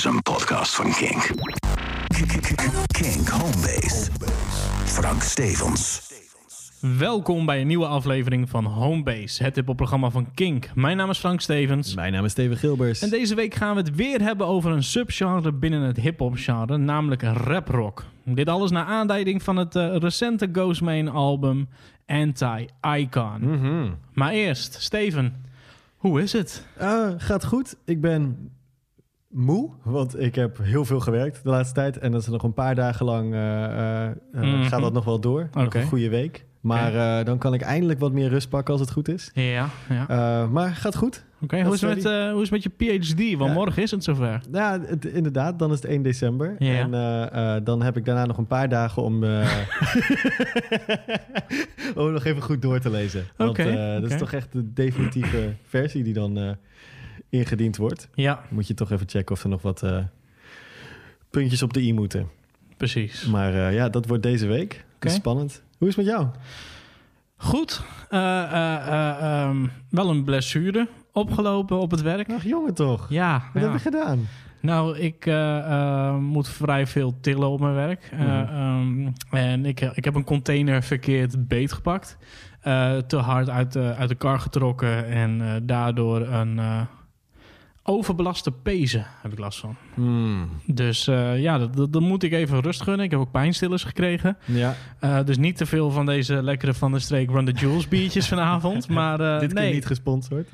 is een podcast van Kink. Kink Homebase. Frank Stevens. Welkom bij een nieuwe aflevering van Homebase, het hip-hop-programma van Kink. Mijn naam is Frank Stevens. Mijn naam is Steven Gilbers. En deze week gaan we het weer hebben over een subgenre binnen het hip-hop-genre, namelijk rap-rock. Dit alles naar aanleiding van het eh, recente Ghostmane album Anti-Icon. Mhm. Maar eerst, Steven, hoe is het? Ah, gaat goed. Ik ben moe, want ik heb heel veel gewerkt de laatste tijd. En dat is nog een paar dagen lang eh, eh, eh, Mhm. gaat dat nog wel door. Nog een goede week. Maar dan kan ik eindelijk wat meer rust pakken als het goed is. Ja, ja. Maar gaat goed. Oké, hoe, is het met, hoe is het met je PhD? Want Ja. morgen is het zover. Ja, het- inderdaad. Dan is het 1 december. Ja. En dan heb ik daarna nog een paar dagen om, om nog even goed door te lezen. Want Oké, eh, dat is toch echt de definitieve versie die dan ingediend wordt. Ja, Moet je toch even checken of er nog wat eh, puntjes op de i moeten. precies. Maar eh, ja, dat wordt deze week. Dat is spannend. Hoe is het met jou? Goed, eh, eh, eh, ehm, wel een blessure opgelopen op het werk. Ach, jongen toch? Ja, Wat ja. heb je gedaan? Nou, ik moet vrij veel tillen op mijn werk. Mhm. ehm, en ik, ik heb een container verkeerd beetgepakt. Te hard uit de, uit de kar getrokken. En daardoor een overbelaste pezen heb ik last van. Dus eh, ja, dat, dat, dat moet ik even rust gunnen. Ik heb ook pijnstillers gekregen. Ja, Eh, dus niet te veel van deze lekkere van de streek Run the Jewels biertjes vanavond. Maar eh, dit keer nee. niet gesponsord.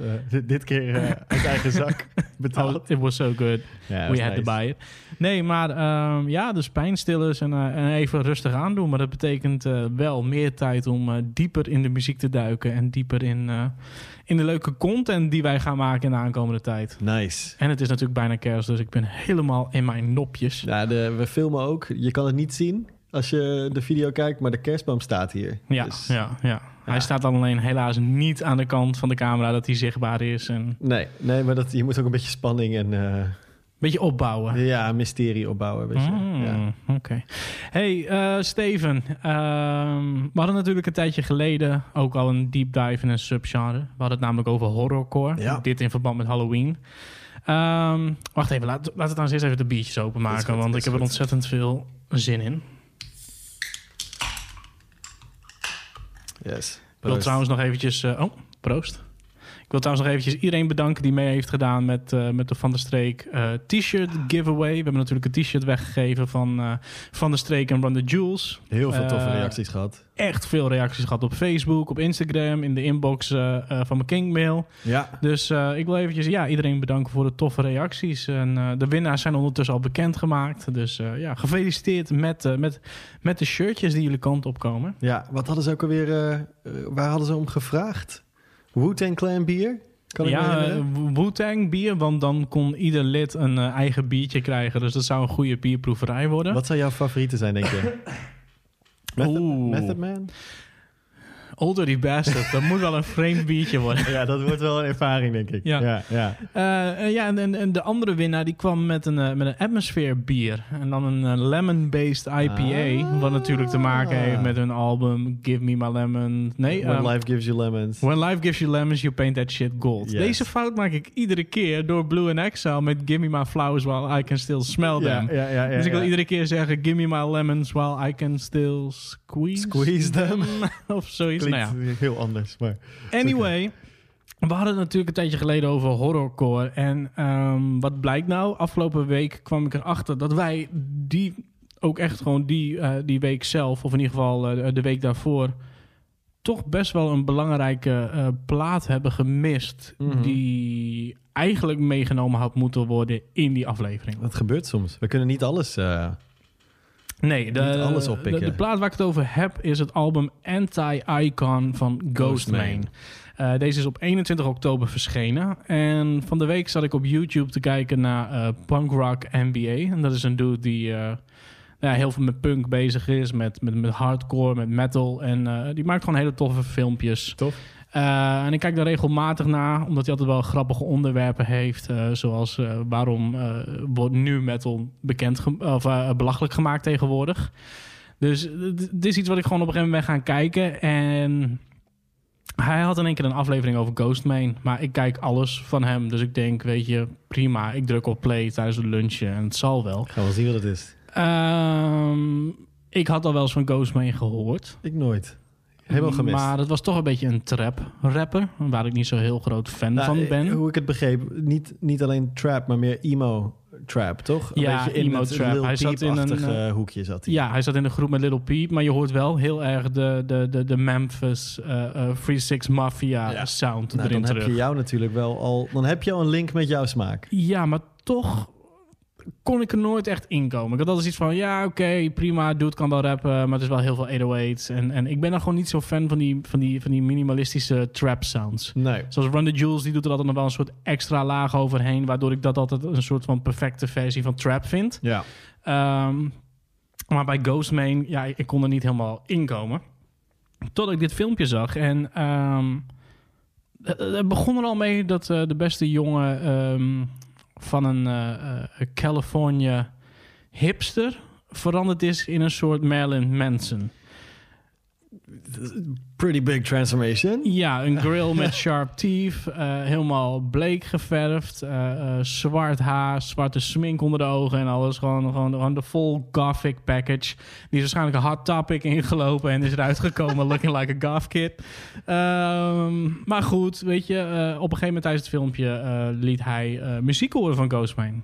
Dit, keer uit eigen zak betaald. Oh, it was so good. Ja, We had to nice. buy it. Nee, maar ehm, ja, dus pijnstillers en, en even rustig aandoen. Maar dat betekent wel meer tijd om dieper in de muziek te duiken. En dieper in, in de leuke content die wij gaan maken in de aankomende tijd. Nice. En het is natuurlijk bijna kerst, dus ik ben helemaal in mijn nopjes. Ja, de, we filmen ook. Je kan het niet zien als je de video kijkt, maar de kerstboom staat hier. Ja, Dus- ja, ja. Hij staat alleen helaas niet aan de kant van de camera dat hij zichtbaar is. En Nee, nee, maar dat, je moet ook een beetje spanning en eh, beetje opbouwen. ja, mysterie opbouwen. Weet je. Mm, Ja. Oké. Hey, eh, Steven. ehm, we hadden natuurlijk een tijdje geleden ook al een deep dive in een subgenre. We hadden het namelijk over horrorcore. Ja. Dit in verband met Halloween. Ehm, wacht even, laat, laten we dan eens even de biertjes openmaken. goed, want ik heb er ontzettend veel zin in. Yes. Ik wil trouwens nog eventjes... eh, oh, proost. Ik wil trouwens nog eventjes iedereen bedanken die mee heeft gedaan met, eh, met de Van der Streek eh, t-shirt giveaway. We hebben natuurlijk een t-shirt weggegeven van eh, Van der Streek en Run the Jewels. Heel veel toffe reacties gehad. echt veel reacties gehad op Facebook, op Instagram, in de inbox van mijn Kingmail. Ja. Dus ik wil eventjes ja, iedereen bedanken voor de toffe reacties. En de winnaars zijn ondertussen al bekendgemaakt. Dus ja, gefeliciteerd met, met, met de shirtjes die jullie kant op komen. Ja, wat hadden ze ook alweer... waar hadden ze om gevraagd? Wu-Tang Clan bier? Kan ja, eh, Wu-Tang bier, want dan kon ieder lid een eh, eigen biertje krijgen. Dus dat zou een goede bierproeverij worden. Wat zou jouw favoriete zijn, denk je? Method. Method Man? Old Dirty Bastard, dat moet wel een vreemd biertje worden. Ja, dat wordt wel een ervaring, denk ik. Ja. ja. ja. Eh, eh, ja, en, en, de andere winnaar die kwam met een, eh, met een atmosphere bier. En dan een lemon-based IPA. Ah. Wat natuurlijk te maken heeft met hun album Give Me My Lemon. Nee, When ehm, Life Gives You Lemons. When Life Gives You Lemons, You Paint That Shit Gold. Yes. Deze fout maak ik iedere keer door Blue and Exile met Give Me My Flowers While I Can Still Smell Them. ja, ja, ja, ja, dus ik wil iedere keer zeggen Give Me My Lemons While I Can Still Squeeze, Squeeze them. of zoiets. Klinkt Nou ja. heel anders, maar... Anyway, we hadden het natuurlijk een tijdje geleden over horrorcore. En ehm, wat blijkt nou? Afgelopen week kwam ik erachter dat wij die ook echt gewoon die, eh, die week zelf, of in ieder geval eh, de week daarvoor, toch best wel een belangrijke eh, plaat hebben gemist. Mhm. Die eigenlijk meegenomen had moeten worden in die aflevering. Dat gebeurt soms. We kunnen niet alles... Nee, de, Niet alles oppikken. De, de plaat waar ik het over heb is het album Anti-Icon van Ghostmane. Ghostmane. Eh, deze is op 21 oktober verschenen. En van de week zat ik op YouTube te kijken naar eh, Punk Rock NBA. En dat is een dude die eh, ja, heel veel met punk bezig is, met, met, met hardcore, met metal. En die maakt gewoon hele toffe filmpjes. Tof. Eh, en ik kijk daar regelmatig naar, omdat hij altijd wel grappige onderwerpen heeft. eh, zoals eh, waarom wordt nu metal bekend ge- of, belachelijk gemaakt tegenwoordig. Dus dit is iets wat ik gewoon op een gegeven moment ben gaan kijken. En Hij had in één keer een aflevering over Ghostman. Maar ik kijk alles van hem. Dus ik denk, weet je, prima. Ik druk op play tijdens het lunchen en het zal wel. Gaan we zien wat het is. Ehm, ik had al wel eens van Ghostman gehoord. Ik nooit. Helemaal gemist. Maar het was toch een beetje een trap-rapper. Waar ik niet zo heel groot fan Nou, van eh, ben. Hoe ik het begreep, niet, niet alleen trap, maar meer emo trap, toch? Een Ja, in emo trap. Hij zat in een, eh, hoekje zat hij. Ja, hij zat in de groep met Little Peep. Maar je hoort wel heel erg de, de, de, de Memphis uh, uh, Free Six Mafia Ja. sound Nou, erin dan terug. heb je jou natuurlijk wel al... Dan heb je al een link met jouw smaak. Ja, maar toch kon ik er nooit echt inkomen. Ik had altijd iets van, ja, oké, prima, dude kan wel rappen, maar het is wel heel veel 808's. En, en ik ben dan gewoon niet zo fan van die, van die, van die minimalistische trap sounds. Nee. Zoals Run the Jewels, die doet er altijd nog wel een soort extra laag overheen, waardoor ik dat altijd een soort van perfecte versie van trap vind. Ja. Ehm, maar bij Ghostman, ja, ik kon er niet helemaal inkomen. Tot ik dit filmpje zag. En het- het begon er al mee dat eh, de beste jongen ehm, van een eh, California hipster veranderd is in een soort Marilyn Manson. Pretty big transformation. Ja, een grill met sharp teeth, eh, helemaal bleek geverfd, eh, zwart haar, zwarte smink onder de ogen en alles. Gewoon, gewoon, gewoon de full gothic package. Die is waarschijnlijk een hot topic ingelopen en is eruit gekomen looking like a goth kid. Ehm, maar goed, weet je, op een gegeven moment tijdens het filmpje liet hij muziek horen van Ghostman.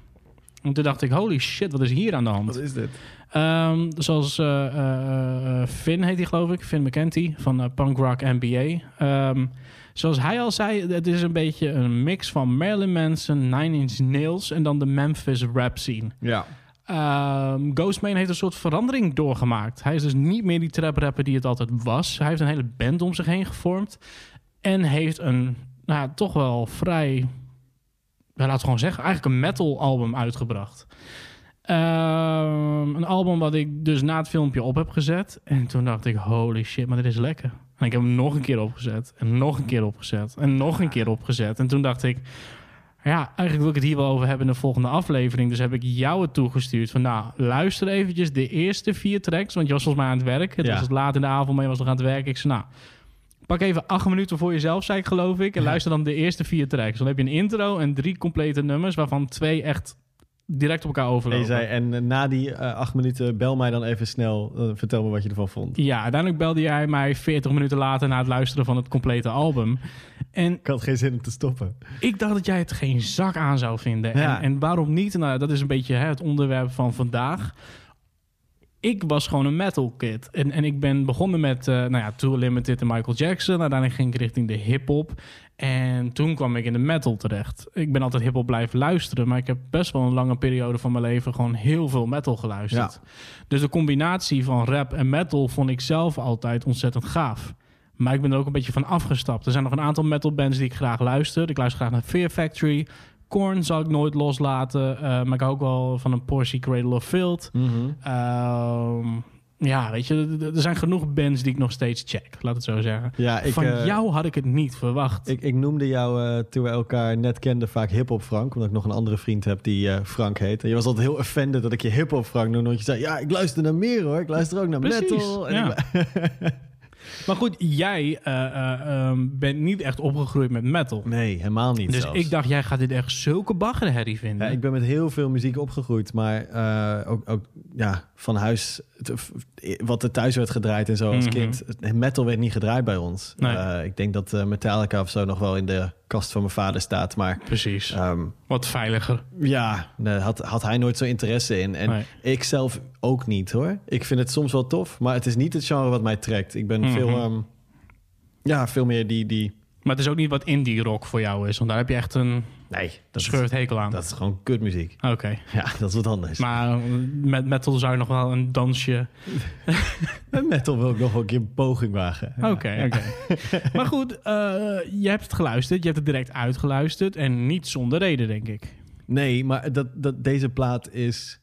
En toen dacht ik, holy shit, wat is hier aan de hand? Wat is dit? Ehm, zoals eh, eh, eh, Finn heet hij geloof ik, Finn McKenty van Punk Rock NBA. Ehm, zoals hij al zei, het is een beetje een mix van Marilyn Manson, Nine Inch Nails en dan de Memphis rap scene. Ja. Ehm, Ghostman heeft een soort verandering doorgemaakt. Hij is dus niet meer die trap rapper die het altijd was. Hij heeft een hele band om zich heen gevormd en heeft een, nou, ja, toch wel vrij, het gewoon zeggen, eigenlijk een metal album uitgebracht. Ehm, een album wat ik dus na het filmpje op heb gezet. En toen dacht ik, holy shit, maar dit is lekker. En ik heb hem nog een keer opgezet. En nog een keer opgezet. En nog een keer opgezet. En toen dacht ik, ja, eigenlijk wil ik het hier wel over hebben in de volgende aflevering. Dus heb ik jou het toegestuurd. Van nou, luister eventjes de eerste vier tracks. Want je was volgens mij aan het werk. Het Ja. was laat in de avond, maar je was nog aan het werk. Ik zei, nou, pak even acht minuten voor jezelf, zei ik geloof ik. En luister dan de eerste vier tracks. Dan heb je een intro en drie complete nummers. Waarvan twee echt direct op elkaar En, overlopen. je zei, en eh, na die eh, acht minuten, bel mij dan even snel. eh, vertel me wat je ervan vond. Ja, uiteindelijk belde jij mij 40 minuten later na het luisteren van het complete album. En Ik had geen zin om te stoppen. ik dacht dat jij het geen zak aan zou vinden. Ja. En, en waarom niet? Nou, dat is een beetje hè, het onderwerp van vandaag. Ik was gewoon een metal kid. En, en ik ben begonnen met eh nou ja, Too Limited en Michael Jackson. Uiteindelijk ging ik richting de hip-hop. En toen kwam ik in de metal terecht. Ik ben altijd hip-hop blijven luisteren. Maar ik heb best wel een lange periode van mijn leven gewoon heel veel metal geluisterd. Dus de combinatie van rap en metal vond ik zelf altijd ontzettend gaaf. Maar ik ben er ook een beetje van afgestapt. Er zijn nog een aantal metal bands die ik graag luister. Ik luister graag naar Fear Factory. Korn zal ik nooit loslaten. eh, maar ik hou ook wel van een Porsche Cradle of Filth. Ehm, ja, weet je, er- zijn genoeg bands die ik nog steeds check. Laat het zo zeggen. Ja, ik, van eh, jou had ik het niet verwacht. Ik, ik noemde jou eh, toen we elkaar net kenden vaak hip-hop Frank. Omdat ik nog een andere vriend heb die Frank heet. En je was altijd heel offended dat ik je hip-hop Frank noemde. Want je zei: Ja, ik luister naar meer hoor. Ik luister ook naar Precies, metal. En ja. Maar goed, jij eh, eh, ehm, bent niet echt opgegroeid met metal. nee, helemaal niet. Dus zelfs. ik dacht, jij gaat dit echt zulke baggerherrie vinden. Ja, ik ben met heel veel muziek opgegroeid, maar eh, ook, ook ja, van huis, wat er thuis werd gedraaid en zo als Mhm. kind. Metal werd niet gedraaid bij ons. Nee. Eh, ik denk dat eh, Metallica of zo nog wel in de kast van mijn vader staat, maar Precies. ehm, Wat veiliger. ja, daar had, had hij nooit zo interesse in. En Nee. ik zelf ook niet hoor. Ik vind het soms wel tof, maar het is niet het genre wat mij trekt. Ik ben Mhm. veel, ehm, ja, veel meer die, die, Maar het is ook niet wat indie rock voor jou is. Want daar heb je echt een nee, dat scheurt hekel aan. dat is gewoon kutmuziek. Oké. Ja, dat is wat anders. Maar eh, met metal zou je nog wel een dansje... Met metal wil ik nog wel een keer een poging wagen. Oké, oké. maar goed, eh, je hebt het geluisterd. Je hebt het direct uitgeluisterd. En niet zonder reden, denk ik. Nee, maar dat, dat, deze plaat is...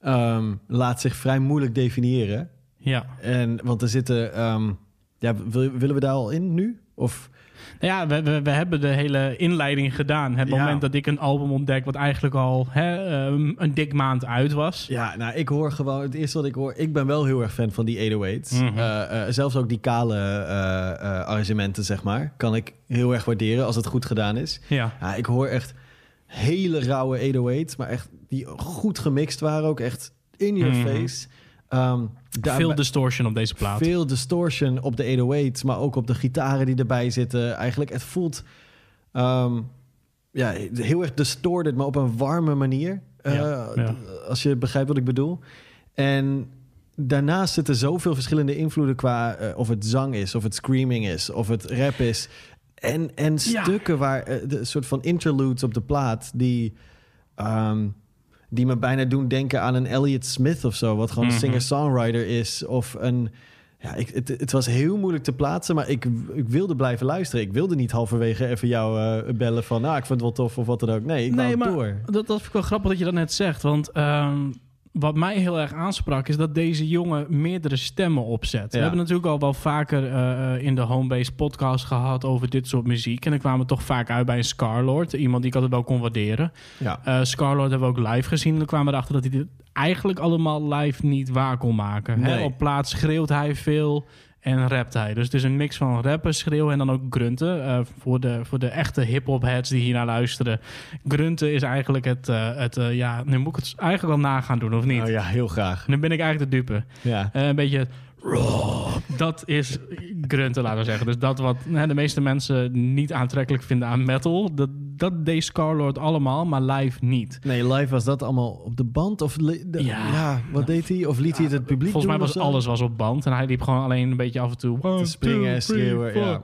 ehm, laat zich vrij moeilijk definiëren. Ja. En, want er zitten... ehm, ja, wil- willen we daar al in nu? Of ja, we, we, we hebben de hele inleiding gedaan. Het Ja. moment dat ik een album ontdek... wat eigenlijk al hè, ehm, een dik maand uit was. Ja, nou, ik hoor gewoon... Het eerste wat ik hoor... Ik ben wel heel erg fan van die 808's. Mhm. Eh, eh, zelfs ook die kale eh, arrangementen, zeg maar. Kan ik heel erg waarderen als het goed gedaan is. Ja. Ja, ik hoor echt hele rauwe 808's. Maar echt die goed gemixt waren ook. Echt in your Mhm. face. Ehm, Veel distortion op deze plaat. Veel distortion op de 808's, maar ook op de gitaren die erbij zitten. Eigenlijk, het voelt ehm, ja, heel erg distorted, maar op een warme manier. Eh, Ja, ja. Als je begrijpt wat ik bedoel. En daarnaast zitten zoveel verschillende invloeden qua eh, of het zang is, of het screaming is, of het rap is. En, en Ja. stukken waar eh, de soort van interludes op de plaat die. ehm, die me bijna doen denken aan een Elliott Smith of zo, wat gewoon Mhm. een singer-songwriter is. Of een. Ja, ik, het, het was heel moeilijk te plaatsen, maar ik, ik wilde blijven luisteren. Ik wilde niet halverwege even jou eh, bellen van, nou, ik vind het wel tof of wat dan ook. Nee, ik nee, maar door. dat, dat vind ik wel grappig dat je dat net zegt. Want ehm, wat mij heel erg aansprak... is dat deze jongen meerdere stemmen opzet. We hebben natuurlijk al wel vaker eh, in de Homebase podcast gehad... over dit soort muziek. En dan kwamen we toch vaak uit bij een Scarlord. Iemand die ik altijd wel kon waarderen. Ja. Eh Scarlord hebben we ook live gezien. En dan kwamen we erachter dat hij dit eigenlijk allemaal live niet waar kon maken. Hè? Nee. Op plaats schreeuwt hij veel en rapt hij. Dus het is een mix van rappen, schreeuwen en dan ook grunten. Eh, voor, de, voor de echte hip-hop heads die hier naar luisteren. Grunten is eigenlijk het. eh, het eh, ja, nu moet ik het eigenlijk al nagaan doen, of niet? Oh ja, heel graag. Nu ben ik eigenlijk de dupe. Ja. Een beetje. Dat is grunten, laten we zeggen. Dus dat wat hè, de meeste mensen niet aantrekkelijk vinden aan metal. Dat, dat deed Scarlord allemaal, maar live niet. Nee, live was dat allemaal op de band? Of de- Ja. ja. wat deed hij? Of liet hij het publiek Volgens mij was alles was op band. En hij liep gewoon alleen een beetje af en toe... one, Te springen en schreeuwen, ja.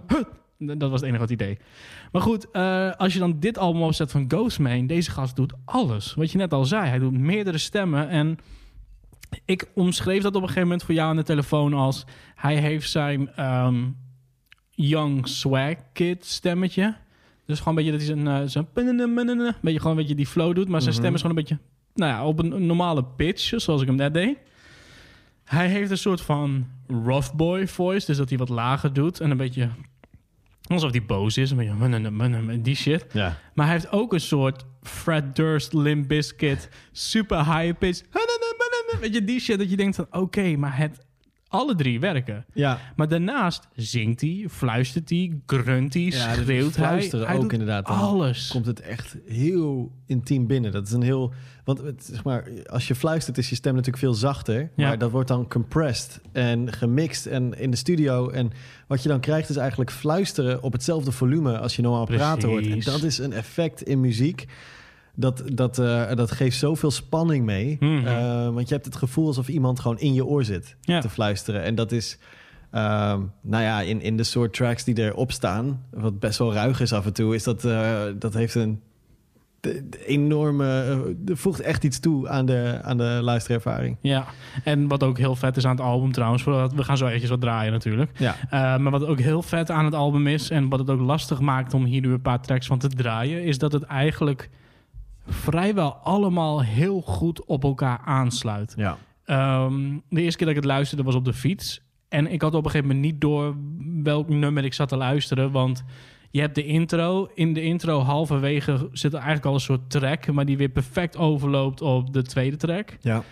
Dat was het enige wat idee. Maar goed, eh, als je dan dit album opzet van Ghostman... Deze gast doet alles. Wat je net al zei. Hij doet meerdere stemmen. En ik omschreef dat op een gegeven moment voor jou aan de telefoon als... Hij heeft zijn ehm, young swag kid stemmetje. Dus gewoon een beetje dat hij zijn... een beetje gewoon een beetje die flow doet. Maar zijn Mhm. stem is gewoon een beetje... Nou ja, op een, normale pitch, zoals ik hem net deed. Hij heeft een soort van rough boy voice, dus dat hij wat lager doet en een beetje alsof hij boos is, een beetje die shit. Ja. Maar hij heeft ook een soort Fred Durst, Limp Bizkit, super high pitch, weet je die shit dat je denkt van oké, maar het alle drie werken. Ja. Maar daarnaast zingt hij, fluistert hij, grunt hij, Ja, schreeuwt hij. fluisteren hij ook inderdaad. Alles. Komt het echt heel intiem binnen. Dat is een heel... Want het, zeg maar, als je fluistert is je stem natuurlijk veel zachter. Ja. Maar dat wordt dan compressed en gemixt en in de studio. En wat je dan krijgt is eigenlijk fluisteren op hetzelfde volume als je normaal praten hoort. En Precies. dat is een effect in muziek. Dat, dat, eh, dat geeft zoveel spanning mee. Mhm. Eh, want je hebt het gevoel alsof iemand gewoon in je oor zit Ja. te fluisteren. En dat is, ehm, nou ja, in, in de soort tracks die erop staan, wat best wel ruig is af en toe, is dat, eh, dat heeft een de- de enorme, uh, voegt echt iets toe aan de, aan de luisterervaring. Ja, en wat ook heel vet is aan het album trouwens, we gaan zo eventjes wat draaien natuurlijk. Ja. Uh, maar wat ook heel vet aan het album is en wat het ook lastig maakt om hier nu een paar tracks van te draaien, is dat het eigenlijk vrijwel allemaal heel goed op elkaar aansluit. Ja. Um, de eerste keer dat ik het luisterde was op de fiets. En ik had op een gegeven moment niet door welk nummer ik zat te luisteren. Want je hebt de intro. In de intro halverwege zit er eigenlijk al een soort track. Maar die weer perfect overloopt op de tweede track. Ja.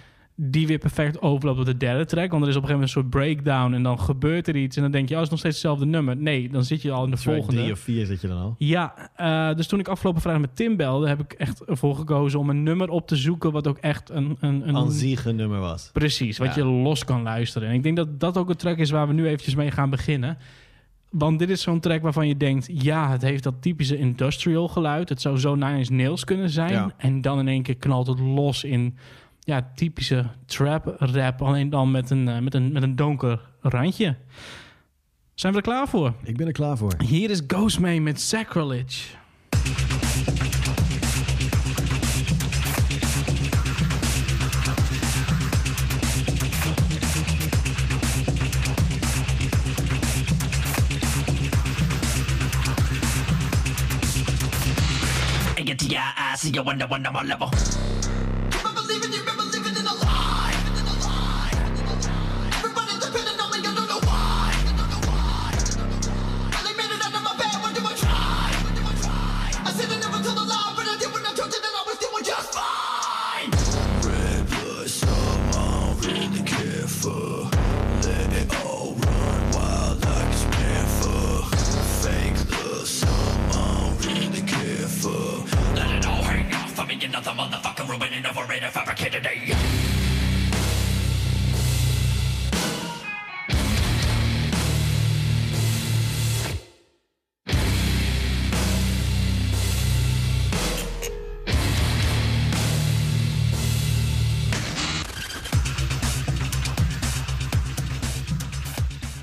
Die weer perfect overloopt op de derde track. Want er is op een gegeven moment een soort breakdown. En dan gebeurt er iets. En dan denk je, oh, het is nog steeds hetzelfde nummer. Nee, dan zit je al in de volgende. Drie of vier zit je dan al. Ja, uh, dus toen ik afgelopen vrijdag met Tim belde, heb ik echt ervoor gekozen om een nummer op te zoeken wat ook echt een... een, een nummer was. Precies, wat Ja. je los kan luisteren. En ik denk dat dat ook een track is waar we nu eventjes mee gaan beginnen. Want dit is zo'n track waarvan je denkt... ja, het heeft dat typische industrial geluid. Het zou zo Nine Inch Nails kunnen zijn. Ja. En dan in één keer knalt het los in... ja, typische trap rap. Alleen dan met een, uh, met een, met een donker randje. Zijn we er klaar voor? Ik ben er klaar voor. Hier is Ghostman met Sacrilege. get to your eyes, see you wonder, level. motherfucking ruin and overrated fabricated a.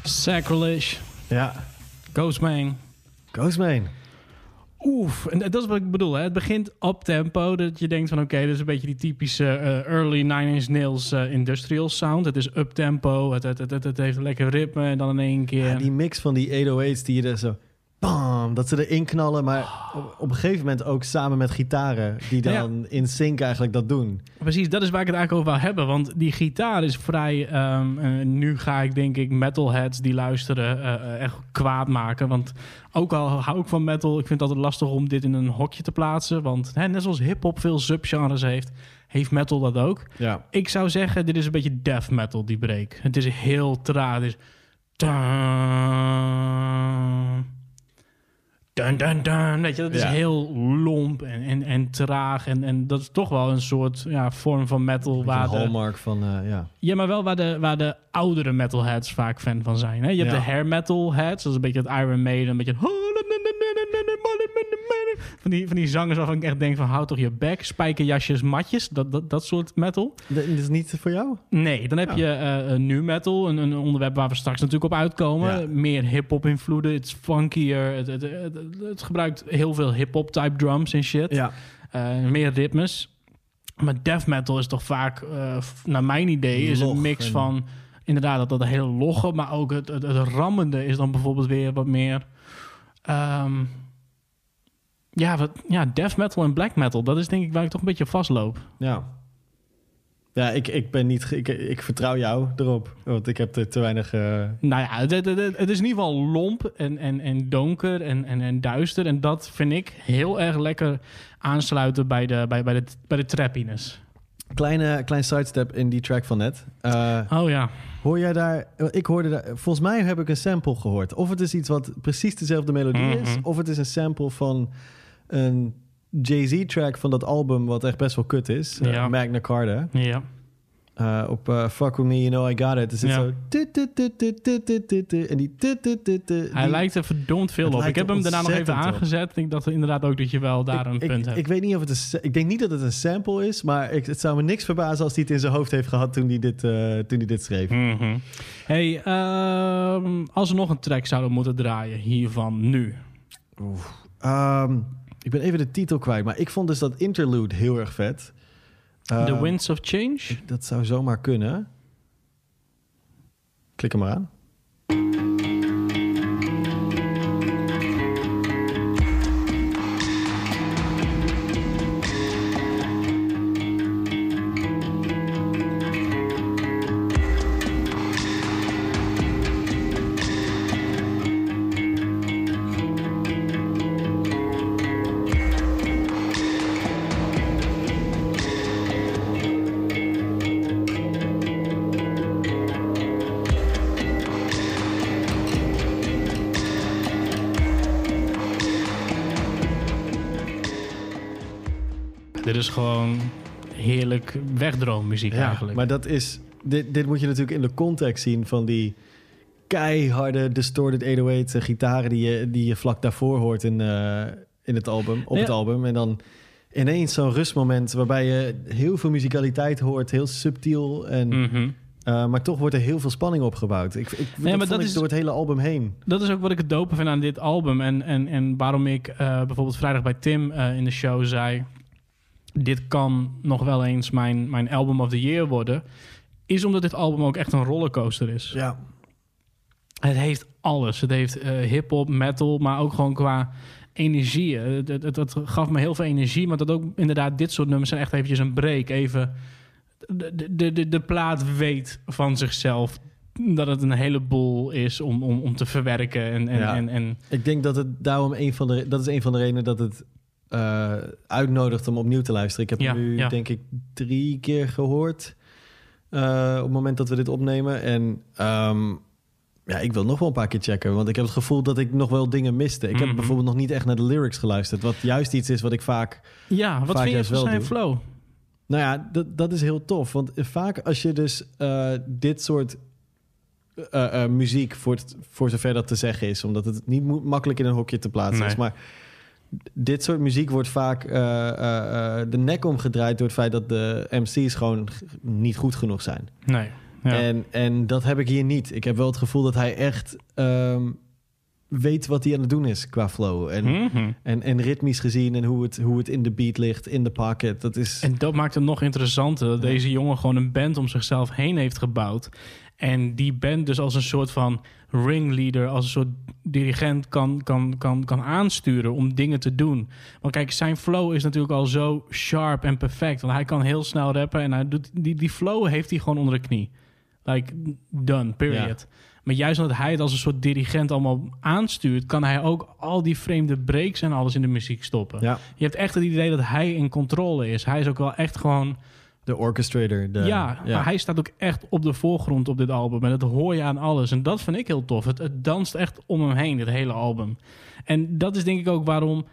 Sacrilege. Yeah. Ghost Ja. Ghostman. Ghostman. Oef, en dat is wat ik bedoel. Hè. Het begint op tempo. Dat je denkt van oké, dit is een beetje die typische eh, early Nine Inch Nails eh, industrial sound. Het is up tempo. Het, het, het, heeft een lekker ritme. En dan in één keer. Die mix van die 808's die je er zo... Bam, dat ze erin knallen, maar op, een gegeven moment ook samen met gitaren... die ja. dan in sync eigenlijk dat doen. Precies, dat is waar ik het eigenlijk over wil hebben. Want die gitaar is vrij... ehm, eh, nu ga ik denk ik metalheads die luisteren eh, eh, echt kwaad maken. Want ook al hou ik van metal... ik vind het altijd lastig om dit in een hokje te plaatsen. Want hè, net zoals hip-hop veel subgenres heeft... heeft metal dat ook. Ja. Ik zou zeggen, dit is een beetje death metal, die break. Het is heel traag. Het is... Dun, dun, dun. Weet je, dat is Ja. heel lomp en, en, en traag. En, en dat is toch wel een soort ja, vorm van metal. Een Waar de, hallmark van, eh, ja. ja, maar wel waar de, waar de oudere metalheads vaak fan van zijn. Hè? Je hebt Ja. de hair metal heads, dat is een beetje het Iron Maiden, een beetje... Van die, van die zangers waarvan ik echt denk van houd toch je bek, spijkerjasjes, matjes, dat, dat, dat soort metal. Dat is niet voor jou? Nee, dan heb Ja. je eh, nu metal, een, een onderwerp waar we straks natuurlijk op uitkomen. Meer hip-hop invloeden, het is funkier, het, het, het, het gebruikt heel veel hip-hop type drums en shit. Ja. Eh, meer ritmes. Maar death metal is toch vaak, eh, naar mijn idee, is Log een mix van inderdaad dat, dat hele logge, maar ook het, het, het rammende is dan bijvoorbeeld weer wat meer. ehm, ja, wat, ja, death metal en black metal, dat is denk ik waar ik toch een beetje vastloop. Ja. Ja, ik, ik ben niet... ge- Ik, ik vertrouw jou erop. Want ik heb er te weinig... eh, Nou ja, het, het, het- het is in ieder geval lomp en, en, en donker en, en, en duister. En dat vind ik heel erg lekker aansluiten bij de, bij, bij de, bij de trappiness. kleine, klein sidestep in die track van net. Eh, Oh ja. hoor jij daar... Ik hoorde daar... Volgens mij heb ik een sample gehoord. Of het is iets wat precies dezelfde melodie is... Mhm. of het is een sample van een Jay-Z-track van dat album, wat echt best wel kut is. Ja. Uh, Magna Carta. Ja. Op uh, Fuck With Me, You Know I Got It. Er zit zo... En die... Hij lijkt er verdomd veel op. Ik heb hem daarna nog even aangezet. Ik dacht inderdaad ook dat je wel daar een punt hebt. Ik weet niet of het... Ik denk niet dat het een sample is, maar het zou me niks verbazen als hij het in zijn hoofd heeft gehad toen hij dit, toen dit schreef. Hey, als we nog een track zouden moeten draaien hiervan nu... Oeh ik ben even de titel kwijt, maar ik vond dus dat interlude heel erg vet. The Ehm, Winds of Change? Dat zou zomaar kunnen. Klik hem maar aan. Heerlijk wegdroommuziek eigenlijk. maar dat is... Dit, dit moet je natuurlijk in de context zien van die keiharde distorted 808's en gitaren die je, die je vlak daarvoor hoort in, eh, in het album, op Ja. het album. En dan ineens zo'n rustmoment waarbij je heel veel muzikaliteit hoort, heel subtiel. En, Mhm. eh, maar toch wordt er heel veel spanning opgebouwd. Ik, ik, maar dat dat vond ik is- door het hele album heen. Dat is ook wat ik het dope vind aan dit album. En, en, en waarom ik eh, bijvoorbeeld vrijdag bij Tim eh, in de show zei... dit kan nog wel eens mijn, mijn album of the year worden... is omdat dit album ook echt een rollercoaster is. Ja. Het heeft alles. Het heeft eh hip-hop, metal, maar ook gewoon qua energie. Eh, Het, het, het, het gaf me heel veel energie, maar dat ook inderdaad dit soort nummers zijn echt eventjes een break. Even de, de, de, de plaat weet van zichzelf dat het een heleboel is om, om, om te verwerken. En, en, Ja. en, en Ik denk dat het daarom een van de... Dat is een van de redenen dat het eh, uitnodigt om opnieuw te luisteren. Ik heb Ja, hem nu ja. denk ik drie keer gehoord. eh, op het moment dat we dit opnemen. En ehm, ja, ik wil nog wel een paar keer checken. Want ik heb het gevoel dat ik nog wel dingen miste. Ik heb Mhm. bijvoorbeeld nog niet echt naar de lyrics geluisterd. Wat juist iets is wat ik vaak... Ja, wat Vaak vind je van zijn flow? Nou ja, dat, dat is heel tof. Want vaak als je dus eh, dit soort muziek, voor, het, voor zover dat te zeggen is... omdat het niet makkelijk in een hokje te plaatsen Nee. is... maar dit soort muziek wordt vaak eh, eh, eh, de nek omgedraaid... door het feit dat de MC's gewoon niet goed genoeg zijn. Nee. Ja. En, en dat heb ik hier niet. Ik heb wel het gevoel dat hij echt ehm, weet wat hij aan het doen is qua flow. En, Mhm. en, en ritmisch gezien en hoe het, hoe het in de beat ligt, in de pocket. Dat is... En dat maakt het nog interessanter dat Ja. deze jongen gewoon een band om zichzelf heen heeft gebouwd. En die band dus als een soort van ringleader, als een soort dirigent kan, kan, kan, kan aansturen om dingen te doen. Want kijk, zijn flow is natuurlijk al zo sharp en perfect. Want hij kan heel snel rappen en hij doet, die, die flow heeft hij gewoon onder de knie. Like, done, period. Maar juist omdat hij het als een soort dirigent allemaal aanstuurt... kan hij ook al die vreemde breaks en alles in de muziek stoppen. ja, Je hebt echt het idee dat hij in controle is. Hij is ook wel echt gewoon... de orchestrator. De, ja, maar hij staat ook echt op de voorgrond op dit album. En dat hoor je aan alles. En dat vind ik heel tof. Het, het danst echt om hem heen, dit hele album. En dat is denk ik ook waarom...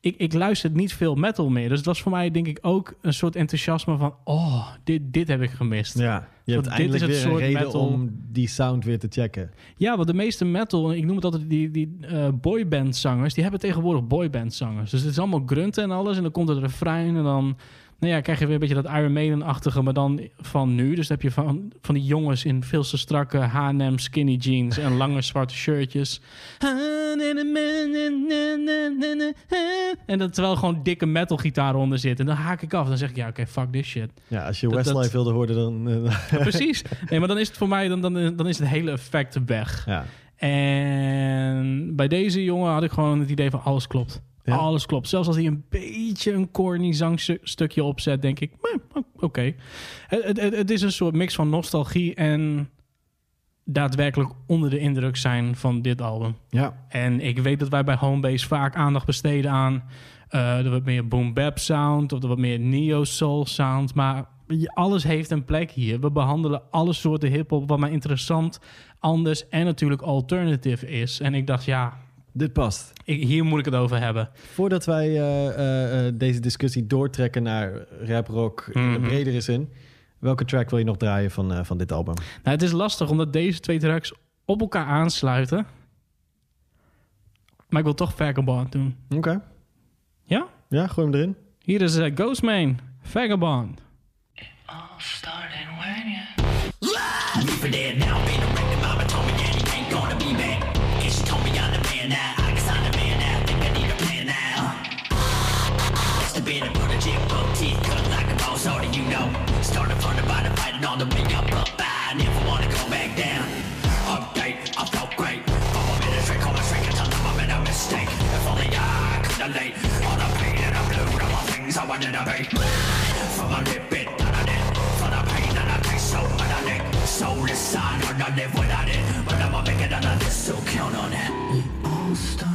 Ik, ik luister niet veel metal meer. Dus het was voor mij denk ik ook een soort enthousiasme van... Oh, dit, dit heb ik gemist. Ja, je hebt eindelijk weer een reden metal. om die sound weer te checken. Ja, want de meeste metal, ik noem het altijd die, die eh, boyband zangers, die hebben tegenwoordig boyband zangers. Dus het is allemaal grunten en alles. En dan komt het refrein en dan nou ja, krijg je weer een beetje dat Iron Maiden-achtige, maar dan van nu. Dus dan heb je van, van die jongens in veel te strakke H&M skinny jeans en lange zwarte shirtjes. En dan terwijl gewoon dikke metal gitaar onder zit. En dan haak ik af. Dan zeg ik, ja, oké, fuck this shit. Ja, als je Dat- Westlife dat- wilde horen, dan... eh, Ja, precies. Nee, maar dan is het voor mij, dan, dan, dan is het hele effect weg. ja. En bij deze jongen had ik gewoon het idee van alles klopt. Ja. Alles klopt. Zelfs als hij een beetje een corny zangstukje opzet, denk ik, "Eh, o- oké. Het, het, het- het is een soort mix van nostalgie en daadwerkelijk onder de indruk zijn van dit album. ja, En ik weet dat wij bij Homebase vaak aandacht besteden aan eh, de wat meer boom bap sound of de wat meer neo soul sound. Maar alles heeft een plek hier. We behandelen alle soorten hip-hop wat maar interessant, anders en natuurlijk alternative is. En ik dacht, ja, dit past. ik, hier moet ik het over hebben. Voordat wij eh, eh, eh, deze discussie doortrekken naar rap, rock, in de Mhm. bredere zin... welke track wil je nog draaien van, eh, van dit album? Nou, het is lastig omdat deze twee tracks op elkaar aansluiten. Maar ik wil toch Vagabond doen. Oké. Ja? Ja, gooi hem erin. Hier is uh, Ghostman, Vagabond. All started when you on the way up, up. I never wanna go back down. Update, I felt great. I'm a ministry, call my strength until I'm in a mistake. If only I could relate all the pain and the blue, all the things I wanted to be. From a lip bit, that I did. For the pain and the taste, so. Soulless, I know not live without it. But I'ma make it out of this, so count on it. It all started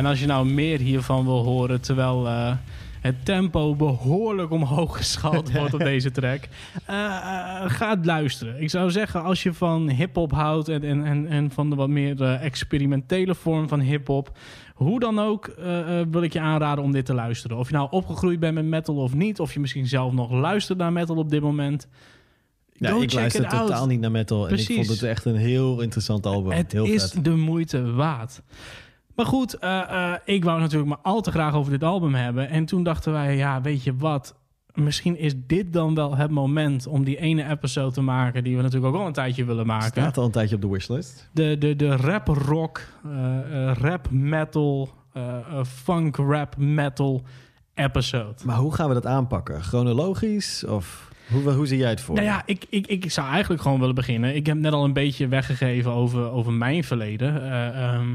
en als je nou meer hiervan wil horen, terwijl eh, het tempo behoorlijk omhoog geschald wordt op deze track, eh, eh, ga het luisteren. Ik zou zeggen, als je van hip-hop houdt en, en, en, en van de wat meer experimentele vorm van hip-hop, hoe dan ook, wil ik je aanraden om dit te luisteren. Of je nou opgegroeid bent met metal of niet, of je misschien zelf nog luistert naar metal op dit moment. Ja, Go ik luister out. totaal niet naar metal. En ik Precies. vond het echt een heel interessant album. Het heel is vet. de moeite waard. Maar goed, eh, eh, ik wou natuurlijk maar al te graag over dit album hebben. En toen dachten wij, ja, weet je wat? misschien is dit dan wel het moment om die ene episode te maken die we natuurlijk ook al een tijdje willen maken. Staat al een tijdje op de wishlist. De, de, de rap rock, eh, eh, rap metal, eh, eh, funk rap metal episode. Maar hoe gaan we dat aanpakken? Chronologisch? Of hoe, hoe zie jij het voor? Nou ja, ik, ik, ik zou eigenlijk gewoon willen beginnen. Ik heb net al een beetje weggegeven over, over mijn verleden. Eh, ehm,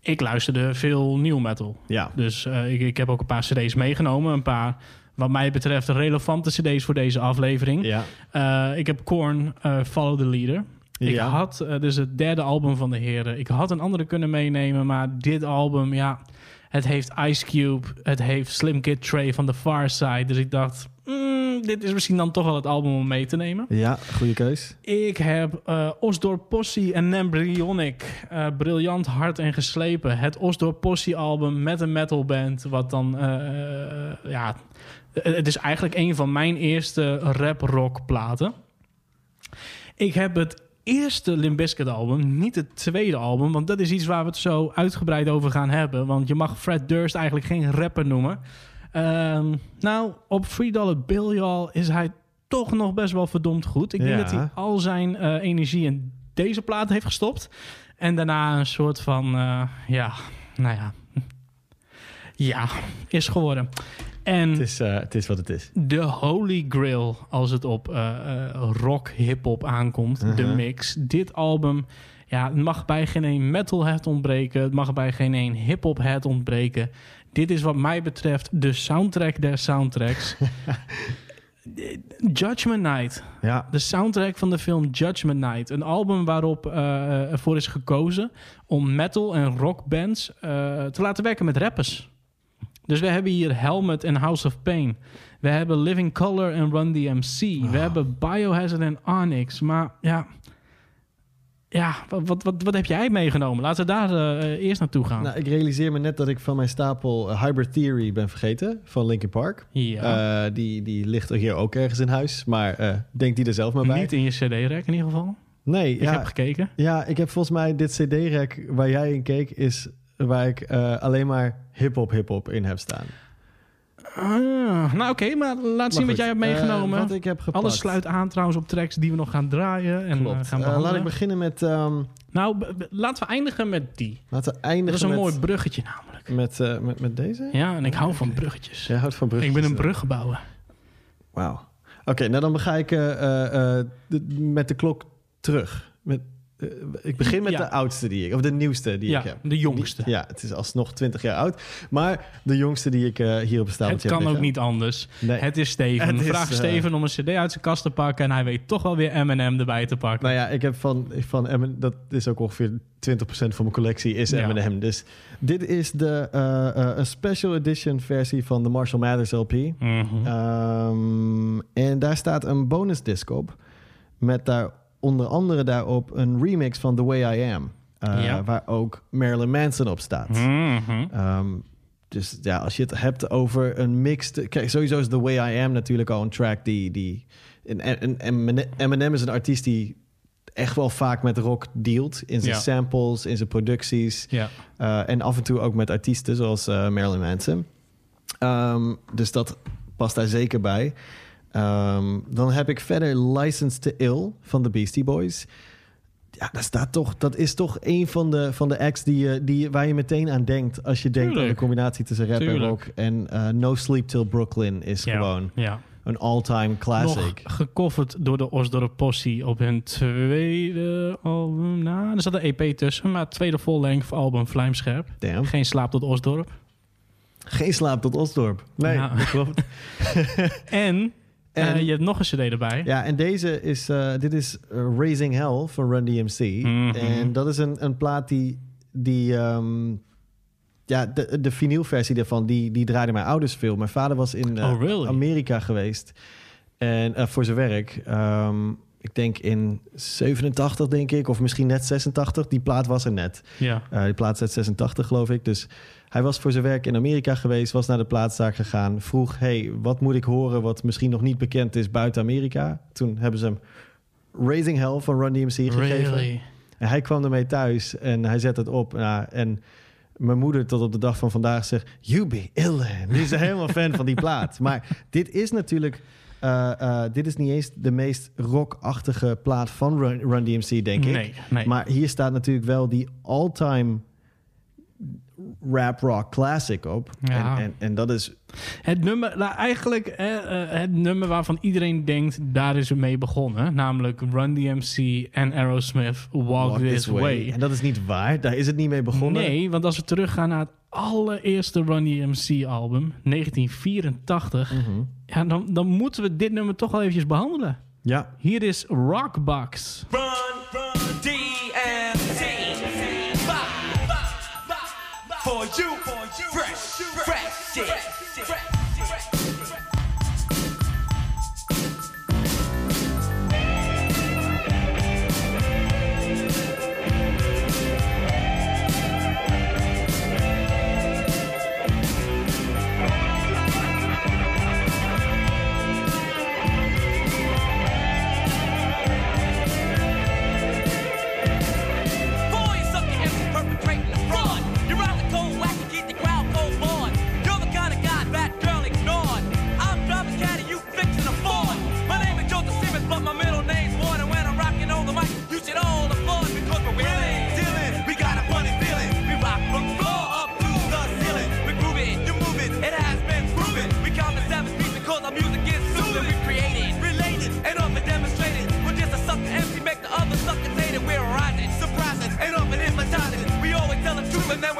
ik luisterde veel new metal. ja. Dus eh, ik, ik heb ook een paar cd's meegenomen. Een paar, wat mij betreft, relevante cd's voor deze aflevering. Ja. Eh, ik heb Korn, Follow the Leader. Ik Ja. had, eh, dus het derde album van de heren. Ik had een andere kunnen meenemen, maar dit album, ja... Het heeft Ice Cube, het heeft Slim Kid Trey van The Far Side. Dus ik dacht, mm, dit is misschien dan toch wel het album om mee te nemen. Ja, goede keus. Ik heb eh Osdorp Possie en Embryonic. eh briljant hard en geslepen. Het Osdorp Possie album met een metalband. Wat dan, eh, ja... Het is eigenlijk een van mijn eerste rap-rock platen. Ik heb het eerste Limp Bizkit album, niet het tweede album. Want dat is iets waar we het zo uitgebreid over gaan hebben. Want je mag Fred Durst eigenlijk geen rapper noemen. Ehm, nou, op Free Dollar Bill Y'all is hij toch nog best wel verdomd goed. Ik denk Ja. dat hij al zijn eh, energie in deze plaat heeft gestopt. En daarna een soort van, eh, ja, nou ja, ja, is geworden. En Het is, eh, het is wat het is. de holy grail als het op rock, hip-hop aankomt. De Mhm. mix. Dit album, ja, het mag bij geen een metalhead ontbreken. Het mag bij geen een hip-hop head ontbreken. Dit is wat mij betreft de soundtrack der soundtracks. Judgment Night. Ja. De soundtrack van de film Judgment Night. Een album waarop eh, ervoor is gekozen om metal en rockbands eh te laten werken met rappers. Dus we hebben hier Helmet en House of Pain. We hebben Living Color en Run DMC. Ah. We hebben Biohazard en Onyx. Maar ja, ja wat, wat, wat, heb jij meegenomen? Laten we daar eh, eerst naartoe gaan. Nou, ik realiseer me net dat ik van mijn stapel eh, Hybrid Theory ben vergeten van Linkin Park. ja. Die, die ligt er hier ook ergens in huis. Maar eh, denk die er zelf maar bij. Niet in je cd-rek in ieder geval. nee, Ik ja, heb gekeken. ja, ik heb volgens mij dit CD-rek waar jij in keek, is waar ik alleen maar hip-hop, hip-hop in heb staan. Ah, nou oké, maar laat zien wat jij hebt meegenomen. eh, wat ik heb gepakt. Alles sluit aan trouwens op tracks die we nog gaan draaien en eh, Klopt. gaan Eh, laat ik beginnen met... ehm, Nou, laten we eindigen met die. laten we eindigen Dat is een met, mooi bruggetje namelijk. Met, eh, met, met deze? Ja, en ik hou van bruggetjes. Jij houdt van ik bruggetjes. ben een eh. bruggebouwer. Wauw. Oké, nou dan ga ik eh, eh, eh, met de klok terug. Met, eh, ik begin met Ja. de oudste die ik, of de nieuwste die Ja, ik heb. de jongste. Ja, het is alsnog 20 jaar oud. Maar de jongste die ik eh, hier op het Het stapeltje heb kan ook liggen. niet anders. Nee. Het is Steven. Het Vraag eh, Steven om een cd uit zijn kast te pakken... en hij weet toch wel weer Eminem erbij te pakken. Nou ja, ik heb van, van Eminem, dat is ook ongeveer 20% van mijn collectie, is Ja. Eminem. Dus dit is de een special edition versie van de Marshall Mathers LP. Mhm. Ehm, en daar staat een bonus disc op. Met daar onder andere daarop een remix van The Way I Am. eh, Ja. Waar ook Marilyn Manson op staat. Mhm. Ehm, dus ja, als je het hebt over een mixed... Kijk, sowieso is The Way I Am natuurlijk al een track die... die en, en, en Eminem is een artiest die echt wel vaak met rock dealt. In zijn Ja. samples, in zijn producties. Ja. Eh, en af en toe ook met artiesten zoals eh, Marilyn Manson. Ehm, dus dat past daar zeker bij. Ehm, dan heb ik verder License to Ill van de Beastie Boys. Ja, dat, staat toch, dat is toch een van de, van de acts die je, die, waar je meteen aan denkt... als je denkt aan de combinatie tussen rap en rock. En eh, No Sleep Till Brooklyn is Ja. gewoon ja. een all-time classic. Nog gecoverd door de Osdorp Possie op hun tweede album. Nou, er zat een EP tussen, maar tweede full-length album Vlijmscherp. Damn. Geen slaap tot Osdorp. Geen slaap tot Osdorp. Nee, dat klopt. En, En- eh, je hebt nog een cd erbij. Ja, en deze is, eh, dit is eh, Raising Hell van Run DMC. Mhm. En dat is een, een plaat die, die ehm, ja, de, de vinylversie daarvan, die, die draaiden mijn ouders veel. Mijn vader was in Oh, really? Amerika geweest en voor zijn werk. Ehm, ik denk in 87, denk ik, of misschien net 86. Die plaat was er net. Ja. Die plaat is uit 86, geloof ik. Dus hij was voor zijn werk in Amerika geweest, was naar de plaatszaak gegaan, vroeg: hey, wat moet ik horen wat misschien nog niet bekend is buiten Amerika? Toen hebben ze hem Raising Hell van Run DMC gegeven. Really? En hij kwam ermee thuis en hij zette het op. Nou, en mijn moeder tot op de dag van vandaag zegt... You be ill. Die is helemaal fan van die plaat. Maar dit is natuurlijk... eh, eh, dit is niet eens de meest rockachtige plaat van Run, Run DMC, denk ik. Nee, nee. Maar hier staat natuurlijk wel die all-time rap rock classic op. Ja. En, en, en dat is... Het nummer, nou, eigenlijk eh, eh, het nummer waarvan iedereen denkt, daar is het mee begonnen. Namelijk Run DMC en Aerosmith, Walk, Walk This, Way. En dat is niet waar. Daar is het niet mee begonnen. Nee, want als we teruggaan naar het allereerste Run DMC album, 1984, Mhm. ja, dan, dan moeten we dit nummer toch wel eventjes behandelen. Ja. Hier is Rockbox. Run, run, you, fresh, fresh shit.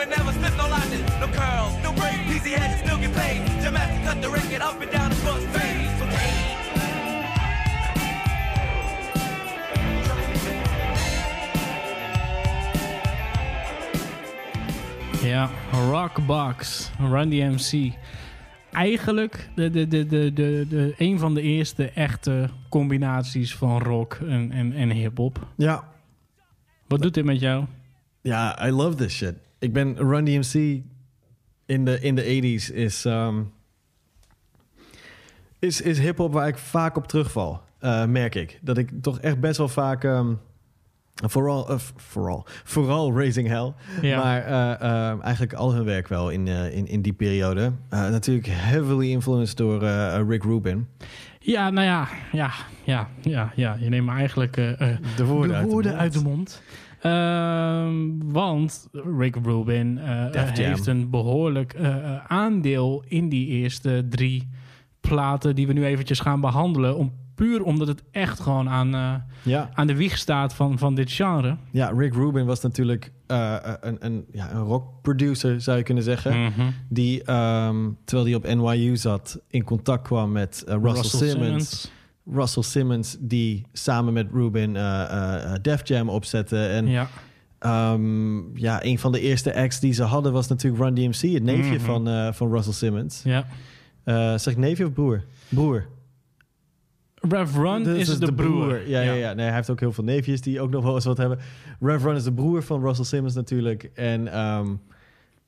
We never slip no lies. No curls, no braids, easy heads still get paid. Jamaica cut the record up and down across fade. So. Ja, Rockbox, Run DMC. Eigenlijk de, de, de, de, de, de, een van de eerste echte combinaties van rock en, en, en hip-hop. Ja. Wat doet dit met jou? Ja, I love this shit. Ik ben Run DMC in de, in de 80s is, ehm, is, is hip-hop waar ik vaak op terugval, eh, merk ik. Dat ik toch echt best wel vaak. ehm, Vooral, eh, vooral, vooral Raising Hell. Ja. Maar eh, eh, eigenlijk al hun werk wel in, in, in die periode. Natuurlijk heavily influenced door Rick Rubin. Ja, nou ja, ja, ja, ja, ja. Je neemt me eigenlijk De woorden, de uit, woorden de uit de mond. Ehm, want Rick Rubin eh, heeft een behoorlijk eh, eh, aandeel in die eerste drie platen die we nu eventjes gaan behandelen. Om, puur omdat het echt gewoon aan, Ja, aan de wieg staat van, van dit genre. ja, Rick Rubin was natuurlijk een, een, ja, een rock producer, zou je kunnen zeggen. Mhm. Die, ehm, terwijl hij op NYU zat, in contact kwam met Russell, Simmons. Russell Simmons, die samen met Rubin eh, eh, eh, Def Jam opzette. En ja. Ja. ja, een van de eerste acts die ze hadden was natuurlijk Run DMC, het neefje Mhm. van, van Russell Simmons. ja. Zeg ik neefje of broer? Broer. Rev Run Dus is de, broer. Ja, ja. Ja, Nee, hij heeft ook heel veel neefjes die ook nog wel eens wat hebben. Rev Run is de broer van Russell Simmons natuurlijk. En ehm,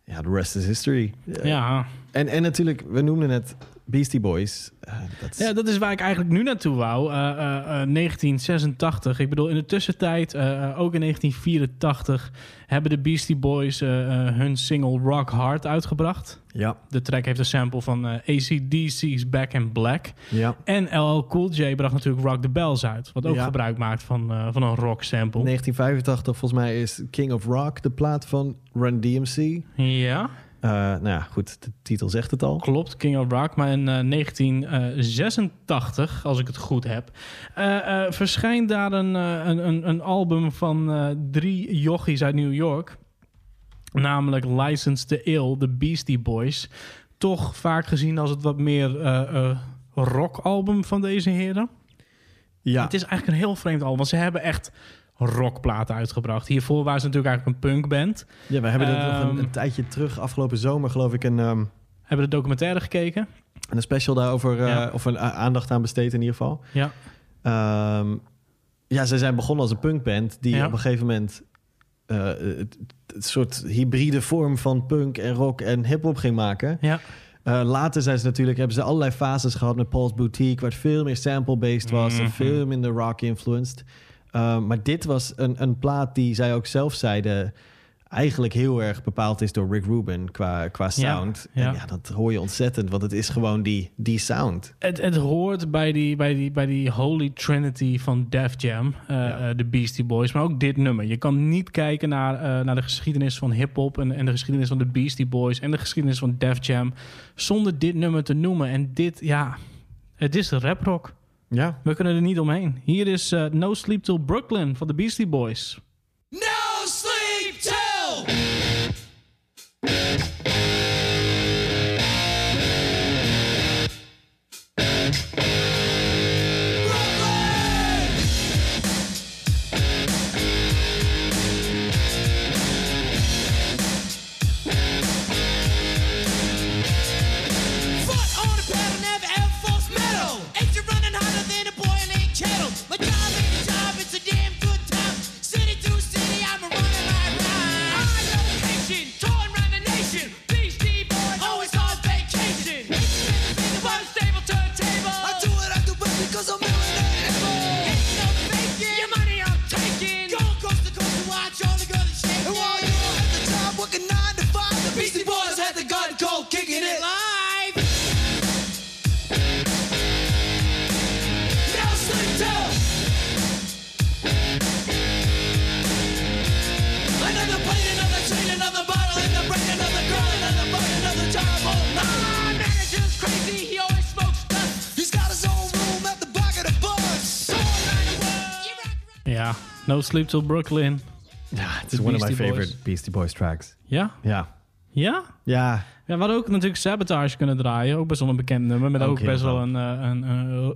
ja, the rest is history. Ja. En, en natuurlijk, we noemden het Beastie Boys. Eh, dat is- Ja, dat is waar ik eigenlijk nu naartoe wou. Eh, eh, eh, 1986. Ik bedoel, in de tussentijd, ook in 1984, hebben de Beastie Boys hun single Rock Hard uitgebracht. ja, De track heeft een sample van ACDC's Back in Black. ja. En LL Cool J bracht natuurlijk Rock the Bells uit. Wat ook Ja. gebruik maakt van, van een rock sample. 1985, volgens mij is King of Rock de plaat van Run DMC. Ja, Eh, nou ja, goed, de titel zegt het al. klopt. King of Rock. Maar in eh, 1986, als ik het goed heb, eh, eh, verschijnt daar een, eh, een, een, album van eh, drie jochies uit New York. Namelijk License to Ill, de Beastie Boys. Toch vaak gezien als het wat meer eh, eh, rockalbum van deze heren. Ja, Het is eigenlijk een heel vreemd album, want ze hebben echt rockplaten uitgebracht. Hiervoor waren ze natuurlijk eigenlijk een punkband. ja we hebben dat nog een, Ehm. een tijdje terug, afgelopen zomer geloof ik, een, ehm, Hebben de documentaire gekeken? een special daarover, eh, Ja. of een a- aandacht aan besteed in ieder geval. Ja. Ehm, ja, ze zijn begonnen als een punkband die Ja. op een gegeven moment eh, het, het soort hybride vorm van punk en rock en hip-hop ging maken. Ja. Eh, later zijn ze natuurlijk, hebben ze allerlei fases gehad met Paul's Boutique, waar het veel meer sample-based was en Mhm. veel minder rock-influenced. Ehm, maar dit was een, een plaat die zij ook zelf zeiden eigenlijk heel erg bepaald is door Rick Rubin qua, qua sound. ja. En ja, dat hoor je ontzettend, want het is gewoon die, die sound. Het, het hoort bij die, bij, die, bij die holy trinity van Def Jam, eh, Ja. eh, de Beastie Boys, maar ook dit nummer. Je kan niet kijken naar, eh, naar de geschiedenis van hip-hop en, en de geschiedenis van de Beastie Boys en de geschiedenis van Def Jam zonder dit nummer te noemen. En dit, ja, het is rap rock. Ja, We kunnen er niet omheen. Hier is eh, No Sleep Till Brooklyn van de Beastie Boys. No sleep till No Sleep Till Brooklyn. ja het is one of my Beastie favorite Boys. Beastie Boys tracks. Ja? Ja, Ja? ja, Ja, we hadden ook natuurlijk Sabotage kunnen draaien. Ook best wel een bekend nummer. Met ook, best wel veel. een, eh, een,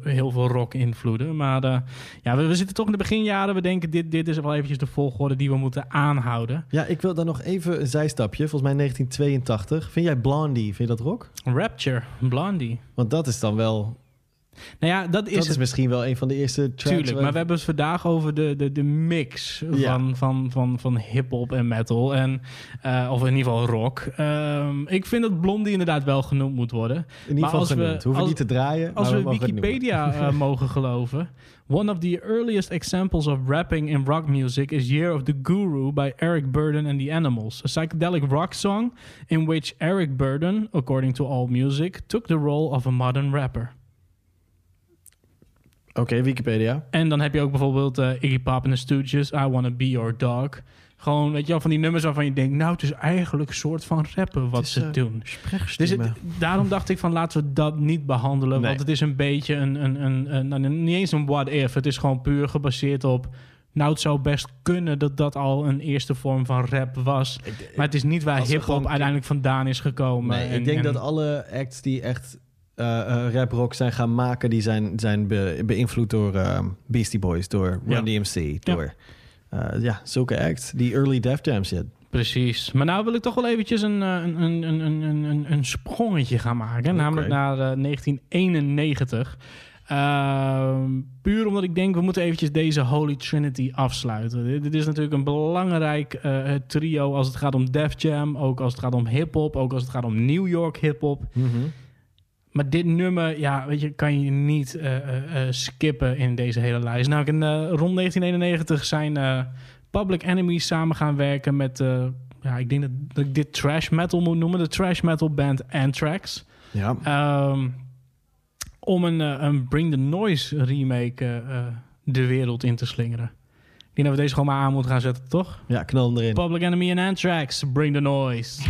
eh, heel veel rock-invloeden. Maar eh, ja, we, we zitten toch in de beginjaren. We denken, dit, dit is wel eventjes de volgorde die we moeten aanhouden. ja, ik wil dan nog even een zijstapje. Volgens mij 1982. Vind jij Blondie, vind je dat rock? Rapture, Blondie. Want dat is dan wel... Nou ja, dat is, dat is misschien wel een van de eerste tracks. Tuurlijk, maar we hebben het vandaag over de, de, de mix Ja. van, van, van, van hip-hop en metal. En, eh, of in ieder geval rock. Ehm, ik vind dat Blondie inderdaad wel genoemd moet worden. In ieder geval als we- genoemd. Hoeven als- niet te draaien, Als maar we noemen. Wikipedia eh, mogen geloven. One of the earliest examples of rapping in rock music is Year of the Guru by Eric Burden and the Animals. A psychedelic rock song in which Eric Burden, according to AllMusic, took the role of a modern rapper. Oké, Wikipedia. En dan heb je ook bijvoorbeeld eh, Iggy Pop en the Stooges, I Wanna Be Your Dog. Gewoon, weet je wel, van die nummers waarvan je denkt... nou, het is eigenlijk een soort van rappen wat is, ze eh, doen. Dus het, daarom dacht ik van laten we dat niet behandelen. Nee. Want het is een beetje een, een, een, een, nou, niet eens een what if. Het is gewoon puur gebaseerd op... Nou, het zou best kunnen dat dat al een eerste vorm van rap was. Maar het is niet waar hip-hop uiteindelijk vandaan is gekomen. Nee, En- ik denk en- dat alle acts die echt eh eh, rap rock zijn gaan maken, die zijn, zijn be- beïnvloed door eh, Beastie Boys, door Ja. Run DMC, door eh, ja, zulke acts, die early Def Jam shit. Precies. Maar nou wil ik toch wel eventjes een, een, een, een, een, een, sprongetje gaan maken. Namelijk naar eh, 1991. Ehm, puur omdat ik denk, we moeten eventjes deze Holy Trinity afsluiten. Dit, dit is natuurlijk een belangrijk trio als het gaat om Def Jam. Ook als het gaat om hip-hop. Ook als het gaat om New York hip-hop. Maar dit nummer, ja, weet je, kan je niet eh, eh, eh, skippen in deze hele lijst. Nou, in, rond 1991 zijn Public Enemy samen gaan werken met, ja, ik denk dat, dat ik dit trash metal moet noemen, de trash metal band Anthrax. Ja. Ehm, om een, een Bring the Noise remake de wereld in te slingeren. Ik denk dat we deze gewoon maar aan moeten gaan zetten, toch? ja, knal erin. Public Enemy en Anthrax, Bring the Noise.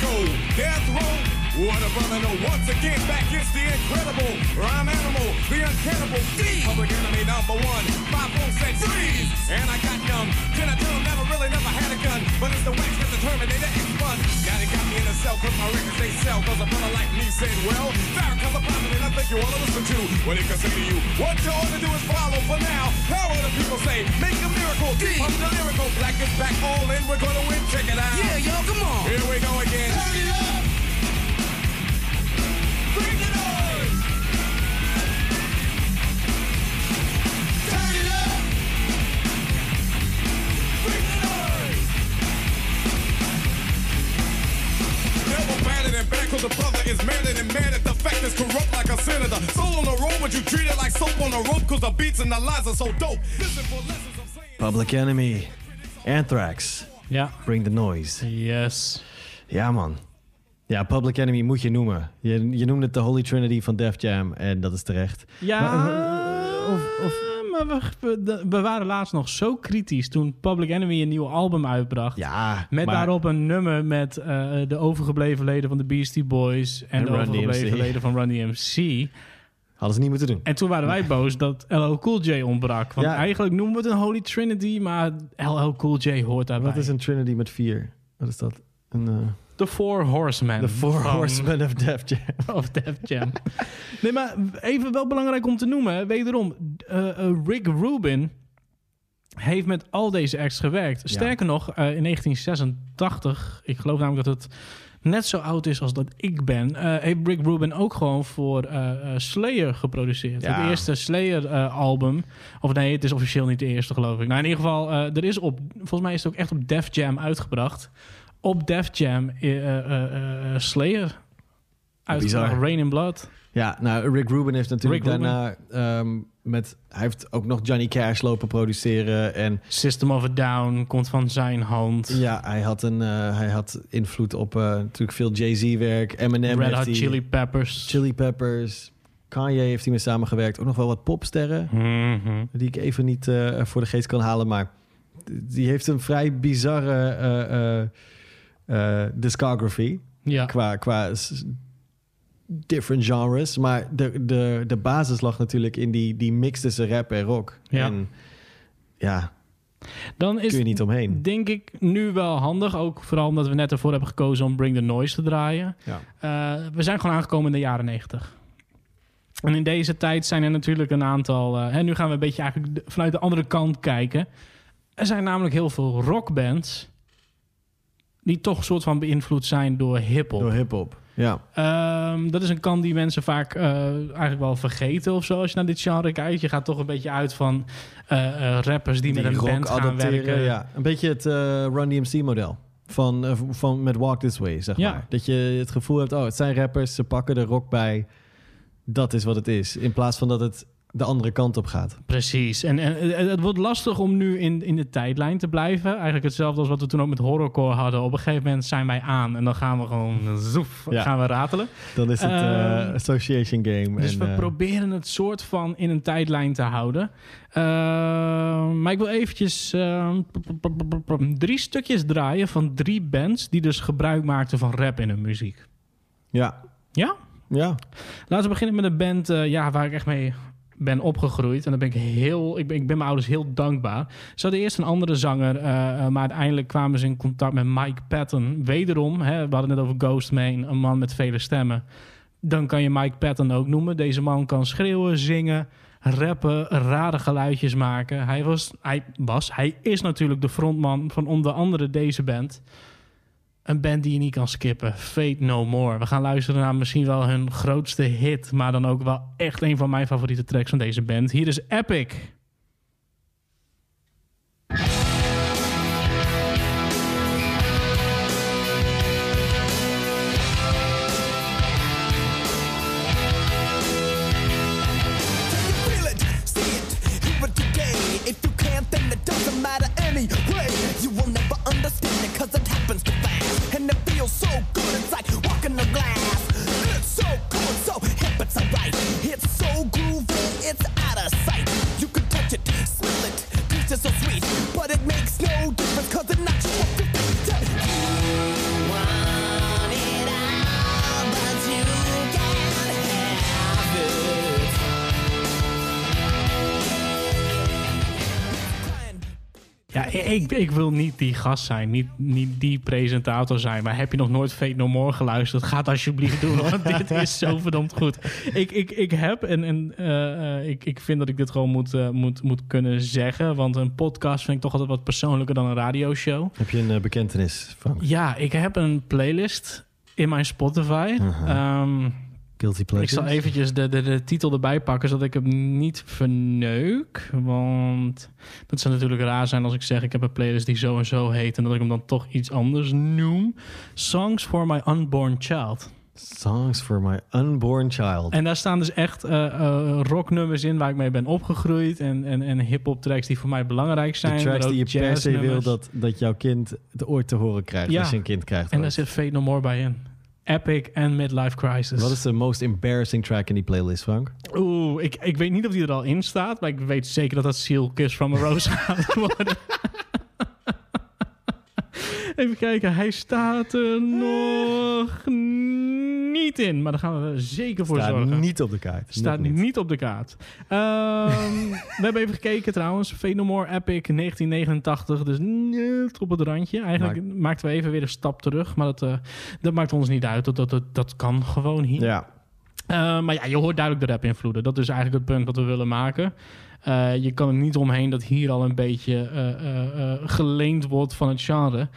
Go? Death row? What a brother know. Once again, back is the incredible rhyme animal, the uncannibal D. Public enemy number one. Five four six freeze. And I got numb. Can I tell him never really never had a gun? But it's the wax that's the Terminator X fun. Now they got me in a cell cause my records they sell. Cause a brother like me said, well, Farrakhan's a prophet and I think you to listen to what he can say to you. What you ought to do is follow for now. How will the people say? Make a miracle. D. I'm the lyrical. Black is back all in. We're gonna win. Check it out. Yeah, yo, come on. Here we go again. And back cause the brother is madder than mad at the fact is corrupt like a senator. Soul on the road, but you treat it like soap on a rope cause the beats and the lines are so dope. Listen for lessons I'm saying. Public Enemy. Anthrax. Ja. Bring the noise. Yes. Ja, man. Ja, Public Enemy moet je noemen. Je, je noemde het de Holy Trinity van Def Jam en dat is terecht. Ja, Maar, eh, of- of- maar we, waren laatst nog zo kritisch toen Public Enemy een nieuw album uitbracht. Ja, Met maar- daarop een nummer met eh, de overgebleven leden van de Beastie Boys en, En de Run overgebleven DMC. leden van Run DMC. Hadden ze niet moeten doen. En toen waren wij boos dat LL Cool J ontbrak. Want Ja. eigenlijk noemen we het een Holy Trinity, maar LL Cool J hoort daarbij. Wat is een Trinity met vier? Wat is dat? Een, eh The Four Horsemen. The Four van- Horsemen of Def Jam. Of Def Jam. nee, maar even wel belangrijk om te noemen. Wederom, eh, eh, Rick Rubin heeft met al deze acts gewerkt. Sterker nog, eh, in 1986, ik geloof namelijk dat het net zo oud is als dat ik ben, heeft Rick Rubin ook gewoon voor Slayer geproduceerd. Ja. Het eerste Slayer-album. of nee, het is officieel niet de eerste, geloof ik. Nou, in ieder geval, er is op, volgens mij is het ook echt op Def Jam uitgebracht. Op Def Jam eh, eh, eh, Slayer. Bizar. Rain in Blood. Ja, nou, Rick Rubin heeft natuurlijk Rick daarna... ehm, met, hij heeft ook nog Johnny Cash lopen produceren. En System of a Down komt van zijn hand. ja, hij had, een, hij had invloed op natuurlijk veel Jay-Z-werk. Eminem Red Hot Chili Peppers. Chili Peppers. Kanye heeft hij mee samengewerkt. Ook nog wel wat popsterren. Mhm. Die ik even niet voor de geest kan halen. Maar die heeft een vrij bizarre eh, discography. Ja. Qua, qua different genres. Maar de, de, de basis lag natuurlijk in die, die mix tussen rap en rock. Ja. En ja, Dan is kun je niet omheen. denk ik nu wel handig. Ook vooral omdat we net ervoor hebben gekozen om Bring the Noise te draaien. Ja. Eh, we zijn gewoon aangekomen in de jaren 90. En in deze tijd zijn er natuurlijk een aantal... eh, en nu gaan we een beetje eigenlijk vanuit de andere kant kijken. Er zijn namelijk heel veel rockbands... die toch soort van beïnvloed zijn door hiphop. Door hip-hop. Ja. Ehm, dat is een kant die mensen vaak eh, eigenlijk wel vergeten of zo. Als je naar dit genre kijkt. Je gaat toch een beetje uit van eh, eh, rappers die, met een band gaan werken. Ja. Een beetje het Run DMC-model. Van, van met Walk This Way, zeg Ja. maar. Dat je het gevoel hebt, oh, het zijn rappers, ze pakken er rock bij. Dat is wat het is. In plaats van dat het de andere kant op gaat. Precies. En, en het, het wordt lastig om nu in, in de tijdlijn te blijven. Eigenlijk hetzelfde als wat we toen ook met horrorcore hadden. Op een gegeven moment zijn wij aan en dan gaan we gewoon zoef, Ja. gaan we ratelen. Dan is het eh, Ehm, association game. Dus en, we eh, proberen het soort van in een tijdlijn te houden. Ehm, maar ik wil eventjes ehm, drie stukjes draaien van drie bands... die dus gebruik maakten van rap in hun muziek. Ja, Ja? ja. Laten we beginnen met een band eh, ja, waar ik echt mee ben opgegroeid. En dan ben ik heel... Ik ben, ik ben mijn ouders heel dankbaar. Ze hadden eerst een andere zanger... eh, eh, maar uiteindelijk kwamen ze in contact met Mike Patton. Wederom, hè, we hadden het over Ghostman, een man met vele stemmen. Dan kan je Mike Patton ook noemen. Deze man kan schreeuwen, zingen, rappen, rare geluidjes maken. Hij was, hij was, hij is natuurlijk de frontman van onder andere deze band. Een band die je niet kan skippen. Fate No More. We gaan luisteren naar misschien wel hun grootste hit. Maar dan ook wel echt een van mijn favoriete tracks van deze band. Hier is Epic. Understand it cause it happens too fast. And it feels so good, it's like walking the glass. It's so good, so hip, it's alright. It's so groovy, it's out of sight. You can touch it, smell it, taste it so sweet. But it makes no difference cause it knocks you off Ja, ik, ik wil niet die gast zijn. Niet, niet die presentator zijn. Maar heb je nog nooit Fate No More geluisterd? Ga het alsjeblieft doen. Want dit is zo verdomd goed. Ik, ik, ik heb en, en eh, eh, ik, ik vind dat ik dit gewoon moet, eh, moet, moet kunnen zeggen. Want een podcast vind ik toch altijd wat persoonlijker dan een radioshow. Heb je een bekentenis van Ja, ik heb een playlist in mijn Spotify. Ehm, Guilty ik zal eventjes de, de, de titel erbij pakken, zodat ik hem niet verneuk. Want dat zou natuurlijk raar zijn als ik zeg... ik heb een playlist die zo en zo heet... en dat ik hem dan toch iets anders noem. Songs for my unborn child. Songs for my unborn child. En daar staan dus echt eh, eh, rocknummers in waar ik mee ben opgegroeid. En, en, en hip-hop tracks die voor mij belangrijk zijn. de tracks die je per se wil dat, dat jouw kind het ooit te horen krijgt Ja. als je een kind krijgt. En daar zit Fate No More bij in. Epic en Midlife Crisis. Wat is de most embarrassing track in die playlist, Frank? Oeh, ik, ik weet niet of die er al in staat. Maar ik weet zeker dat dat Seal Kiss from a Rose gaat worden. Even kijken, hij staat er nog niet in. Maar daar gaan we zeker voor Staat zorgen. niet op de kaart. Staat Nog niet. op de kaart. Ehm, we hebben even gekeken trouwens. Phenomore Epic 1989. Dus net op het randje. Eigenlijk maakten we even weer een stap terug. Maar dat, eh, dat maakt ons niet uit. Dat, dat, dat, kan gewoon hier. Ja, Eh, maar ja, je hoort duidelijk de rap-invloeden. Dat is eigenlijk het punt wat we willen maken. Eh, je kan er niet omheen dat hier al een beetje eh, eh, eh, geleend wordt van het genre.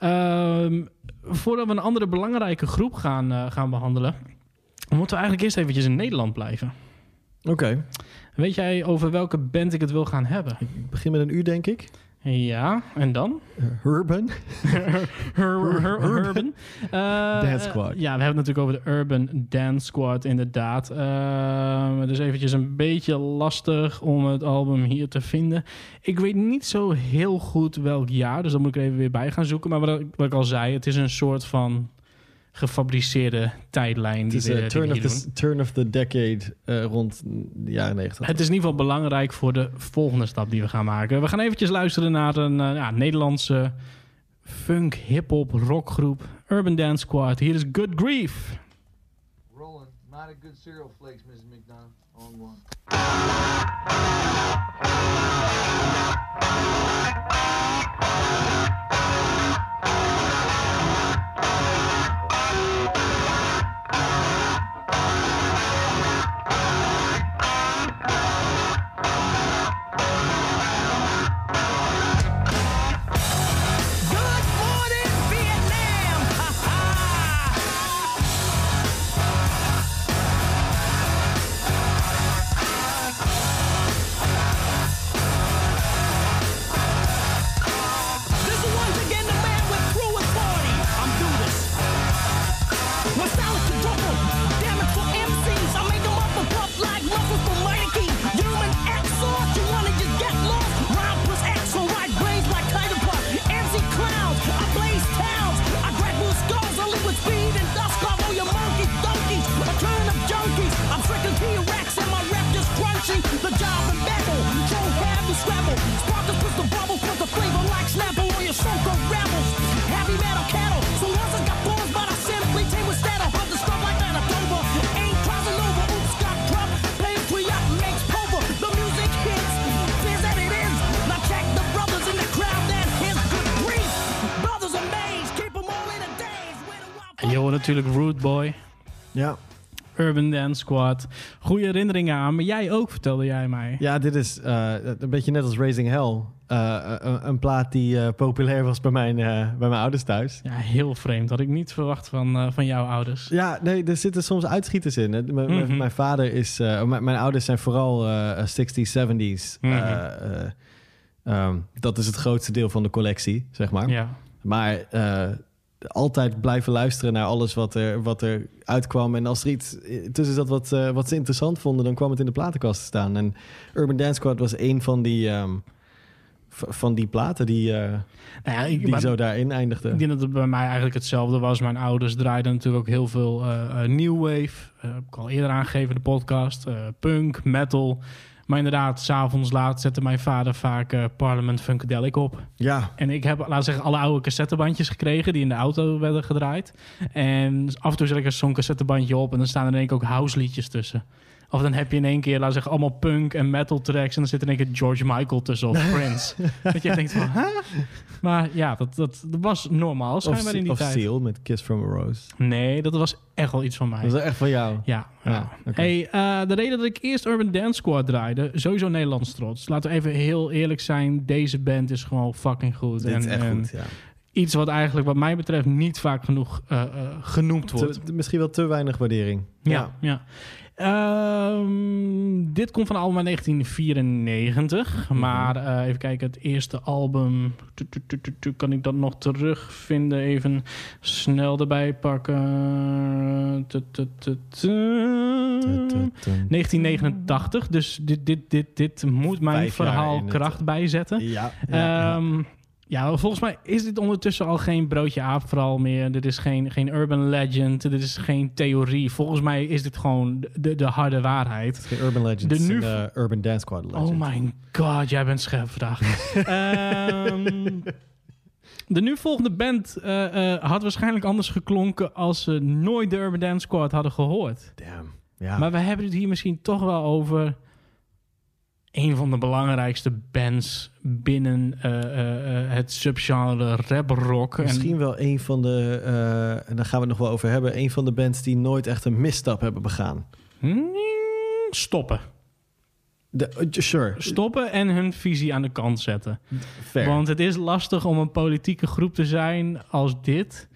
Ehm, voordat we een andere belangrijke groep gaan, eh, gaan behandelen... moeten we eigenlijk eerst eventjes in Nederland blijven. oké. Weet jij over welke band ik het wil gaan hebben? Ik begin met een U, denk ik. Ja, en dan? Urban. Ur- Ur- Urban. Eh, Dance Squad. ja, we hebben het natuurlijk over de Urban Dance Squad, inderdaad. Eh, het is eventjes een beetje lastig om het album hier te vinden. Ik weet niet zo heel goed welk jaar, dus dan moet ik er even weer bij gaan zoeken. Maar wat ik al zei, het is een soort van gefabriceerde tijdlijn. Het Die is eh, die turn, of doen. the, turn of the decade eh, rond de jaren 90. Het is in ieder geval belangrijk voor de volgende stap die we gaan maken. We gaan eventjes luisteren naar een eh, ja, Nederlandse funk, hip-hop, rockgroep. Urban Dance Squad. Hier is Good Grief. Rolling. Not a good cereal flakes, Mrs. McDonald. On one. Natuurlijk Root Boy, Ja. Urban Dance Squad. Goede herinneringen aan, maar jij ook, vertelde jij mij. ja, dit is eh, een beetje net als Raising Hell. Eh, een, een plaat die eh, populair was bij mijn, bij mijn ouders thuis. Ja, heel vreemd. Had ik niet verwacht van, van jouw ouders. Ja, nee, er zitten soms uitschieters in. M- Mhm. Mijn vader is... mijn- ouders zijn vooral eh, 60s, 70s. Mhm. Eh, eh, ehm, dat is het grootste deel van de collectie, zeg maar. Ja. Maar altijd blijven luisteren naar alles wat er, wat er uitkwam. En als er iets tussen zat wat, eh, wat ze interessant vonden, dan kwam het in de platenkast te staan. En Urban Dance Squad was een van die, ehm, van die platen die, eh, Nou ja, ik, die maar- zo daarin eindigden. Ik denk dat het bij mij eigenlijk hetzelfde was. Mijn ouders draaiden natuurlijk ook heel veel eh, new wave. Heb ik al eerder aangegeven in de podcast. punk, metal. Maar inderdaad, s'avonds laat zette mijn vader vaak eh, Parliament Funkadelic op. Ja, En ik heb, laten we zeggen, alle oude cassettebandjes gekregen die in de auto werden gedraaid. En af en toe zet ik er zo'n cassettebandje op en dan staan er in één keer ook house liedjes tussen. Of dan heb je in één keer, laten we zeggen, allemaal punk en metal tracks. En dan zit er in één keer George Michael tussen of Prince. dat je denkt van, hè? Maar ja, dat, dat, dat was normaal of, schijnbaar in die of tijd. Seal met Kiss from a Rose. Nee, dat was echt wel iets van mij. Dat is echt van jou. Ja. Ja, ja. Hey, eh, de reden dat ik eerst Urban Dance Squad draaide, sowieso Nederlands trots. Laten we even heel eerlijk zijn, deze band is gewoon fucking goed. Dit is En- echt en goed, ja. Iets wat eigenlijk, wat mij betreft, niet vaak genoeg eh, eh, genoemd wordt. Te- misschien wel te weinig waardering. ja, ja. Ehm, dit komt van het album uit 1994. Mhm. Maar eh, even kijken, het eerste album. Tu, tu, tu, Kan ik dat nog terugvinden? Even snel erbij pakken. Tu, tu, tu, tu. 1989. Dus dit, dit, dit, dit moet mijn Vijf verhaal kracht bijzetten. Ja, ja, Ehm, ja, volgens mij is dit ondertussen al geen broodje aap vooral meer. Dit is geen, geen urban legend. Dit is geen theorie. Volgens mij is dit gewoon de, de harde waarheid. Geen Urban Legends, De nu- een, eh, Urban Dance Squad Legend. Oh my god, jij bent scherp vandaag. Ehm, de nu volgende band eh, eh, had waarschijnlijk anders geklonken als ze nooit de Urban Dance Squad hadden gehoord. Damn. Ja. Maar we hebben het hier misschien toch wel over een van de belangrijkste bands binnen eh, eh, eh, het subgenre rap rock. En- Misschien wel een van de, eh, en daar gaan we het nog wel over hebben, een van de bands die nooit echt een misstap hebben begaan. Hmm, stoppen. De, sure, Stoppen en hun visie aan de kant zetten. fair. Want het is lastig om een politieke groep te zijn als dit.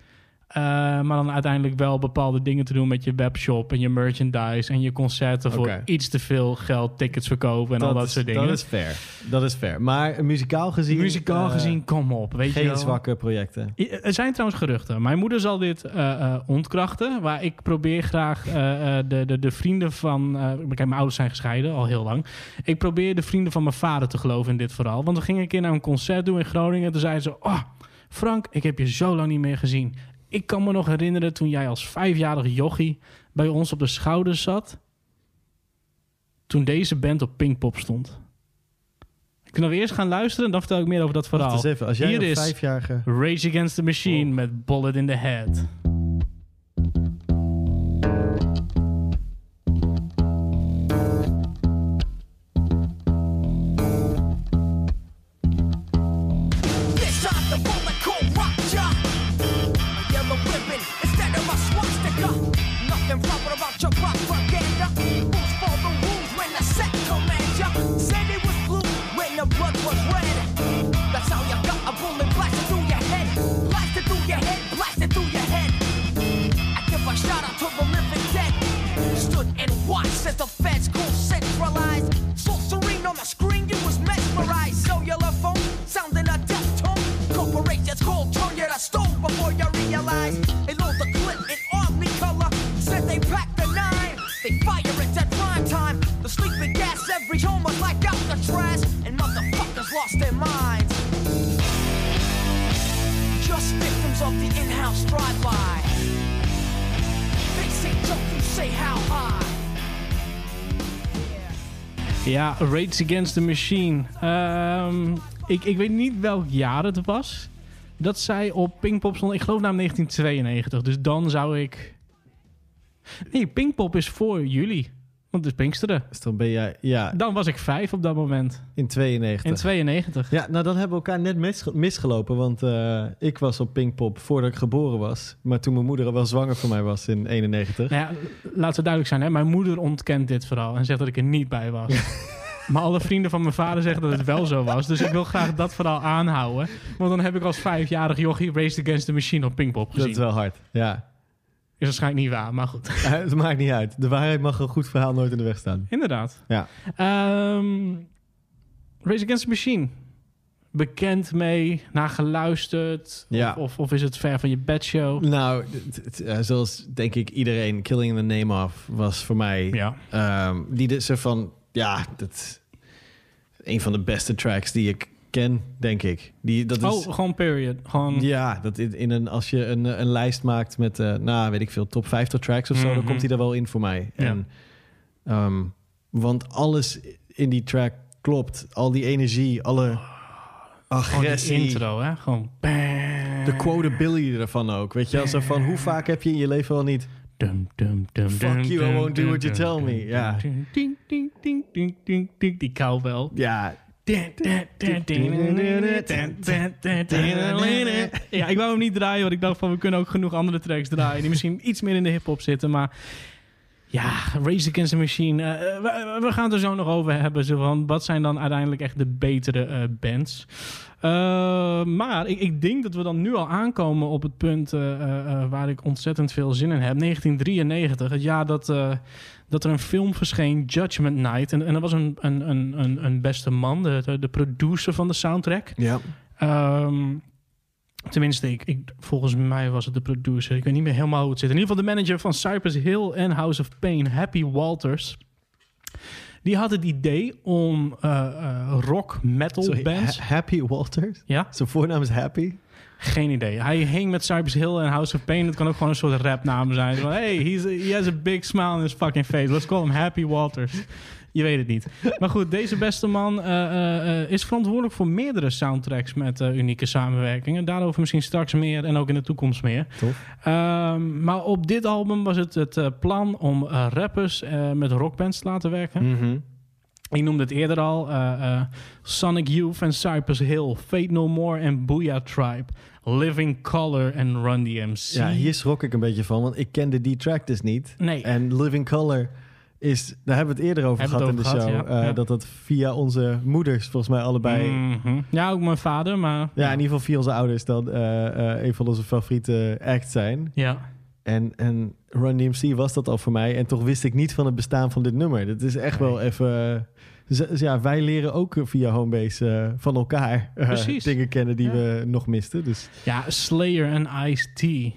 Eh, maar dan uiteindelijk wel bepaalde dingen te doen met je webshop en je merchandise en je concerten voor iets te veel geld, tickets verkopen en al dat is, soort dingen. Dat is fair. Dat is fair. Maar muzikaal gezien... Muzikaal eh, gezien, kom op. Weet je Geen wel. zwakke projecten. I- Er zijn trouwens geruchten. Mijn moeder zal dit eh, ontkrachten. Waar ik probeer graag de, de, de vrienden van... kijk, mijn ouders zijn gescheiden, al heel lang. Ik probeer de vrienden van mijn vader te geloven in dit verhaal. Want we gingen een keer naar een concert doen in Groningen. Toen zeiden ze... Oh, Frank, ik heb je zo lang niet meer gezien. Ik kan me nog herinneren toen jij als vijfjarig jochie... bij ons op de schouders zat. Toen deze band op Pinkpop stond. Kunnen we eerst gaan luisteren en dan vertel ik meer over dat verhaal. Wacht eens even. Als jij Hier is- vijfjarige... Rage Against the Machine met Bullet in the Head. Ja, Against the Machine. Ehm, ik, ik weet niet welk jaar het was. Dat zij op Pinkpop stond. Ik geloof na 1992. Dus dan zou ik... Nee, Pinkpop is voor jullie. Want het is Pinksteren. Dus dan ben jij... Ja, Dan was ik vijf op dat moment. in 92. In 92. Ja, nou dan hebben we elkaar net mis, misgelopen. Want eh, ik was op Pinkpop voordat ik geboren was. Maar toen mijn moeder al wel zwanger voor mij was in 91. Nou ja, laten we duidelijk zijn. Hè? Mijn moeder ontkent dit verhaal en zegt dat ik er niet bij was. Maar alle vrienden van mijn vader zeggen dat het wel zo was. Dus ik wil graag dat verhaal aanhouden. Want dan heb ik als vijfjarig jochie Raced Against the Machine op Pinkpop gezien. Dat is wel hard, ja. Is waarschijnlijk niet waar, maar goed. Het maakt niet uit. De waarheid mag een goed verhaal nooit in de weg staan. Inderdaad. Ja. Ehm Race Against the Machine. Bekend mee, naar geluisterd? Ja. Of, of, of is het ver van je bedshow? Nou, eh, zoals denk ik iedereen, Killing in the Name of was voor mij... Ja. ehm, die de, zo van, ja, dat een van de beste tracks die ik ken, denk ik. Die, dat is, Oh, gewoon period. Gewoon... Ja, dat in, in een, als je een, een lijst maakt met, eh nou weet ik veel, top 50 tracks of zo, dan Mhm. komt hij er wel in voor mij. Ja. En, ehm, want alles in die track klopt. Al die energie, alle die agressie. intro, hè? Gewoon... bam. De quotability ervan ook. Weet je, wel, zo van hoe vaak heb je in je leven wel niet... Dum, dum, dum, Fuck you, I won't do what you tell me. Ja. dum, ding, ding, ding, ding, ding, ding, Die cowbell. Ja, Ja, ik wou hem niet draaien, want ik dacht van we kunnen ook genoeg andere tracks draaien die misschien iets meer in de hip-hop zitten. Maar Ja, Race Against the Machine. eh, eh, we, we gaan het er zo nog over hebben. Zo van, wat zijn dan uiteindelijk echt de betere eh, bands? Eh, maar ik, ik denk dat we dan nu al aankomen op het punt eh, eh, eh, waar ik ontzettend veel zin in heb. 1993, het jaar dat, eh, dat er een film verscheen, Judgment Night. En, en er was een, een, een, een, beste man, de, de, de producer van de soundtrack. Ja. Ehm, tenminste, ik, ik, volgens mij was het de producer. Ik weet niet meer helemaal hoe het zit. In ieder geval de manager van Cypress Hill en House of Pain, Happy Walters. Die had het idee om eh, rock metal Sorry, bands. Ha- Happy Walters? Ja, Zijn voornaam is Happy? geen idee. Hij hing met Cypress Hill en House of Pain. Het kan ook gewoon een soort rapnaam zijn. Van, hey, he's he has a big smile on his fucking face. Let's call him Happy Walters. Je weet het niet. Maar goed, deze beste man eh, eh, eh, is verantwoordelijk voor meerdere soundtracks met unieke samenwerkingen. Daarover misschien straks meer en ook in de toekomst meer. Tof. Ehm, maar op dit album was het het plan om rappers met rockbands te laten werken. Mhm. Ik noemde het eerder al. Sonic Youth en Cypress Hill. Fate No More en Booyah Tribe. Living Color en Run DMC. Ja, hier schrok ik een beetje van, want ik kende die track dus niet. Nee. En Living Color is, daar hebben we het eerder over Hebben gehad in de show. ja. eh, Ja. Dat dat via onze moeders volgens mij allebei... Mhm. Ja, ook mijn vader, maar... Ja, in ieder geval via onze ouders dan eh, eh, een van onze favoriete acts zijn. Ja. En, en Run DMC was dat al voor mij. En toch wist ik niet van het bestaan van dit nummer. Dat is echt wel even... Dus, ja, wij leren ook via Homebase van elkaar dingen kennen die Ja. we nog misten. Dus ja, Slayer en Ice-T.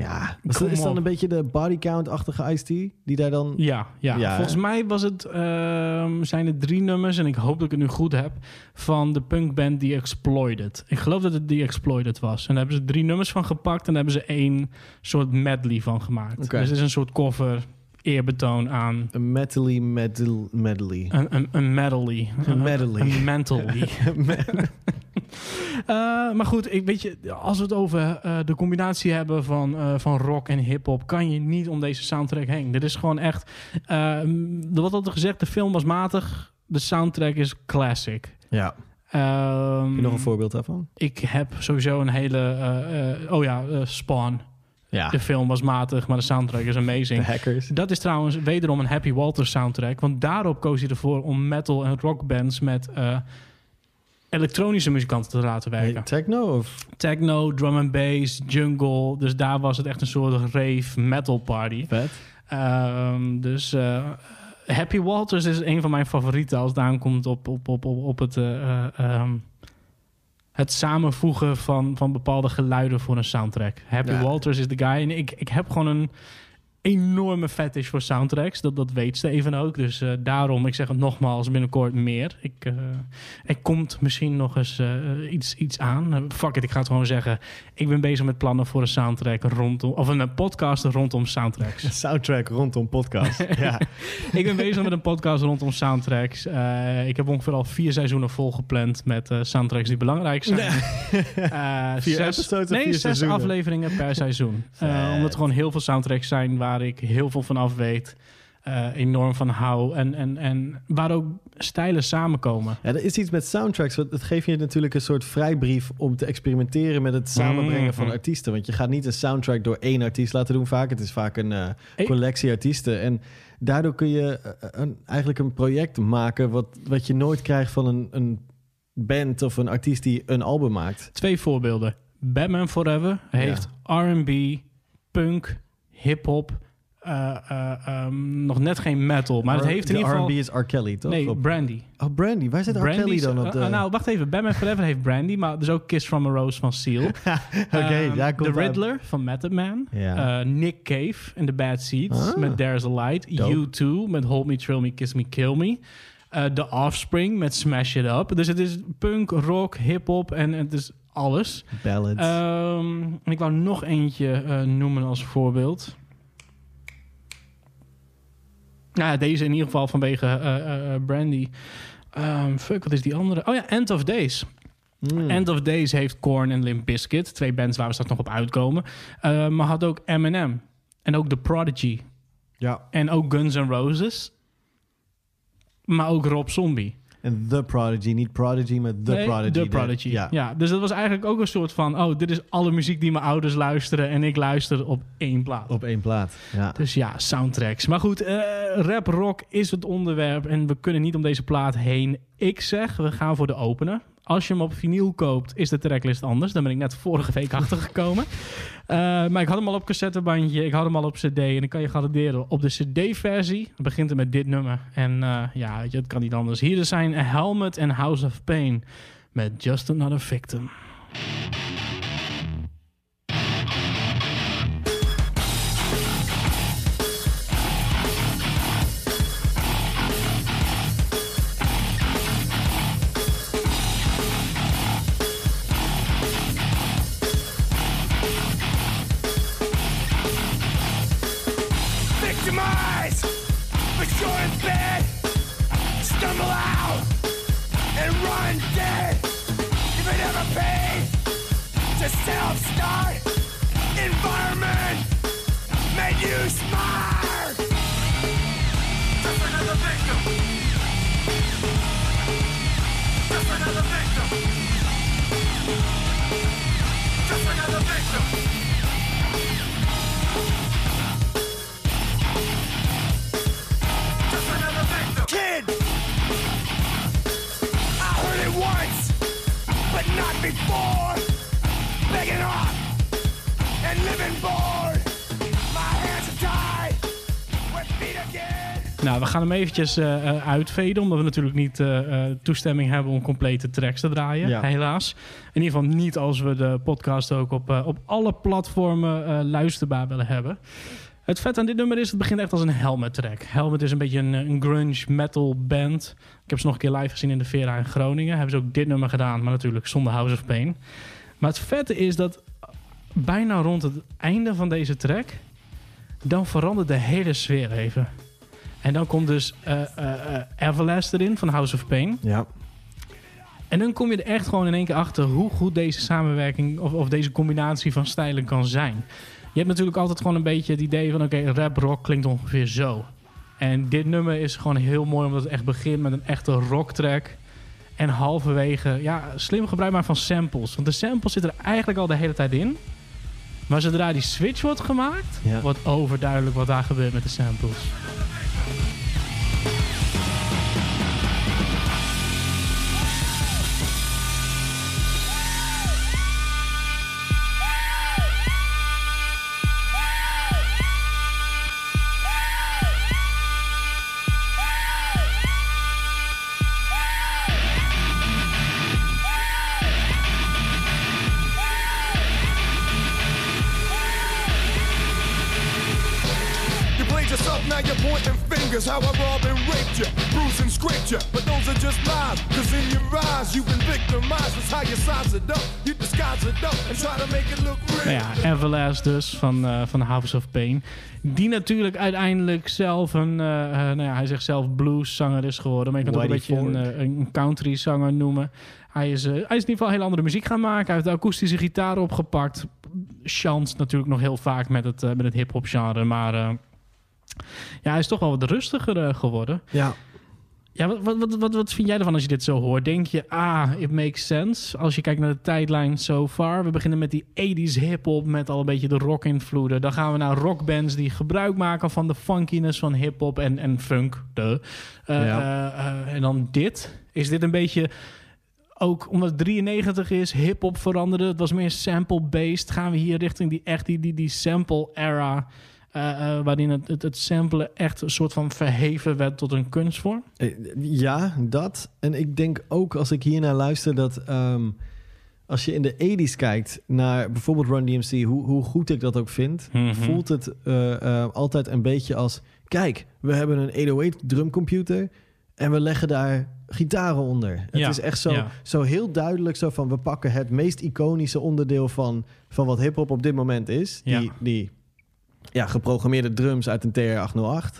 Ja, was dat, is dan een beetje de body count-achtige Ice-T die daar dan... Ja, ja. Ja, volgens hè? mij was het, ehm, zijn er drie nummers, en ik hoop dat ik het nu goed heb, van de punkband The Exploited. Ik geloof dat het The Exploited was. En daar hebben ze drie nummers van gepakt en daar hebben ze één soort medley van gemaakt. Dus het is een soort cover, eerbetoon aan Een metally medal, medley. een, een, een medley. Een medley. Een mentally. Eh, maar goed, ik, weet je, als we het over eh, de combinatie hebben van, eh, van rock en hip-hop, kan je niet om deze soundtrack heen. Dit is gewoon echt. eh, wat had er gezegd? De film was matig. De soundtrack is classic. ja. Ehm, Heb je nog een voorbeeld daarvan? Ik heb sowieso een hele. eh, eh, oh ja, eh, Spawn. Ja. De film was matig, maar de soundtrack is De amazing. hackers. Dat is trouwens wederom een Happy Walters soundtrack. Want daarop koos hij ervoor om metal en rockbands met eh, elektronische muzikanten te laten werken. Hey, techno of... Techno, drum and bass, jungle. Dus daar was het echt een soort rave metal party. Vet. Ehm, dus eh, Happy Walters is een van mijn favorieten als het aankomt op, op, op, op, op het, eh, eh, ehm, het samenvoegen van, van bepaalde geluiden voor een soundtrack. Happy Ja. Walters is de guy. En ik, ik heb gewoon een enorme fetish voor soundtracks. Dat, dat weet Steven ook. Dus eh, daarom, ik zeg het nogmaals, binnenkort meer. Ik, eh, er komt misschien nog eens eh, iets, iets aan. Fuck it, ik ga het gewoon zeggen. Ik ben bezig met plannen voor een soundtrack rondom... Of een podcast rondom soundtracks. Soundtrack rondom podcast. ja. ik ben bezig met een podcast rondom soundtracks. Ik heb ongeveer al vier seizoenen volgepland met soundtracks die belangrijk zijn. Vier zes, episodes nee, vier zes seizoenen? afleveringen per seizoen. Omdat er gewoon heel veel soundtracks zijn waar ik heel veel van af weet. eh, enorm van hou. En, en, en waar ook stijlen samenkomen. Ja, er is iets met soundtracks. want Het geeft je natuurlijk een soort vrijbrief om te experimenteren met het samenbrengen van Mhm. artiesten. Want je gaat niet een soundtrack door één artiest laten doen vaak. Het is vaak een eh, collectie artiesten. En daardoor kun je eh, een, eigenlijk een project maken wat, wat je nooit krijgt van een, een band of een artiest die een album maakt. Twee voorbeelden. Batman Forever heeft R&B, punk, hip-hop... eh, eh, ehm, nog net geen metal, maar het heeft in De ieder geval... R&B is R. Kelly, toch? Nee, Brandy. oh, Brandy. Waar zit R. Kelly dan op de... eh, nou, wacht even. Batman Forever heeft Brandy, maar er is ook Kiss from a Rose van Seal. Oké, Ehm, daar komt The. Riddler van Method Man. Nick Cave in The Bad Seeds Ah. met There's a Light. Dope. U2 met Hold Me, Thrill Me, Kiss Me, Kill Me. The Offspring met Smash It Up. Dus het is punk, rock, hip-hop en het is alles. Ballads. Ehm, ik wou nog eentje eh, noemen als voorbeeld. Nou, ja, deze in ieder geval vanwege eh, eh, Brandy. Ehm, fuck, wat is die andere? Oh ja, End of Days. Mm. End of Days heeft Korn en Limp Bizkit. Twee bands waar we straks nog op uitkomen. Eh, maar had ook Eminem. En ook The Prodigy. ja. En ook Guns N' Roses. Maar ook Rob Zombie. En The Prodigy, niet Prodigy, maar The Nee, Prodigy. The Prodigy. Ja. Ja. dus dat was eigenlijk ook een soort van... oh, dit is alle muziek die mijn ouders luisteren... en ik luister op één plaat. Op één plaat. Ja. Dus ja, soundtracks. Maar goed, eh, rap rock is het onderwerp... en we kunnen niet om deze plaat heen. Ik zeg, we gaan voor de opener. Als je hem op vinyl koopt, is de tracklist anders. Daar ben ik net vorige week achter gekomen. Eh, maar ik had hem al op cassettebandje, ik had hem al op cd... en ik kan je garanderen, op de cd-versie... het begint er met dit nummer. En eh, ja, het kan niet anders. Hier zijn Helmet en House of Pain... met Just Another Victim. Hem eventjes eh, eh, uitveden, omdat we natuurlijk niet eh, toestemming hebben om complete tracks te draaien, Ja. helaas. In ieder geval niet als we de podcast ook op, op alle platformen luisterbaar willen hebben. Het vet aan dit nummer is, het begint echt als een Helmet track. Helmet is een beetje een, een grunge metal band. Ik heb ze nog een keer live gezien in de Vera in Groningen. Hebben ze ook dit nummer gedaan, maar natuurlijk zonder House of Pain. Maar het vette is dat bijna rond het einde van deze track, dan verandert de hele sfeer even. En dan komt dus eh, Everlast erin van House of Pain. Ja. En dan kom je er echt gewoon in één keer achter hoe goed deze samenwerking of, of deze combinatie van stijlen kan zijn. Je hebt natuurlijk altijd gewoon een beetje het idee van oké, rap rock klinkt ongeveer zo. En dit nummer is gewoon heel mooi omdat het echt begint met een echte rocktrack. En halverwege, ja, slim gebruik maar van samples. Want de samples zitten er eigenlijk al de hele tijd in. Maar zodra die switch wordt gemaakt, Ja. wordt overduidelijk wat daar gebeurt met de samples. You played yourself, now you're pointing fingers. How I robbed and raped you, bruised and scraped you. But those are just lies, cause in your eyes you've been victimized. That's how you size it up. You disguise it up and try to make it look real. Nou ja, Everlast dus, van, eh van House of Pain. Die natuurlijk uiteindelijk zelf een, eh, eh, nou ja, hij zegt zelf blueszanger is geworden. Maar je kan het ook een beetje een, een country zanger noemen. Hij is, eh, hij is in ieder geval heel andere muziek gaan maken. Hij heeft de akoestische gitaar opgepakt. Chant natuurlijk nog heel vaak met het, eh, met het hip-hop genre. Maar eh, ja, hij is toch wel wat rustiger eh, geworden. Ja. Ja, wat, wat, wat, wat, vind jij ervan als je dit zo hoort? Denk je, ah, it makes sense. Als je kijkt naar de tijdlijn so far. We beginnen met die 80s hip-hop met al een beetje de rock-invloeden. Dan gaan we naar rockbands die gebruik maken van de funkiness van hip-hop en, en funk. De. Eh, Ja. eh, en dan dit. Is dit een beetje ook omdat het 93 is, hip-hop veranderde. Het was meer sample-based. Gaan we hier richting die echt die, die, die sample-era. Eh, waarin het, het, het samplen echt een soort van verheven werd tot een kunstvorm. Eh, Ja, dat. En ik denk ook als ik hier naar luister dat ehm, als je in de 80s kijkt naar bijvoorbeeld Run DMC, hoe, hoe goed ik dat ook vind, Mhm. voelt het altijd een beetje als: kijk, we hebben een 808 drumcomputer en we leggen daar gitaren onder. Ja, Het is echt zo, ja. zo heel duidelijk zo van: we pakken het meest iconische onderdeel van, van wat hip-hop op dit moment is. Ja. Die, die ja, geprogrammeerde drums uit een TR-808.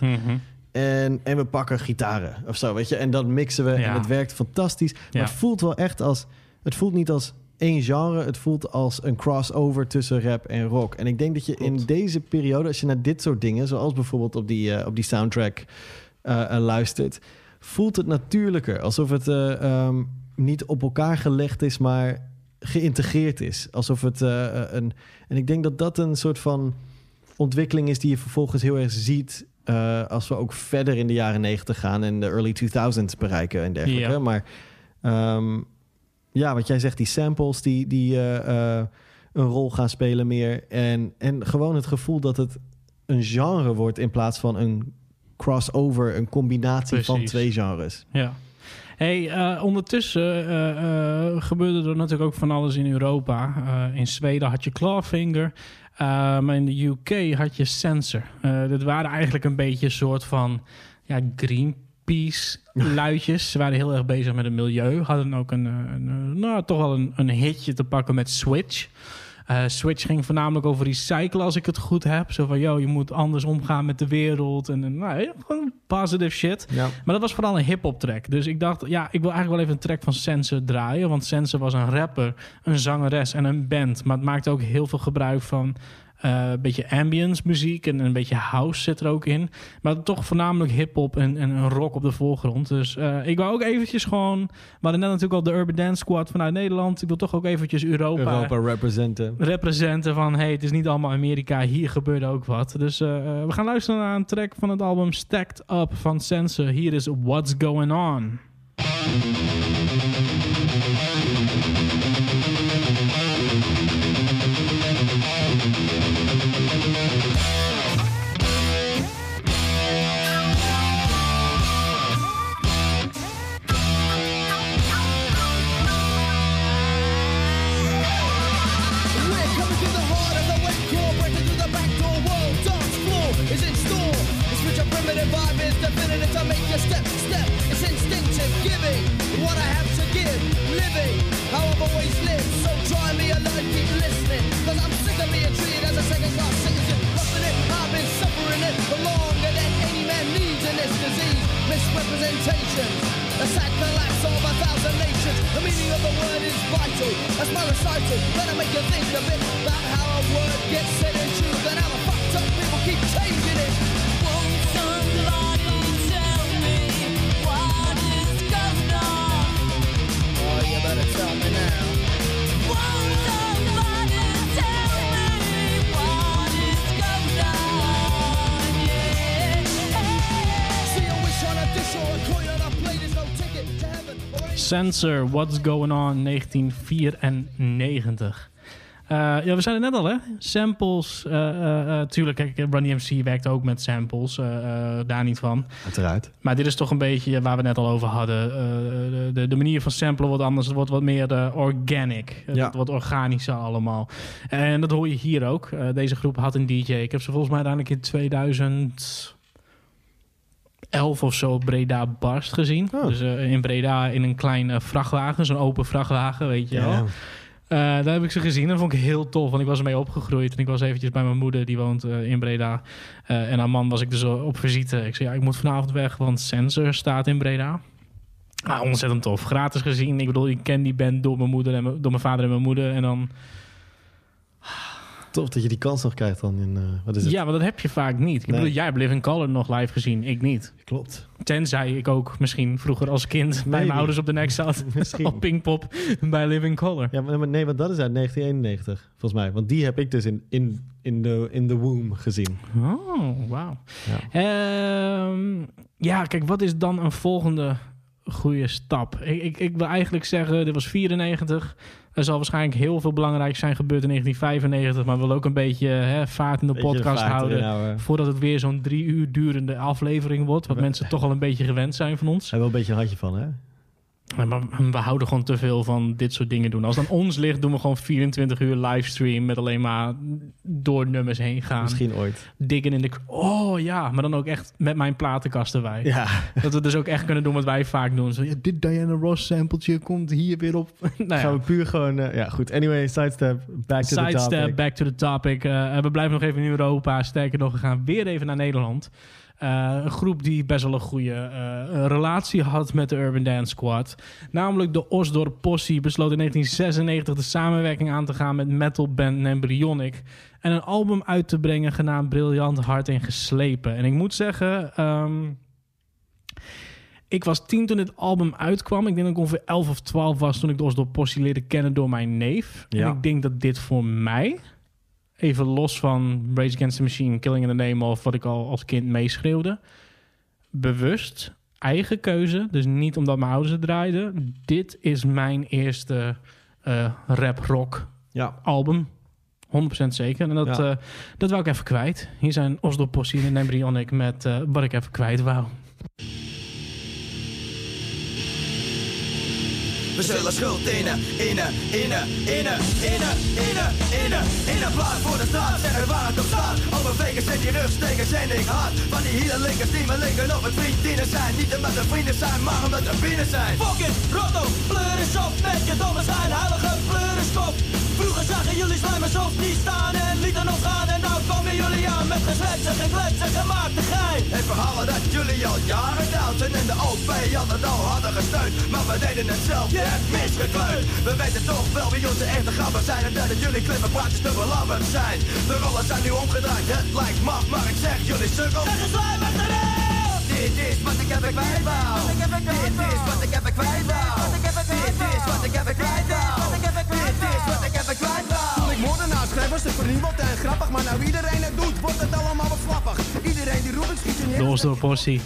En, en we pakken gitaren of zo, weet je. En dat mixen we Ja. en het werkt fantastisch. Maar Ja. het voelt wel echt als... Het voelt niet als één genre. Het voelt als een crossover tussen rap en rock. En ik denk dat je in deze periode... als je naar dit soort dingen, zoals bijvoorbeeld op die, eh, op die soundtrack eh, eh, luistert... voelt het natuurlijker. Alsof het eh, ehm, niet op elkaar gelegd is, maar geïntegreerd is. Alsof het een... En ik denk dat dat een soort van ontwikkeling is die je vervolgens heel erg ziet... eh, als we ook verder in de jaren 90 gaan en de early 2000s bereiken en dergelijke. Ja. Maar ehm, ja, wat jij zegt, die samples die, die eh, eh, een rol gaan spelen meer. En, en gewoon het gevoel dat het een genre wordt in plaats van een crossover, een combinatie van twee genres. Ja. Hey, ondertussen gebeurde er natuurlijk ook van alles in Europa. In Zweden had je Clawfinger, maar in de UK had je Sensor. Eh dit waren eigenlijk een beetje een soort van ja, Greenpeace-luidjes. Ze waren heel erg bezig met het milieu. Hadden ook een, eh, een, eh, nou, toch wel een, een hitje te pakken met Switch. Eh, Switch ging voornamelijk over recyclen, als ik het goed heb. Zo van, yo, je moet anders omgaan met de wereld. En, en nou, gewoon positive shit. Ja. Maar dat was vooral een hip-hop track. Dus ik dacht, ja, ik wil eigenlijk wel even een track van Sense draaien. Want Sense was een rapper, een zangeres en een band. Maar het maakte ook heel veel gebruik van eh, een beetje ambience muziek. En een beetje house zit er ook in. Maar toch voornamelijk hip-hop en, en rock op de voorgrond. Dus eh, ik wou ook eventjes gewoon. We hadden net natuurlijk al de Urban Dance Squad vanuit Nederland. Ik wil toch ook eventjes Europa. Europa representen. Representen van hey, het is niet allemaal Amerika, hier gebeurde ook wat. Dus eh, we gaan luisteren naar een track van het album Stacked Up van Sense. Hier is What's Going On. Definitive to make you step, step. It's instinctive, giving what I have to give, living how I've always lived. So try me alone, keep listening, cause I'm sick of being treated as a second class citizen. Roughing it, I've been suffering it for longer than any man needs in this disease. Misrepresentation, a sad collapse of a thousand nations. The meaning of the word is vital. That's my recital. Gonna make you think a bit about how a word gets said and used and how the fucked up people keep changing it. Sensor, What's Going On, 1994. Eh, ja, we zijn net al, hè? Samples. eh, eh, tuurlijk, kijk, Run DMC werkt ook met samples. daar niet van. Uiteraard. Maar dit is toch een beetje waar we net al over hadden. De, de, manier van samplen wordt anders. Het wordt wat meer organic. Het Ja. wordt wat organischer allemaal. En dat hoor je hier ook. Deze groep had een DJ. Ik heb ze volgens mij uiteindelijk in 2011 of zo Breda Barst gezien. Oh. Dus eh, in Breda in een klein eh, vrachtwagen. Zo'n open vrachtwagen, weet je wel. Eh, daar heb ik ze gezien. Dat vond ik heel tof. Want ik was ermee opgegroeid. En ik was eventjes bij mijn moeder. Die woont in Breda. En haar man was ik dus op visite. Ik zei, ja, ik moet vanavond weg. Want Sensor staat in Breda. Ah, ontzettend tof. Gratis gezien. Ik bedoel, ik ken die band door mijn moeder en door mijn vader en mijn moeder. En dan... Tof dat je die kans nog krijgt dan in... eh, wat is het? Ja, maar dat heb je vaak niet. Ik Nee. bedoel, jij hebt Living Color nog live gezien. Ik niet. Klopt. Tenzij ik ook misschien vroeger als kind bij mijn ouders op de nek zat. Misschien. op Pinkpop bij Living Color. Ja, maar nee, want dat is uit 1991, volgens mij. Want die heb ik dus in, in, in, de, in the womb gezien. Oh, wauw. Ja. Ehm, ja, kijk, wat is dan een volgende goede stap? Ik, ik, ik wil eigenlijk zeggen, dit was 94. Er zal waarschijnlijk heel veel belangrijk zijn gebeurd in 1995. Maar we willen ook een beetje hè, vaart in de Beetje podcast houden. Voordat het weer zo'n drie uur durende aflevering wordt. Wat We- mensen toch al een beetje gewend zijn van ons. Hebben we een beetje een handje van, hè? Maar, maar we houden gewoon te veel van dit soort dingen doen. Als het aan ons ligt, doen we gewoon 24 uur livestream... met alleen maar door nummers heen gaan. Misschien ooit. Diggen in de... Oh ja, maar dan ook echt met mijn platenkast erbij. Ja, Dat we dus ook echt kunnen doen wat wij vaak doen. Zo, ja, dit Diana Ross sampletje komt hier weer op. nou gaan we ja, puur gewoon... eh, ja, goed. Anyway, sidestep. Back to the sidestep, topic. back to the topic. Eh, we blijven nog even in Europa. Sterker nog, we gaan weer even naar Nederland. Eh, een groep die best wel een goede eh, relatie had met de Urban Dance Squad. Namelijk de Osdorp Possie besloot in 1996 de samenwerking aan te gaan met metalband Embryonic. En een album uit te brengen genaamd Briljant Hard en Geslepen. En ik moet zeggen... ehm, Ik was tien toen dit album uitkwam. Ik denk dat ik ongeveer 11 of 12 was toen ik de Osdorp Possie leerde kennen door mijn neef. Ja. En ik denk dat dit voor mij, even los van Rage Against the Machine, Killing in the Name of wat ik al als kind meeschreeuwde, bewust, eigen keuze, dus niet omdat mijn ouders het draaiden. Dit is mijn eerste eh, rap-rock Ja, album. 100% zeker. En dat, Ja. eh, dat wou ik even kwijt. Hier zijn Osdorp Possie en Embryonic met eh, wat ik even kwijt wou. We zullen schuld innen, innen, innen, innen, innen, innen, innen, innen. Plaat voor de straat, zeggen waar het op staat. Over vegen zet je rug, steken zend ik hard. Van die hele linkers die me linken op het vriendinnen zijn. Niet omdat ze vrienden zijn, maar omdat ze binnen zijn. Fucking rotto, pleur is op met je domme zijn, heilige pleur is kop. Vroeger zagen jullie slijmers ons niet staan en lieten ons gaan. En nou komen jullie aan met gezwetsen, gekletsen, gemaakte gein. Het verhalen dat jullie al jaren down zijn en de OP altijd al hadden gesteund. Maar we deden het zelf, je hebt misgekleund. We weten toch wel wie onze echte grappen zijn en dat het jullie klippe praatjes te belabberd zijn. De rollen zijn nu omgedraaid, het lijkt maf, maar ik zeg jullie sukkels. Zeg eens slijmers erin! Dit is wat ik heb ik kwijt. Dit is wat ik heb ik kwijt. Dit is wat ik heb ik kwijt moordenaar schreef was het vernieuwd en grappig Maar nou iedereen het doet, wordt het allemaal wat flappig Iedereen die roept, schiet je neer De Possie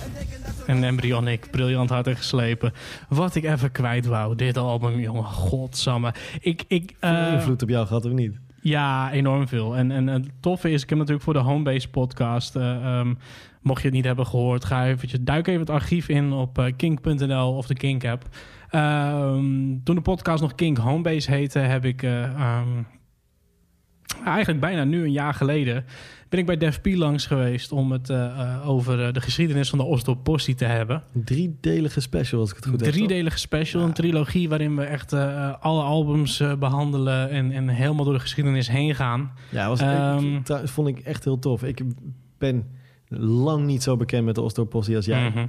en Embryonic, briljant hard en geslepen. Wat ik even kwijt wou, dit album, jongen, godsamme. Ik, ik, eh, invloed op jou gehad of niet? Ja, enorm veel. En, en het toffe is, ik heb natuurlijk voor de Homebase podcast... eh, ehm, mocht je het niet hebben gehoord, ga eventjes, duik even het archief in op eh, kink.nl of de Kink app. Ehm, toen de podcast nog Kink Homebase heette, heb ik... eh, ehm, eigenlijk bijna nu een jaar geleden... ben ik bij Def P langs geweest om het eh, eh, over eh, de geschiedenis van de Osdorp Possie te hebben. Een driedelige special, als ik het goed heb. Driedelige special, een trilogie waarin we echt alle albums eh, behandelen en, en helemaal door de geschiedenis heen gaan. Ja, was, Ehm, ik, vond ik echt heel tof. Ik ben lang niet zo bekend met de Osdorp-possie als jij. Mhm.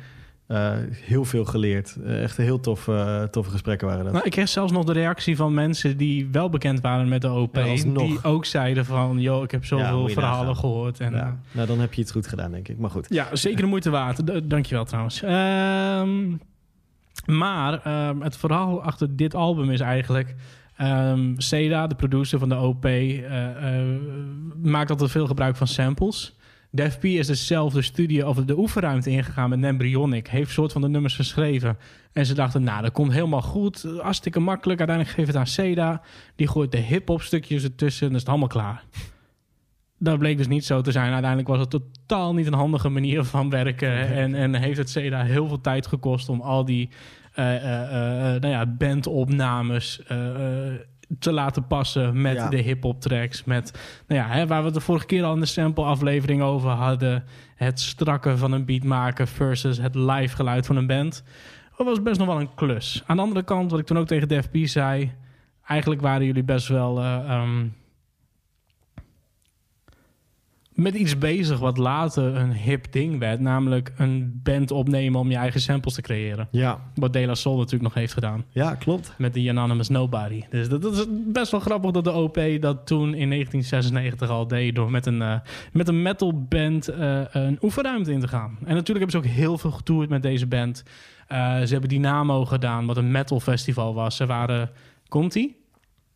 Eh, heel veel geleerd. Eh, echt heel tof, eh, toffe gesprekken waren dat. Nou, ik kreeg zelfs nog de reactie van mensen die wel bekend waren met de OP. Ja, alsnog. die ook zeiden van, joh, ik heb zoveel verhalen nagaan. gehoord. En, ja. Nou, dan heb je het goed gedaan, denk ik. Maar goed. Ja, zeker de moeite waard. D- Dankjewel trouwens. Ehm, maar ehm, het verhaal achter dit album is eigenlijk... ehm Seda, de producer van de OP, maakt altijd veel gebruik van samples. Def P is dezelfde studio of de oefenruimte ingegaan met Embryonic. Heeft soort van de nummers geschreven. En ze dachten, nou, dat komt helemaal goed. Hartstikke makkelijk. Uiteindelijk geef het aan Seda. Die gooit de hip-hop stukjes ertussen en is het allemaal klaar. Dat bleek dus niet zo te zijn. Uiteindelijk was het totaal niet een handige manier van werken. En, en heeft het Seda heel veel tijd gekost om al die eh, eh, eh, nou ja, bandopnames eh, eh, te laten passen met Ja. de hip-hop tracks. Met, nou ja, hè, waar we het de vorige keer al in de sample-aflevering over hadden. Het strakke van een beat maken versus het live geluid van een band. Dat was best nog wel een klus. Aan de andere kant, wat ik toen ook tegen Def P zei. Eigenlijk waren jullie best wel. eh, ehm, met iets bezig wat later een hip ding werd. Namelijk een band opnemen om je eigen samples te creëren. Ja, Wat De La Soul natuurlijk nog heeft gedaan. ja klopt. Met de Anonymous Nobody. Dus dat, dat is best wel grappig dat de OP dat toen in 1996 al deed. Door met een, eh, met een metal band eh, een oefenruimte in te gaan. En natuurlijk hebben ze ook heel veel getoerd met deze band. Eh, ze hebben Dynamo gedaan, wat een metal festival was. Ze waren, komt-ie?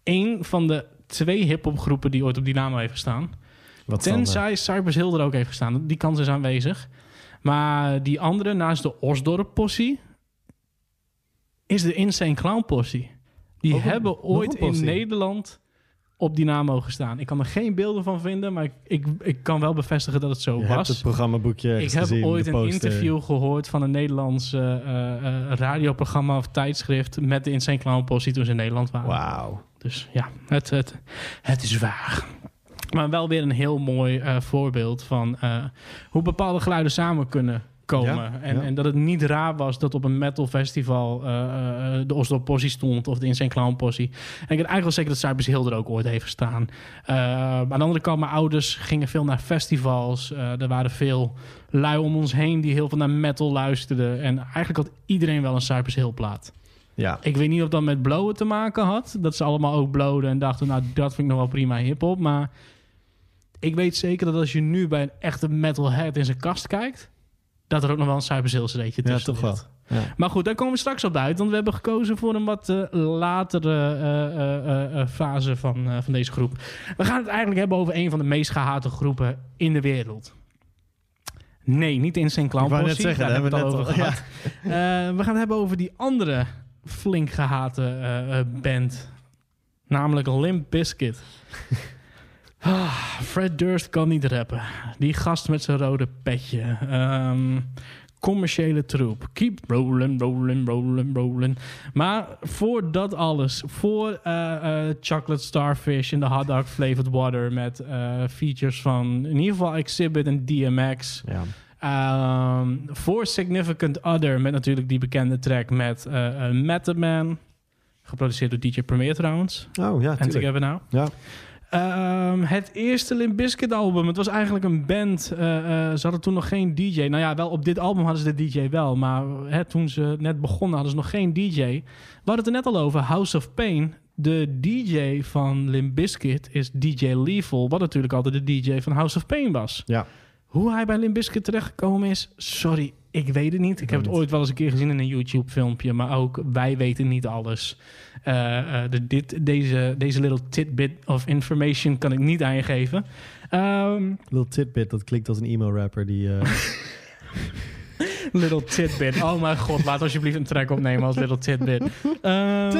Eén van de twee hip-hop groepen die ooit op Dynamo heeft gestaan. Wat Tenzij Cypress Hill er ook heeft gestaan. Die kans is aanwezig. Maar die andere, naast de Osdorp-possie... is de Insane Clown-possie. Die een- hebben ooit in? Nederland op Dynamo gestaan. Ik kan er geen beelden van vinden... maar ik, ik, ik kan wel bevestigen dat het zo je hebt was. het programmaboekje Ik heb gezien, ooit een interview gehoord van een Nederlands eh, eh, radioprogramma of tijdschrift... met de Insane Clown-possie toen ze in Nederland waren. Wauw. Dus ja, het, het, het is waar. Maar wel weer een heel mooi eh, voorbeeld van eh, hoe bepaalde geluiden samen kunnen komen. Ja, en, ja. en dat het niet raar was dat op een metal festival eh, de Oslo Possie stond of de Insane Clown Possie. En ik weet eigenlijk wel zeker dat Cypress Hill er ook ooit heeft gestaan. Maar aan de andere kant, mijn ouders gingen veel naar festivals. Er waren veel lui om ons heen die heel veel naar metal luisterden. En eigenlijk had iedereen wel een Cypress Hill plaat. Ja. Ik weet niet of dat met blowen te maken had. Dat ze allemaal ook blowden en dachten, nou, dat vind ik nog wel prima hip-hop. Maar ik weet zeker dat als je nu bij een echte metalhead in zijn kast kijkt, dat er ook nog wel een Hill cd'tje Ja, tussen toch wel. Ja. Maar goed, daar komen we straks op uit. Want we hebben gekozen voor een wat eh, latere eh, eh, fase van, van deze groep. We gaan het eigenlijk hebben over een van de meest gehate groepen in de wereld. Nee, niet in zijn Clown Ik wou net zeggen, daar hebben we het al over gehad. Eh, we gaan het hebben over die andere flink gehate eh, eh, band. Namelijk Limp Bizkit. Ah, Fred Durst kan niet rappen. Die gast met zijn rode petje. Ehm, commerciële troep. Keep rolling, rolling, rolling, rolling. Maar voor dat alles, voor eh, eh, Chocolate Starfish in de hot dog flavored water met eh, features van in ieder geval Exhibit en DMX. Ja. Ehm, voor Significant Other met natuurlijk die bekende track met eh eh, Method Man. Geproduceerd door DJ Premier trouwens. Oh ja, En tuurlijk. Together Now. Ja. Ehm, het eerste Limp Bizkit album. Het was eigenlijk een band. eh, eh, ze hadden toen nog geen DJ. Nou ja, wel op dit album hadden ze de DJ wel. Maar hè, toen ze net begonnen hadden ze nog geen DJ. We hadden het er net al over. House of Pain. De DJ van Limp Bizkit is DJ Lethal. Wat natuurlijk altijd de DJ van House of Pain was. Ja. Hoe hij bij Limp Bizkit terechtgekomen is, sorry, ik weet het niet. Ik, heb het ooit wel eens een keer gezien in een YouTube-filmpje, maar ook wij weten niet alles. Eh, eh, de, dit, deze, deze little tidbit of information kan ik niet aangeven. Ehm Little tidbit, dat klinkt als een emo-rapper die... eh, little tidbit. Oh mijn god, laat alsjeblieft een track opnemen als little tidbit. Ehm,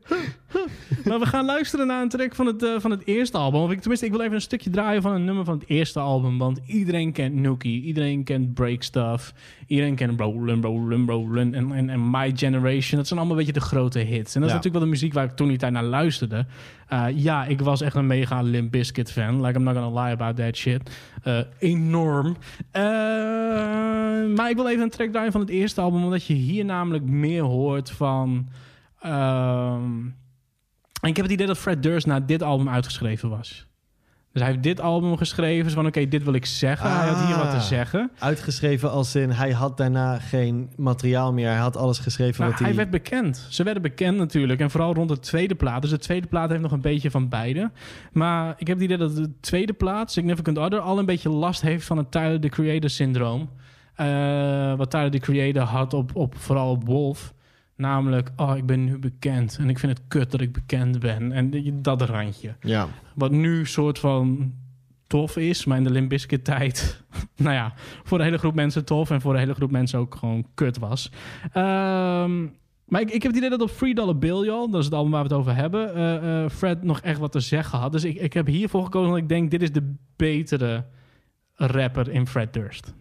maar we gaan luisteren naar een track van het, eh, van het eerste album. Of ik, tenminste, ik wil even een stukje draaien van een nummer van het eerste album. Want iedereen kent Nookie. Iedereen kent Break Stuff. Iedereen kent Rollin', Rollin', Rollin'. En, en, en My Generation. Dat zijn allemaal een beetje de grote hits. En dat is natuurlijk wel de muziek waar ik toen die tijd naar luisterde. Uh, ja, ik was echt een mega Limp Bizkit fan. Like, I'm not gonna lie about that shit. Uh, enorm. Maar ik wil even een track draaien van het eerste album. Omdat je hier namelijk meer hoort van... Ehm, en ik heb het idee dat Fred Durst na dit album uitgeschreven was. Dus hij heeft dit album geschreven. Dus van oké, dit wil ik zeggen. Hij had hier wat te Ah. zeggen. Uitgeschreven als in, hij had daarna geen materiaal meer. Hij had alles geschreven Nou, wat hij hij... werd bekend. Ze werden bekend natuurlijk. En vooral rond de tweede plaat. Dus de tweede plaat heeft nog een beetje van beide. Maar ik heb het idee dat de tweede plaat, Significant Other, al een beetje last heeft van het Tyler, the Creator syndroom. Eh, wat Tyler, the Creator had op, op vooral op Wolf. Namelijk, oh, ik ben nu bekend. En ik vind het kut dat ik bekend ben. En dat randje. Ja. Wat nu soort van tof is, maar in de Limp Bizkit tijd, nou ja, voor de hele groep mensen tof en voor de hele groep mensen ook gewoon kut was. Ehm, maar ik, ik heb het idee dat op Free Dollar Bill, joh, dat is het album waar we het over hebben, eh, eh, Fred nog echt wat te zeggen had. Dus ik, ik heb hiervoor gekozen, want ik denk, dit is de betere rapper in Fred Durst.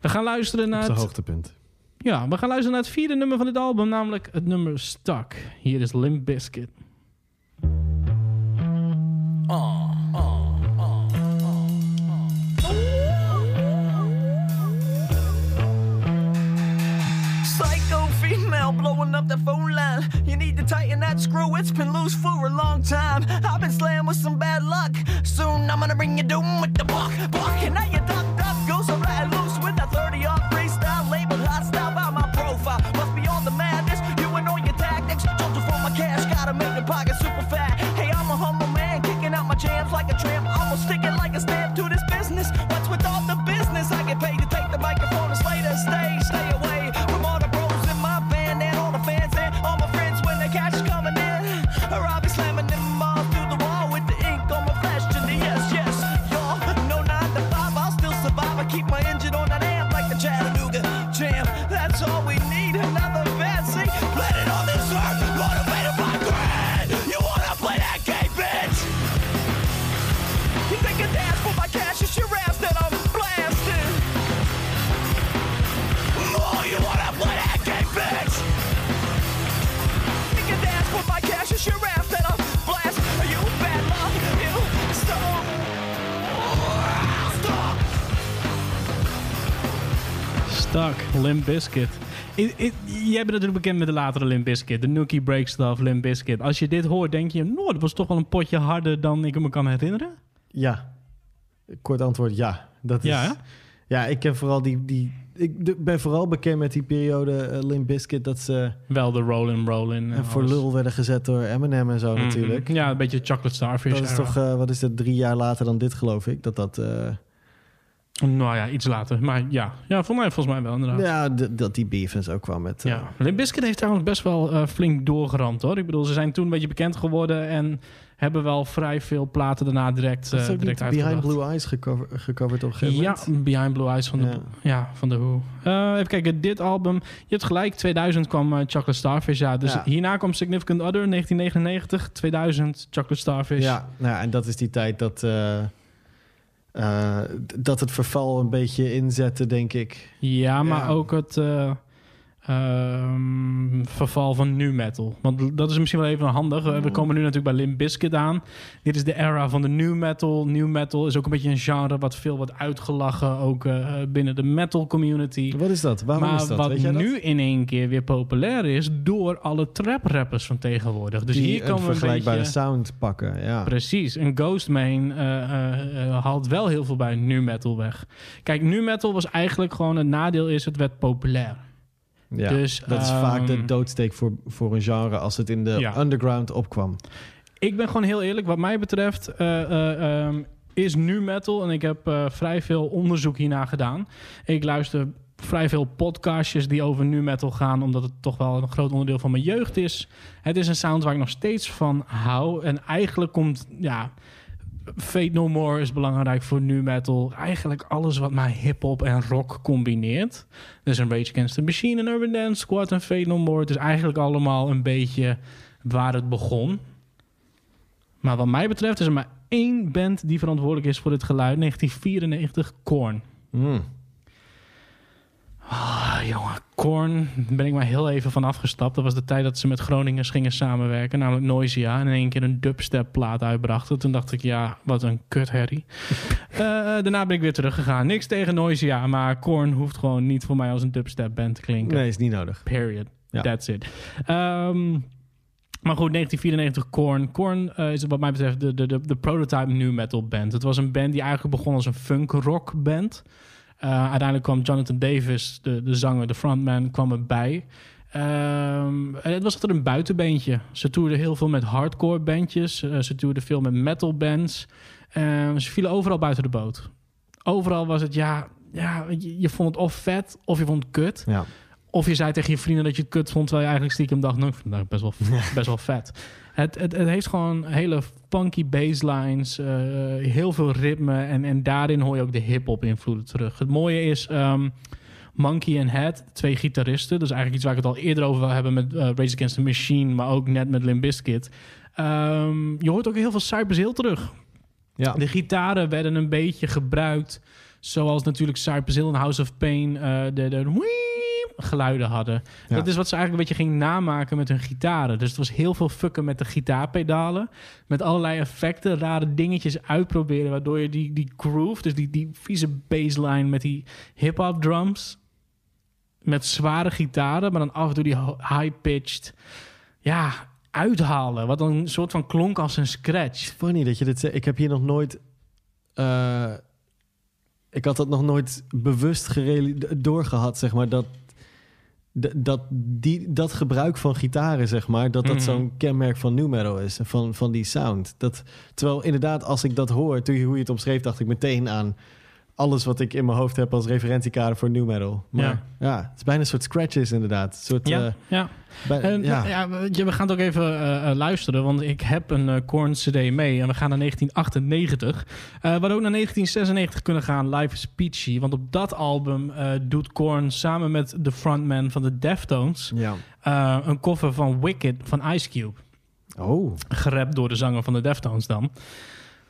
We gaan luisteren Op naar zijn het, hoogtepunt. Ja, we gaan luisteren naar het vierde nummer van dit album, namelijk het nummer Stuck. Hier is Limp Bizkit. Psycho female blowing up the phone line. You need to tighten that screw, it's been loose for a long time. I've been slammed with some bad luck. Soon I'm gonna bring you doom with the buck, buck. And now you duck, Limp Bizkit. I- I- jij bent natuurlijk bekend met de latere Limp Bizkit. De Nookie Break Stuff, Limp Bizkit. Als je dit hoort, denk je... Nou, dat was toch wel een potje harder dan ik me kan herinneren. Ja. Kort antwoord, ja. Dat is, Ja, hè? ja, ik ken vooral die... die ik ben vooral bekend met die periode uh, Limp Bizkit... dat ze Wel de Rollin' Rollin'. eh, voor lul werden gezet door Eminem en zo Mhm. natuurlijk. Ja, een beetje Chocolate Starfish. Dat is era. toch, eh, wat is het, drie jaar later dan dit geloof ik? Dat dat... eh, Nou ja, iets later. Maar ja, ja voor mij volgens mij wel inderdaad. Ja, dat die beefens ook kwam met... eh, Ja, Limp Bizkit heeft trouwens best wel eh, flink doorgeramd hoor. Ik bedoel, ze zijn toen een beetje bekend geworden en hebben wel vrij veel platen daarna direct, eh ook direct Behind. Blue Eyes gecover, gecoverd op een gegeven Ja, moment. Behind Blue Eyes van de, Ja. ja. van de Who. Eh, even kijken, dit album. Je hebt gelijk, 2000 kwam eh, Chocolate Starfish uit. Dus Ja. hierna kwam Significant Other, 1999. 2000, Chocolate Starfish. Ja, nou, ja, en dat is die tijd dat, eh, eh, dat het verval een beetje inzette, denk ik. Ja, maar Ja. ook het eh, ehm, verval van nu metal. Want dat is misschien wel even handig. Eh, We komen nu natuurlijk bij Limp Bizkit aan. Dit is de era van de new metal. New metal is ook een beetje een genre wat veel wordt uitgelachen, ook eh, binnen de metal community. Wat is dat? Waarom maar is dat? wat Weet jij dat? nu in één keer weer populair is door alle trap rappers van tegenwoordig. Dus Die hier een komen we een vergelijkbare beetje... sound pakken, ja. Precies. En Ghostman eh, eh, eh, haalt wel heel veel bij nu metal weg. Kijk, nu metal was eigenlijk gewoon het nadeel is het werd populair. Ja, Dus, dat is ehm, vaak de doodsteek voor, voor een genre als het in de Ja. underground opkwam. Ik ben gewoon heel eerlijk, wat mij betreft eh, eh, ehm, is nu metal en ik heb eh, vrij veel onderzoek hierna gedaan. Ik luister vrij veel podcastjes die over nu metal gaan, omdat het toch wel een groot onderdeel van mijn jeugd is. Het is een sound waar ik nog steeds van hou en eigenlijk komt ja. Fate No More is belangrijk voor nu metal. Eigenlijk alles wat maar hip-hop en rock combineert. Dus een Rage Against the Machine, een Urban Dance Squad en Fate No More. Het is eigenlijk allemaal een beetje waar het begon. Maar wat mij betreft is er maar één band die verantwoordelijk is voor dit geluid. 1994, Korn. Hmm. Ah, jongen, Korn ben ik maar heel even van afgestapt. Dat was de tijd dat ze met Groningers gingen samenwerken, namelijk Noisia. En in één keer een dubstep plaat uitbrachten. Toen dacht ik, ja, wat een kutherrie. Eh, daarna ben ik weer teruggegaan. Niks tegen Noisia, maar Korn hoeft gewoon niet voor mij als een dubstep band te klinken. Nee, is niet nodig. Period. Ja. That's it. Ehm, maar goed, 1994 Korn. Korn eh, is wat mij betreft de, de, de, de prototype new metal band. Het was een band die eigenlijk begon als een funk rock band. Eh, uiteindelijk kwam Jonathan Davis, de, de zanger, de frontman, kwam erbij. En het was altijd een buitenbeentje. Ze toerden heel veel met hardcore bandjes. Eh, ze toerden veel met metal bands. Ehm, ze vielen overal buiten de boot. Overal was het, ja, ja je, je vond het of vet of je vond het kut. Ja. Of je zei tegen je vrienden dat je het kut vond, terwijl je eigenlijk stiekem dacht, nou, ik vind het best wel, best wel vet. Het, het, het heeft gewoon hele funky basslines, eh, heel veel ritme en, en daarin hoor je ook de hip-hop invloeden terug. Het mooie is, ehm, Monkey en Head, twee gitaristen, dus eigenlijk iets waar ik het al eerder over wil hebben met eh, Rage Against the Machine, maar ook net met Limp Bizkit. Ehm, je hoort ook heel veel Cypress Hill terug. Ja. De gitaren werden een beetje gebruikt. Zoals natuurlijk Cypress Hill en House of Pain eh, de, de geluiden hadden. Ja. Dat is wat ze eigenlijk een beetje ging namaken met hun gitaren. Dus het was heel veel fucken met de gitaarpedalen. Met allerlei effecten, rare dingetjes uitproberen. Waardoor je die, die groove, dus die, die vieze bassline met die hip-hop drums. Met zware gitaren, maar dan af en toe die high-pitched. Ja, uithalen. Wat dan een soort van klonk als een scratch. Funny dat je dit zegt. Ik heb hier nog nooit... eh, ik had dat nog nooit bewust doorgehad, zeg maar, dat... Dat, die, dat gebruik van gitaren, zeg maar, dat dat Mhm. zo'n kenmerk van new metal is. Van, van die sound. Dat, terwijl inderdaad, als ik dat hoor, toen je, hoe je het omschreef, dacht ik meteen aan alles wat ik in mijn hoofd heb als referentiekader voor new metal. Maar Ja. ja, het is bijna een soort scratches inderdaad. Een soort, Ja, eh, ja. bij- ja. ja. weet je, we gaan het ook even eh, eh, luisteren, want ik heb een eh Korn CD mee en we gaan naar 1998. Eh we hadden ook naar 1996 kunnen gaan, Life is Peachy. Want op dat album eh, doet Korn samen met de frontman van de Deftones ja. eh, een cover van Wicked van Ice Cube. Oh, Gerapt door de zanger van de Deftones dan.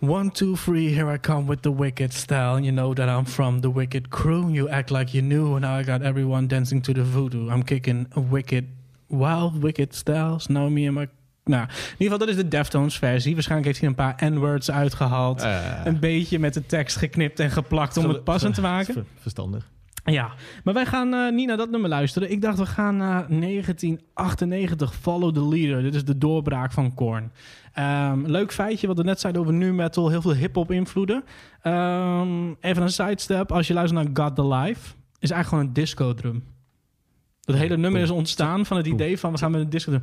One, two, three, here I come with the wicked style. You know that I'm from the wicked crew. You act like you knew, and now I got everyone dancing to the voodoo. I'm kicking a wicked, wild, wicked styles. Now me and my... Nou, in ieder geval, dat is de Deftones versie. Waarschijnlijk heeft hij een paar N-words uitgehaald. Eh. Een beetje met de tekst geknipt en geplakt om het passend te maken. Ver- Verstandig. Ja, maar wij gaan eh, niet naar dat nummer luisteren. Ik dacht, we gaan naar 1998, Follow the Leader. Dit is de doorbraak van Korn. Ehm, leuk feitje, wat we net zeiden over nu metal. Heel veel hip-hop invloeden. Ehm, even een sidestep. Als je luistert naar God the Life, is eigenlijk gewoon een disco drum. Dat hele nummer is ontstaan van het idee van we gaan met een disco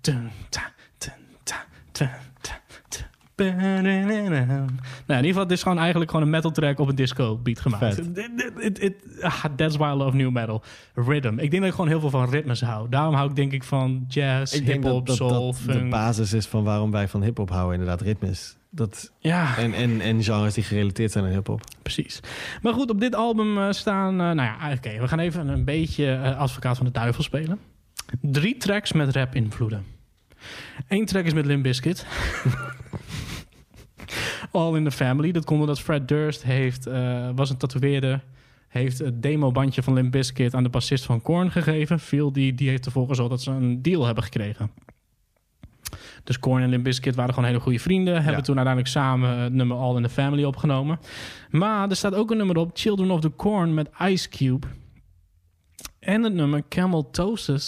drum. Nou, in ieder geval, dit is gewoon eigenlijk gewoon een metal track op een disco beat gemaakt. Dit- dit- ah, That's why I love new metal. Rhythm. Ik denk dat ik gewoon heel veel van ritmes hou. Daarom hou ik denk ik van jazz, dat hip-hop, dat, soul, dat de basis is van waarom wij van hip-hop houden, inderdaad, ritmes. Dat, Ja. en, en, en genres die gerelateerd zijn aan hip-hop. Precies. Maar goed, op dit album eh, staan... eh, nou ja, oké, we gaan even een beetje eh, advocaat van de duivel spelen. Drie tracks met rap-invloeden. Eén track is met Limp Bizkit. All in the Family. Dat komt omdat Fred Durst heeft, eh, was een tatoeëerder. Heeft het demobandje van Limp Bizkit aan de bassist van Korn gegeven. Phil, die, die heeft ervoor gezorgd dat ze een deal hebben gekregen. Dus Korn en Limp Bizkit waren gewoon hele goede vrienden. Hebben Ja. toen uiteindelijk samen het nummer All in the Family opgenomen. Maar er staat ook een nummer op, Children of the Corn met Ice Cube. En het nummer Camel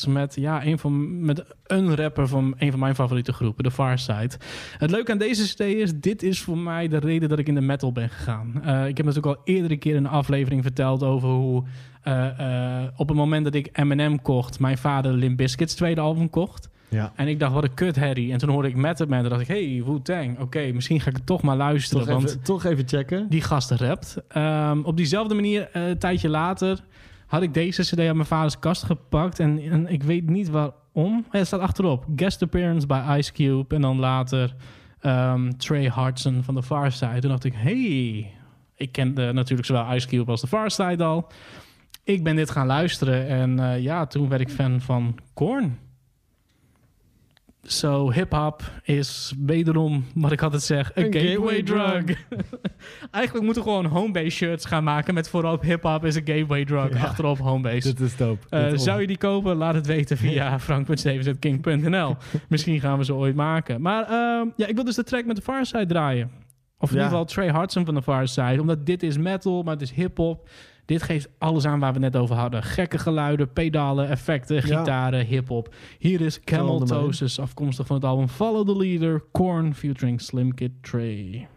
met, ja, een, van, met een rapper van een van mijn favoriete groepen, The Far Side. Het leuke aan deze CD is, dit is voor mij de reden dat ik in de metal ben gegaan. Eh, ik heb natuurlijk al eerdere keer in een aflevering verteld over hoe eh, eh, op het moment dat ik Eminem kocht, mijn vader Limp Bizkit's tweede album kocht. Ja. En ik dacht, wat een kut Harry. En toen hoorde ik Method Man. Toen dacht ik, hey, Wu-Tang. Oké, misschien ga ik het toch maar luisteren. Toch want even, toch even checken. die gasten rapt. Ehm, op diezelfde manier, een tijdje later, had ik deze cd uit mijn vaders kast gepakt. En, en ik weet niet waarom. Het staat achterop. Guest appearance bij Ice Cube. En dan later ehm, Trey Hartson van The Far Side. Toen dacht ik, hey, ik kende natuurlijk zowel Ice Cube als The Far Side al. Ik ben dit gaan luisteren. En eh, ja, toen werd ik fan van Korn. So hip-hop is wederom, wat ik altijd zeg, een gateway, gateway drug. Eigenlijk moeten we gewoon homebase shirts gaan maken met voorop hip-hop is een gateway drug. Ja. Achterop homebase. Dit is dope. Eh, Dit zou je die kopen? Laat het weten via frank.stevens.king.nl. Misschien gaan we ze ooit maken. Maar ehm, ja, ik wil dus de track met de Farside draaien. Of in Ja. ieder geval Trey Hartson van de Farside. Omdat dit is metal, maar het is hip-hop. Dit geeft alles aan waar we net over hadden. Gekke geluiden, pedalen, effecten, Ja. gitaren, hip-hop. Hier is Camel afkomstig van het album Follow the Leader, Korn featuring Slim Kid Trey.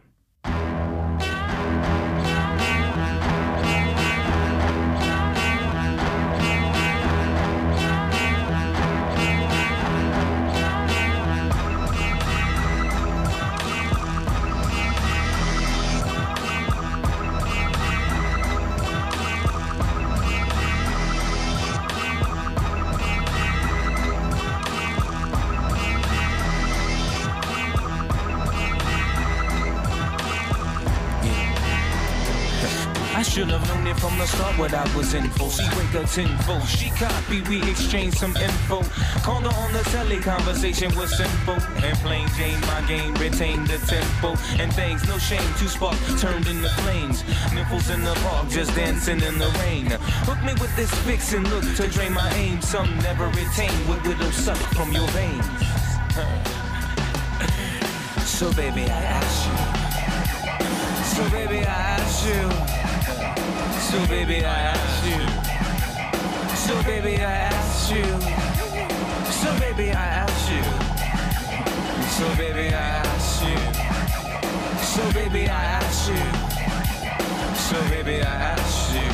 A tenfold. She copy, we exchange some info. Called her on the telly, conversation was simple. And plain Jane, my game, retained the tempo. And things, no shame, two spark turned into flames. Nipples in the park, just dancing in the rain. Hook me with this fix and look to drain my aim. Some never retain what will suck from your veins. So baby, I ask you. So baby, I ask you. So baby, I ask you. So baby, I ask you. So baby, I ask you. So baby, I ask you. So baby, I ask you. So baby, I ask you.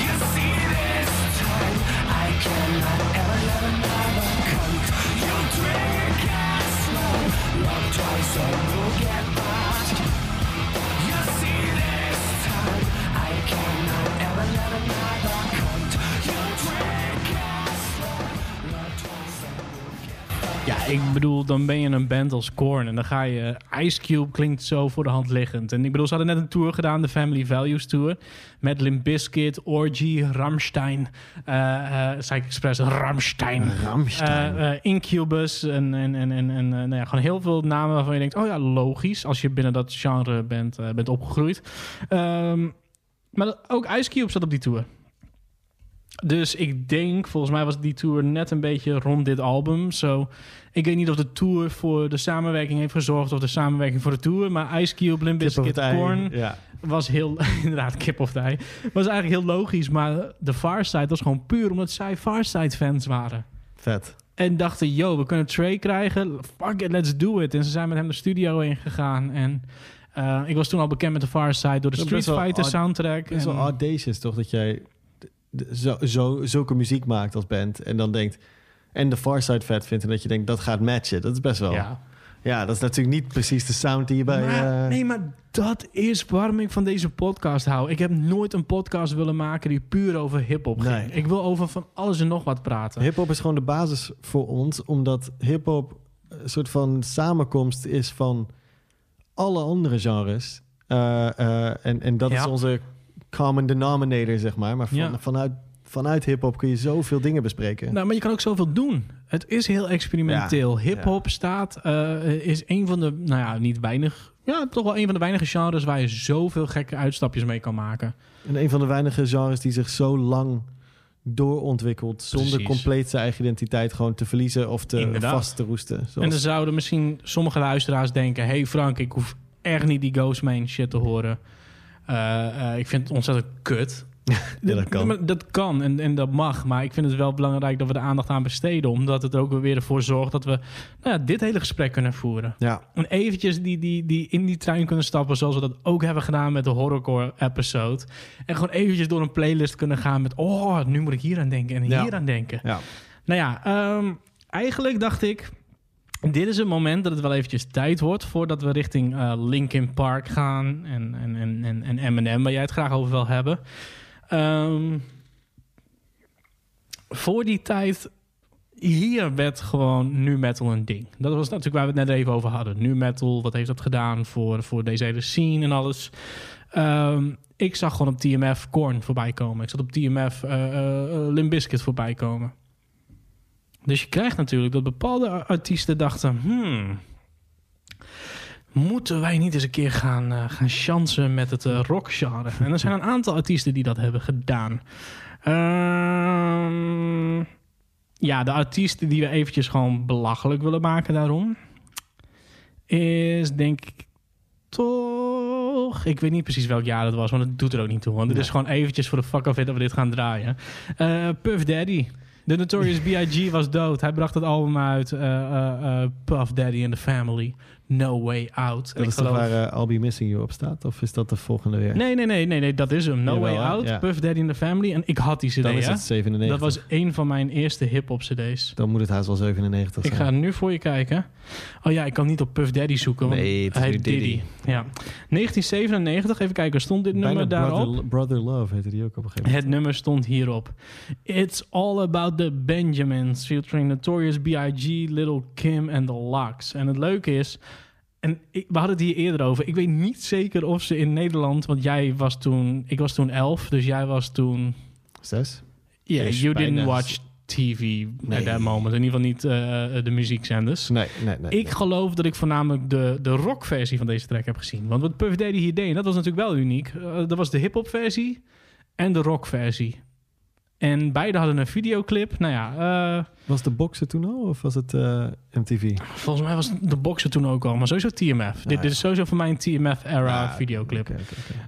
You see this time, I cannot ever let another come. You drink as slow, love twice and we'll get lost. Ja, ik bedoel, dan ben je een band als Korn en dan ga je... Ice Cube klinkt zo voor de hand liggend. En ik bedoel, ze hadden net een tour gedaan, de Family Values Tour. Met Limp Bizkit, Orgy, Ramstein. eh eh zei ik expres, Ramstein. Ramstein. Eh, eh, Incubus en, en, en, en, en eh, nou ja, gewoon heel veel namen waarvan je denkt... oh ja, logisch, als je binnen dat genre bent, eh, bent opgegroeid. Ehm, maar ook Ice Cube zat op die tour. Dus ik denk, volgens mij was die tour net een beetje rond dit album. Zo, ik weet niet of de tour voor de samenwerking heeft gezorgd... of de samenwerking voor de tour. Maar Ice Cube, Limp Bizkit. Korn Ja. was heel... inderdaad, kip of ei. Was eigenlijk heel logisch. Maar de Farside was gewoon puur omdat zij Farside-fans waren. Vet. En dachten, yo, we kunnen Trey krijgen. Fuck it, let's do it. En ze zijn met hem de studio in gegaan. En eh, ik was toen al bekend met de Farside door de Street Fighter soundtrack. Het is wel audacious toch dat jij zo, zo, zulke muziek maakt als band en dan denkt en de Farside vet vindt en dat je denkt dat gaat matchen. Dat is best wel. Ja. Ja, dat is natuurlijk niet precies de sound die je bij... Maar- eh, nee, maar dat is waarom ik van deze podcast hou. Ik heb nooit een podcast willen maken die puur over hip-hop ging. Nee. Ik wil over van alles en nog wat praten. Hip-hop is gewoon de basis voor ons, omdat hip-hop een soort van samenkomst is van alle andere genres. Eh, eh, en, en dat Ja. is onze common denominator, zeg maar. Maar van, Ja. vanuit, vanuit hip-hop kun je zoveel dingen bespreken. Nou, maar je kan ook zoveel doen. Het is heel experimenteel. Ja, Hip-hop staat, eh, is een van de, nou ja, niet weinig, ja, toch wel een van de weinige genres waar je zoveel gekke uitstapjes mee kan maken. En een van de weinige genres die zich zo lang doorontwikkelt... zonder Precies. compleet zijn eigen identiteit gewoon te verliezen of te Inderdaad. vast te roesten. Zoals- En dan zouden misschien sommige luisteraars denken: hey Frank, ik hoef echt niet die Ghostman shit te horen. Eh, eh, ik vind het ontzettend kut. Ja, dat kan. Dat kan en, en dat mag. Maar ik vind het wel belangrijk dat we de aandacht aan besteden. Omdat het ook weer ervoor zorgt dat we nou ja, dit hele gesprek kunnen voeren. Ja, En eventjes die, die, die in die trein kunnen stappen. Zoals we dat ook hebben gedaan met de horrorcore episode. En gewoon eventjes door een playlist kunnen gaan met... Oh, nu moet ik hier aan denken en Ja. hier aan denken. ja. Nou ja, ehm, eigenlijk dacht ik... Dit is het moment dat het wel eventjes tijd wordt... voordat we richting eh, Linkin Park gaan... en, en, en, en, en Eminem, waar jij het graag over wil hebben. Ehm, voor die tijd... Hier werd gewoon nu metal een ding. Dat was natuurlijk waar we het net even over hadden. Nu metal, wat heeft dat gedaan voor, voor deze hele scene en alles. Ehm, ik zag gewoon op TMF Korn voorbij komen. Ik zat op TMF Limp Bizkit voorbij komen. Dus je krijgt natuurlijk dat bepaalde artiesten dachten... Hmm, moeten wij niet eens een keer gaan, eh, gaan chansen met het eh, rockgenre? En er zijn een aantal artiesten die dat hebben gedaan. Ehm, ja, de artiesten die we eventjes gewoon belachelijk willen maken daarom... is denk ik toch... Ik weet niet precies welk jaar het was, want het doet er ook niet toe. Want het is gewoon eventjes voor de fuck of it dat we dit gaan draaien. Eh, Puff Daddy. De Notorious B.I.G. was dood. Hij bracht het album uit. Puff Daddy and the Family. No Way Out. Dat ik is geloof- waar eh, I'll Be Missing You op staat? Of is dat de volgende weer? Nee, nee, nee, nee, nee, dat is hem. No Jawel, Way? Out, Ja. Puff Daddy and the Family. En ik had die cd, Dan is hè? het 97. Dat was een van mijn eerste hip-hop cd's. Dan moet het haast wel 97 Ik zijn. ga nu voor je kijken. Oh ja, ik kan niet op Puff Daddy zoeken. Nee, het is hij Diddy. Ja. 1997, even kijken, stond dit Bijna nummer daarop? Brother, Brother Love heette die ook op een gegeven moment. Het nummer stond hierop. It's all about the Benjamins, featuring Notorious B.I.G., Little Kim en The Lux. En het leuke is, en ik, we hadden het hier eerder over, ik weet niet zeker of ze in Nederland, want jij was toen, ik was toen elf, dus jij was toen, Zes? yeah, Ish, you didn't watch TV at Nee. that moment. In ieder geval niet eh, de muziekzenders. Nee, nee, nee. Ik geloof dat ik voornamelijk de, de rockversie van deze track heb gezien. Want wat Puff Daddy hier deed, en dat was natuurlijk wel uniek. eh, dat was de hip-hop versie en de rockversie. En beide hadden een videoclip. Nou ja, eh, Was de boxer toen al of was het eh, MTV? volgens mij was de boxer toen ook al. Maar sowieso TMF. dit, ja. dit is sowieso voor mij een TMF-era Ah, videoclip. Eh,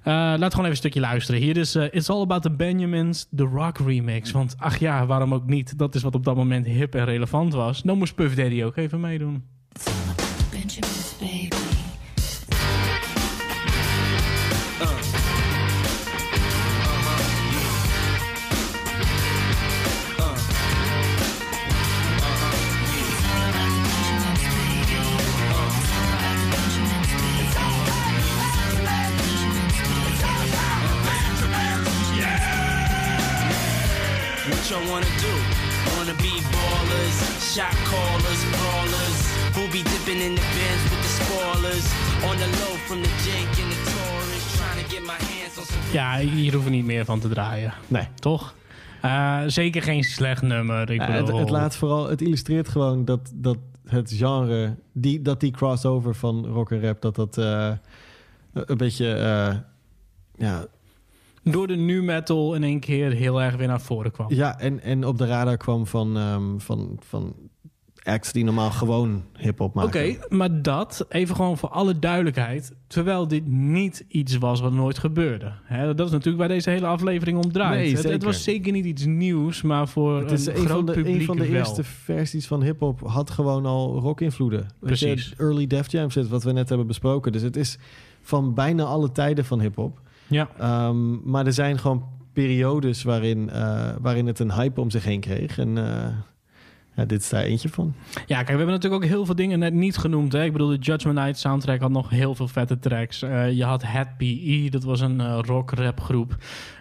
laten we gewoon even een stukje luisteren. Hier is eh, It's All About The Benjamins, The Rock remix. Want ach ja, waarom ook niet? Dat is wat op dat moment hip en relevant was. Dan moest Puff Daddy ook even meedoen. Benjamin's baby. Shot callers, brawlers. Who be dipping in the bins with the spoilers? On the low from the Jake and the Taurus. Trying to get my hands on some. Ja, hier hoeven we niet meer van te draaien. Nee. Toch? Eh, zeker geen slecht nummer. Ik het, bedoel- het, laat vooral, het illustreert gewoon dat, dat het genre, die, dat die crossover van rock en rap, dat dat eh, een beetje, eh, ja, Door de nu metal in één keer heel erg weer naar voren kwam. ja en, en op de radar kwam van, ehm, van, van acts die normaal gewoon hip-hop Oké, maken. maar dat, even gewoon voor alle duidelijkheid... terwijl dit niet iets was wat nooit gebeurde. Hè, dat is natuurlijk waar deze hele aflevering om draait. Nee, het, was zeker niet iets nieuws, maar voor Het is een, een groot van, de, publiek een van de wel. eerste versies van hip-hop had gewoon al rock-invloeden. Je, Precies. Early Def Jam zit, wat we net hebben besproken. Dus het is van bijna alle tijden van hip-hop. Ja. Ehm, maar er zijn gewoon periodes waarin, eh, waarin het een hype om zich heen kreeg. En eh, Ja, dit is daar eentje van. Ja, kijk, we hebben natuurlijk ook heel veel dingen net niet genoemd. Hè? Ik bedoel, de Judgment Night soundtrack had nog heel veel vette tracks. Eh, je had Het PE, dat was een eh, rock-rap groep.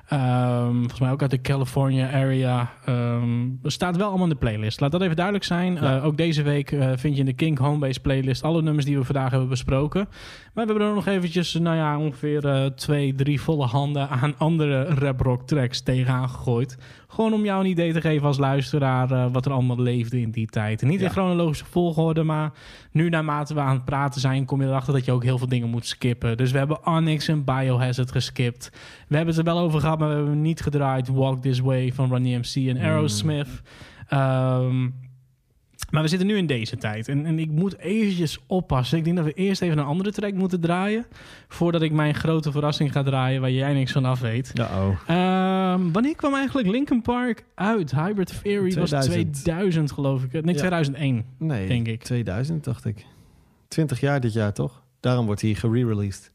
Ehm, volgens mij ook uit de California area. Ehm staat wel allemaal in de playlist. Laat dat even duidelijk zijn. Eh, ook deze week vind je in de King Homebase playlist alle nummers die we vandaag hebben besproken. Maar we hebben er nog eventjes, nou ja, ongeveer twee, drie volle handen aan andere rap-rock tracks tegenaan gegooid. Gewoon om jou een idee te geven als luisteraar eh, wat er allemaal leefde in die tijd. En niet in chronologische volgorde, maar nu naarmate we aan het praten zijn, kom je erachter dat je ook heel veel dingen moet skippen. Dus we hebben Onyx en Biohazard geskipt. We hebben het er wel over gehad, maar we hebben niet gedraaid Walk This Way van Run DMC en Aerosmith. Ehm, maar we zitten nu in deze tijd. En, en ik moet eventjes oppassen. Ik denk dat we eerst even een andere track moeten draaien. Voordat ik mijn grote verrassing ga draaien waar jij niks van af weet. Ehm, wanneer kwam eigenlijk Linkin Park uit? Hybrid Theory was 2000. 2000 geloof ik. Nee, Ja. 2001 Nee, denk ik. 2000 dacht ik. 20 jaar dit jaar, toch? Daarom wordt hij gerereleased.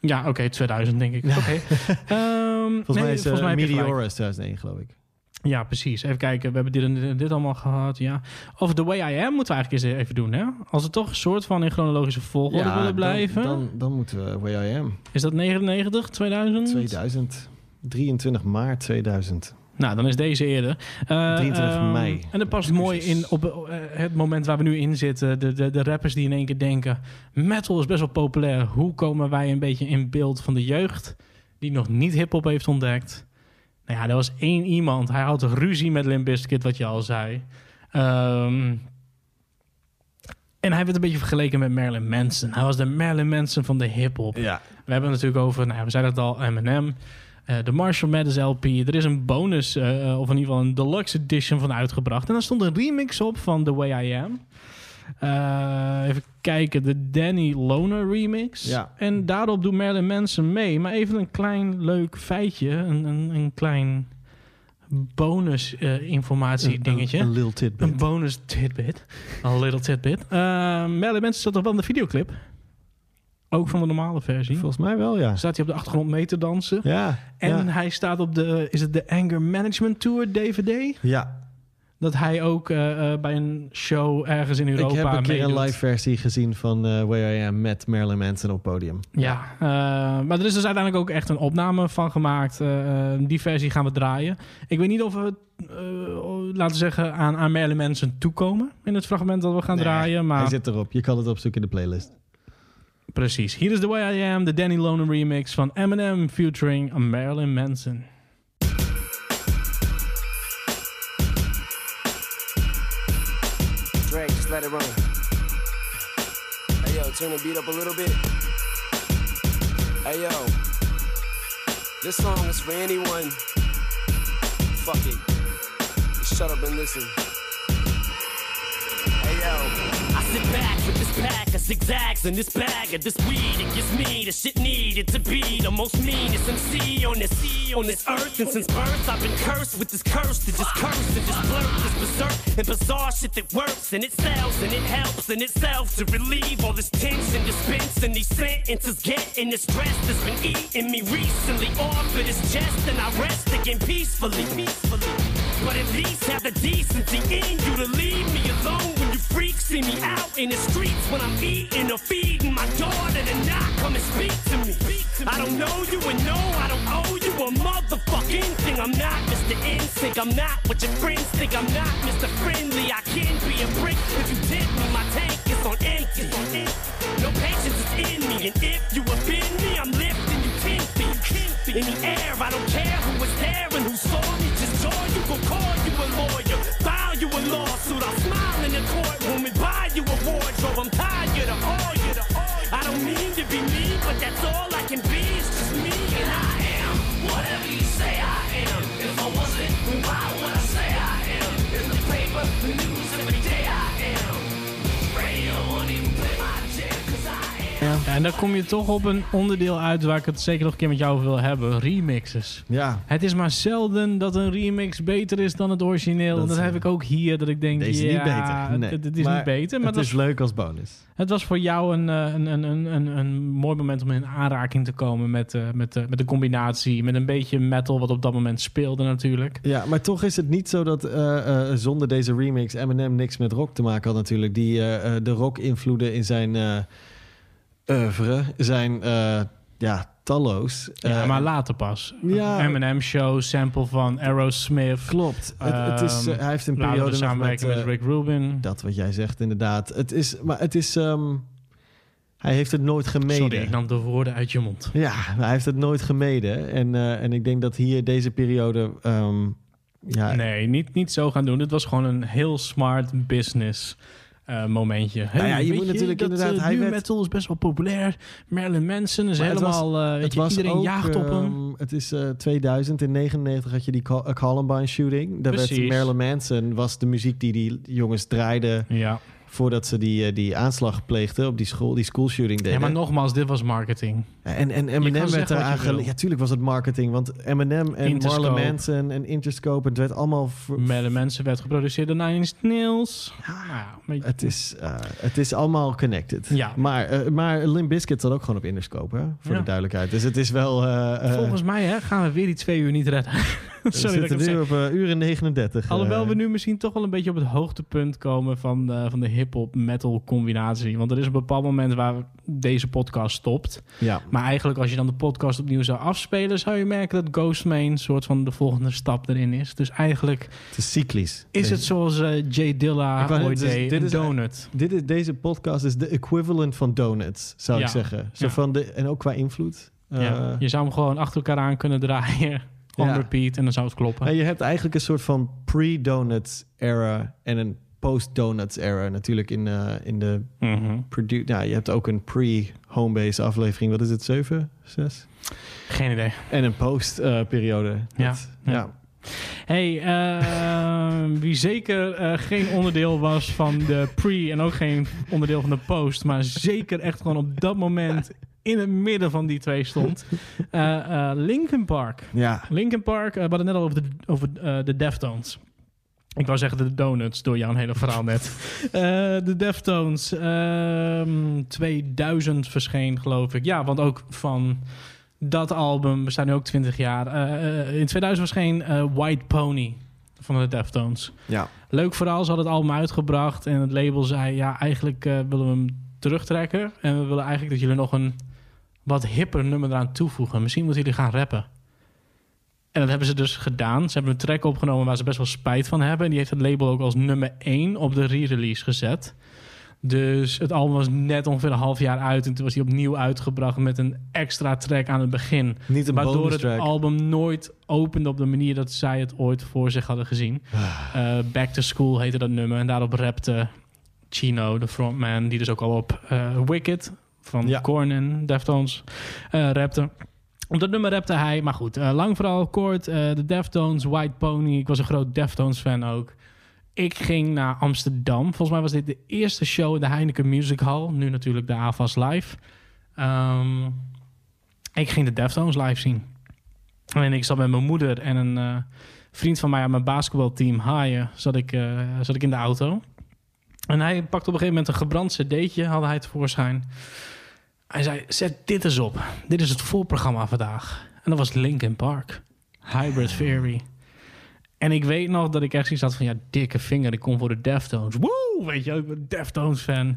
Ja, oké, 2000 denk ik. Oké. Ehm, Volgens nee, mij is volgens uh, mij is 2001, geloof ik. Ja, precies. Even kijken. We hebben dit en dit, allemaal gehad. Ja. Of The Way I Am moeten we eigenlijk eens even doen. Hè? Als we toch een soort van in chronologische volgorde willen blijven. Dan, dan, dan moeten we Way I Am. Is dat 99, 2000? 2000. 23 maart 2000. Nou, dan is deze eerder. Eh, 23 ehm, mei. En dat past mooi in op eh, het moment waar we nu in zitten. De, de, de rappers die in één keer denken... metal is best wel populair. Hoe komen wij een beetje in beeld van de jeugd... die nog niet hiphop heeft ontdekt? Nou ja, er was één iemand. Hij had ruzie met Limp Bizkit, wat je al zei. Ehm, en hij werd een beetje vergeleken met Marilyn Manson. Hij was de Marilyn Manson van de hip-hop. Ja. We hebben het natuurlijk over, nou, we zeiden het al, Eminem. eh, de Marshall Mathers LP. Er is een bonus, eh, of in ieder geval een deluxe edition van uitgebracht. En daar stond een remix op van The Way I Am. Eh, even kijken, de Danny Loner remix. Ja. En daarop doet Marilyn Manson mee. Maar even een klein leuk feitje. Een, een, een klein bonus eh, informatie dingetje. Een, een little tidbit. Een bonus tidbit. Een little tidbit. Uh, Marilyn Manson zat toch wel in de videoclip? Ook van de normale versie. Volgens mij wel, ja. Staat hij op de achtergrond mee te dansen. Ja. En ja. hij staat op de, is het de Anger Management Tour DVD? Ja. Dat hij ook eh, eh, bij een show ergens in Europa Ik heb een keer een live versie gezien van eh Where I Am met Marilyn Manson op podium. Ja, maar er is dus uiteindelijk ook echt een opname van gemaakt. Die versie gaan we draaien. Ik weet niet of we, laten we zeggen, aan, aan Marilyn Manson toekomen in het fragment dat we gaan Nee, draaien. Maar Hij zit erop. Je kan het opzoeken in de playlist. precies. Hier is The Way I Am, de Danny Loner remix van Eminem featuring Marilyn Manson. Let it run. Hey yo, turn the beat up a little bit. Hey yo, this song is for anyone. Fuck it. Just shut up and listen. Hey yo. I sit back pack of zigzags in this bag of this weed. It gives me the shit needed to be the most meanest MC on this on this earth. And since birth, I've been cursed with this curse to just curse and just blurt this berserk and bizarre shit that works and it sells and it helps in itself to relieve all this tension, dispense and these sentences getting the stress that's been eating me recently off of this chest and I rest again peacefully, peacefully. But at least have the decency in you to leave me alone freaks see me out in the streets when I'm eating or feeding my daughter to not come and speak to me. I don't know you and no, I don't owe you a motherfucking thing. I'm not Mr. Insync, I'm not what your friends think. I'm not Mr. Friendly, I can be a brick if you tip me. My tank is on empty. No patience is in me, and if you offend me, I'm lifting you ten feet in the air. I don't care who was there and who saw me. Just joy, you gon' call you a lawyer, file you a lawsuit. I'll you a wardrobe. I'm tired of all you. I don't mean to be mean, En dan kom je toch op een onderdeel uit waar ik het zeker nog een keer met jou over wil hebben. Remixes. Ja. Het is maar zelden dat een remix beter is dan het origineel. Dat Dat, heb ik ook hier, dat ik denk, Deze ja, niet beter. Nee. het, het is Maar niet beter. Maar het het is was, leuk als bonus. het was voor jou een, eh, een, een, een, een, een mooi moment om in aanraking te komen met, eh, met, eh, met de combinatie. Met een beetje metal wat op dat moment speelde natuurlijk. Ja, maar toch is het niet zo dat zonder deze remix Eminem niks met rock te maken had natuurlijk. Die de rock-invloeden in zijn oeuvre zijn eh, ja, talloos. Ja, Eh, maar later pas. ja. Eminem Show, sample van Aerosmith. Klopt. Het, het is, eh, hij heeft een periode samenwerking met, eh, Rick Rubin. Dat wat jij zegt, inderdaad. Het is, maar het is... ehm, hij heeft het nooit gemeden. Sorry, ik nam de woorden uit je mond. Ja, hij heeft het nooit gemeden. En, en ik denk dat hier deze periode... ehm, ja, Nee, niet, niet zo gaan doen. Het was gewoon een heel smart business eh, momentje. Nou ja, je moet natuurlijk dat, inderdaad- eh, hij nu werd- metal is best wel populair. Marilyn Manson is Maar het was- helemaal... eh, weet het je, was iedereen ook, jaagt op hem. ehm, het is eh 2000. In 99 had je die Col- Columbine shooting. Daar werd Precies. Marilyn Manson was de muziek die die jongens draaiden... Ja. Voordat ze die, eh, die aanslag pleegden op die school, die school shooting deden. Ja, maar nogmaals, dit was marketing. En, en Eminem werd eraan wil. gele- Ja, tuurlijk was het marketing. Want Eminem en Interscope. Marlon Manson en Interscope... het werd allemaal... Marilyn Manson werd geproduceerd door Nine Inch Nails. Ja, maar- Het is, eh, het is allemaal connected. Ja. Maar, eh, maar Limp Bizkit zat ook gewoon op Interscope, hè? Voor Ja. de duidelijkheid. Dus het is wel... Volgens mij hè, gaan we weer die twee uur niet redden. we Sorry ik zitten nu zeg. op eh, uur en 39. eh. Alhoewel we nu misschien toch wel een beetje op het hoogtepunt komen van, eh, van de hip-hop metal combinatie. Want er is een bepaald moment waar deze podcast stopt. Ja. Maar eigenlijk als je dan de podcast opnieuw zou afspelen, zou je merken dat Ghostman een soort van de volgende stap erin is. Dus eigenlijk Het is cyclisch. is Deze- het zoals eh, Jay Dilla ooit deed, dit is- donut. Dit is, deze podcast is de equivalent van donuts, zou Ja. ik zeggen. Zo Ja. van de, en ook qua invloed. Eh, ja. Je zou hem gewoon achter elkaar aan kunnen draaien. On Ja. repeat en dan zou het kloppen. en je hebt eigenlijk een soort van pre-donuts era en een post-donuts era. Natuurlijk in, eh, in de produ- nou, je hebt ook een pre-homebase aflevering. Wat is het? 7? 6? Geen idee. En een post-periode. Ja, ja. Hey, eh, wie zeker eh, geen onderdeel was van de pre en ook geen onderdeel van de post, maar zeker echt gewoon op dat moment in het midden van die twee stond. eh Linkin Park. Ja. Linkin Park, we hadden het net al over de, over, de Deftones. Ik wou zeggen de Donuts door jouw hele verhaal net. De Deftones. ehm 2000 verscheen, geloof ik. Ja, want ook van dat album, we staan nu ook 20 jaar. eh, eh, in 2000 verscheen eh, White Pony van de Deftones. Ja. Leuk verhaal, ze hadden het album uitgebracht en het label zei... ja, eigenlijk willen we hem terugtrekken... en we willen eigenlijk dat jullie nog een wat hipper nummer eraan toevoegen. Misschien moeten jullie gaan rappen. En dat hebben ze dus gedaan. Ze hebben een track opgenomen waar ze best wel spijt van hebben. En die heeft het label ook als nummer 1 op de re-release gezet. Dus het album was net ongeveer een half jaar uit. En toen was hij opnieuw uitgebracht met een extra track aan het begin. Niet een waardoor het album nooit opende op de manier dat zij het ooit voor zich hadden gezien. Eh, Back to School heette dat nummer. En daarop rapte Chino, de frontman, die dus ook al op eh, Wicked van Ja. Korn en Deftones eh rapte. Op dat nummer rapte hij, maar goed, lang verhaal kort. de Deftones, White Pony. Ik was een groot Deftones fan ook. Ik ging naar Amsterdam. Volgens mij was dit de eerste show in de Heineken Music Hall. Nu natuurlijk de AVAS Live. Ehm, ik ging de Deftones live zien. En ik zat met mijn moeder en een eh, vriend van mij aan mijn basketbalteam, Haaien, zat ik, eh, zat ik in de auto. En hij pakte op een gegeven moment een gebrand cd'tje, had hij tevoorschijn. Hij zei, zet dit eens op. Dit is het voorprogramma vandaag. En dat was Linkin Park. Hybrid Theory. En ik weet nog dat ik echt zoiets had van... ja, dikke vinger, ik kom voor de Deftones. Woe! Weet je, ik ben een Deftones fan.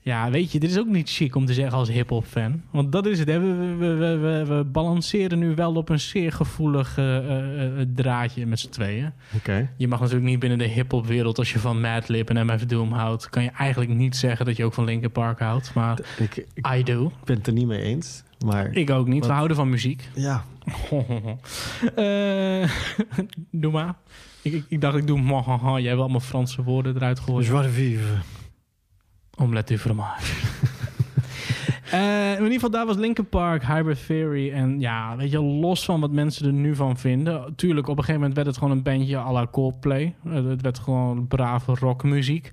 Ja, weet je, dit is ook niet chic om te zeggen als hip-hop fan. Want dat is het. Hè? We, we, we, we, we balanceren nu wel op een zeer gevoelig eh, eh, draadje met z'n tweeën. Oké. Je mag natuurlijk niet binnen de hip-hop wereld, als je van Madlib en MF Doom houdt, kan je eigenlijk niet zeggen dat je ook van Linkin Park houdt. Maar Ik, ik I do. ben het er niet mee eens. Maar Ik ook niet. Wat? We houden van muziek. ja, Eh, doe maar. Ik, ik, ik dacht, ik doe. Jij hebt allemaal Franse woorden eruit gegooid. joie de vivre. Omelette du fromage. Eh, in ieder geval, daar was Linkin Park, Hybrid Theory. En ja, weet je, los van wat mensen er nu van vinden. Tuurlijk, op een gegeven moment werd het gewoon een bandje à la Coldplay. Eh, het werd gewoon brave rockmuziek.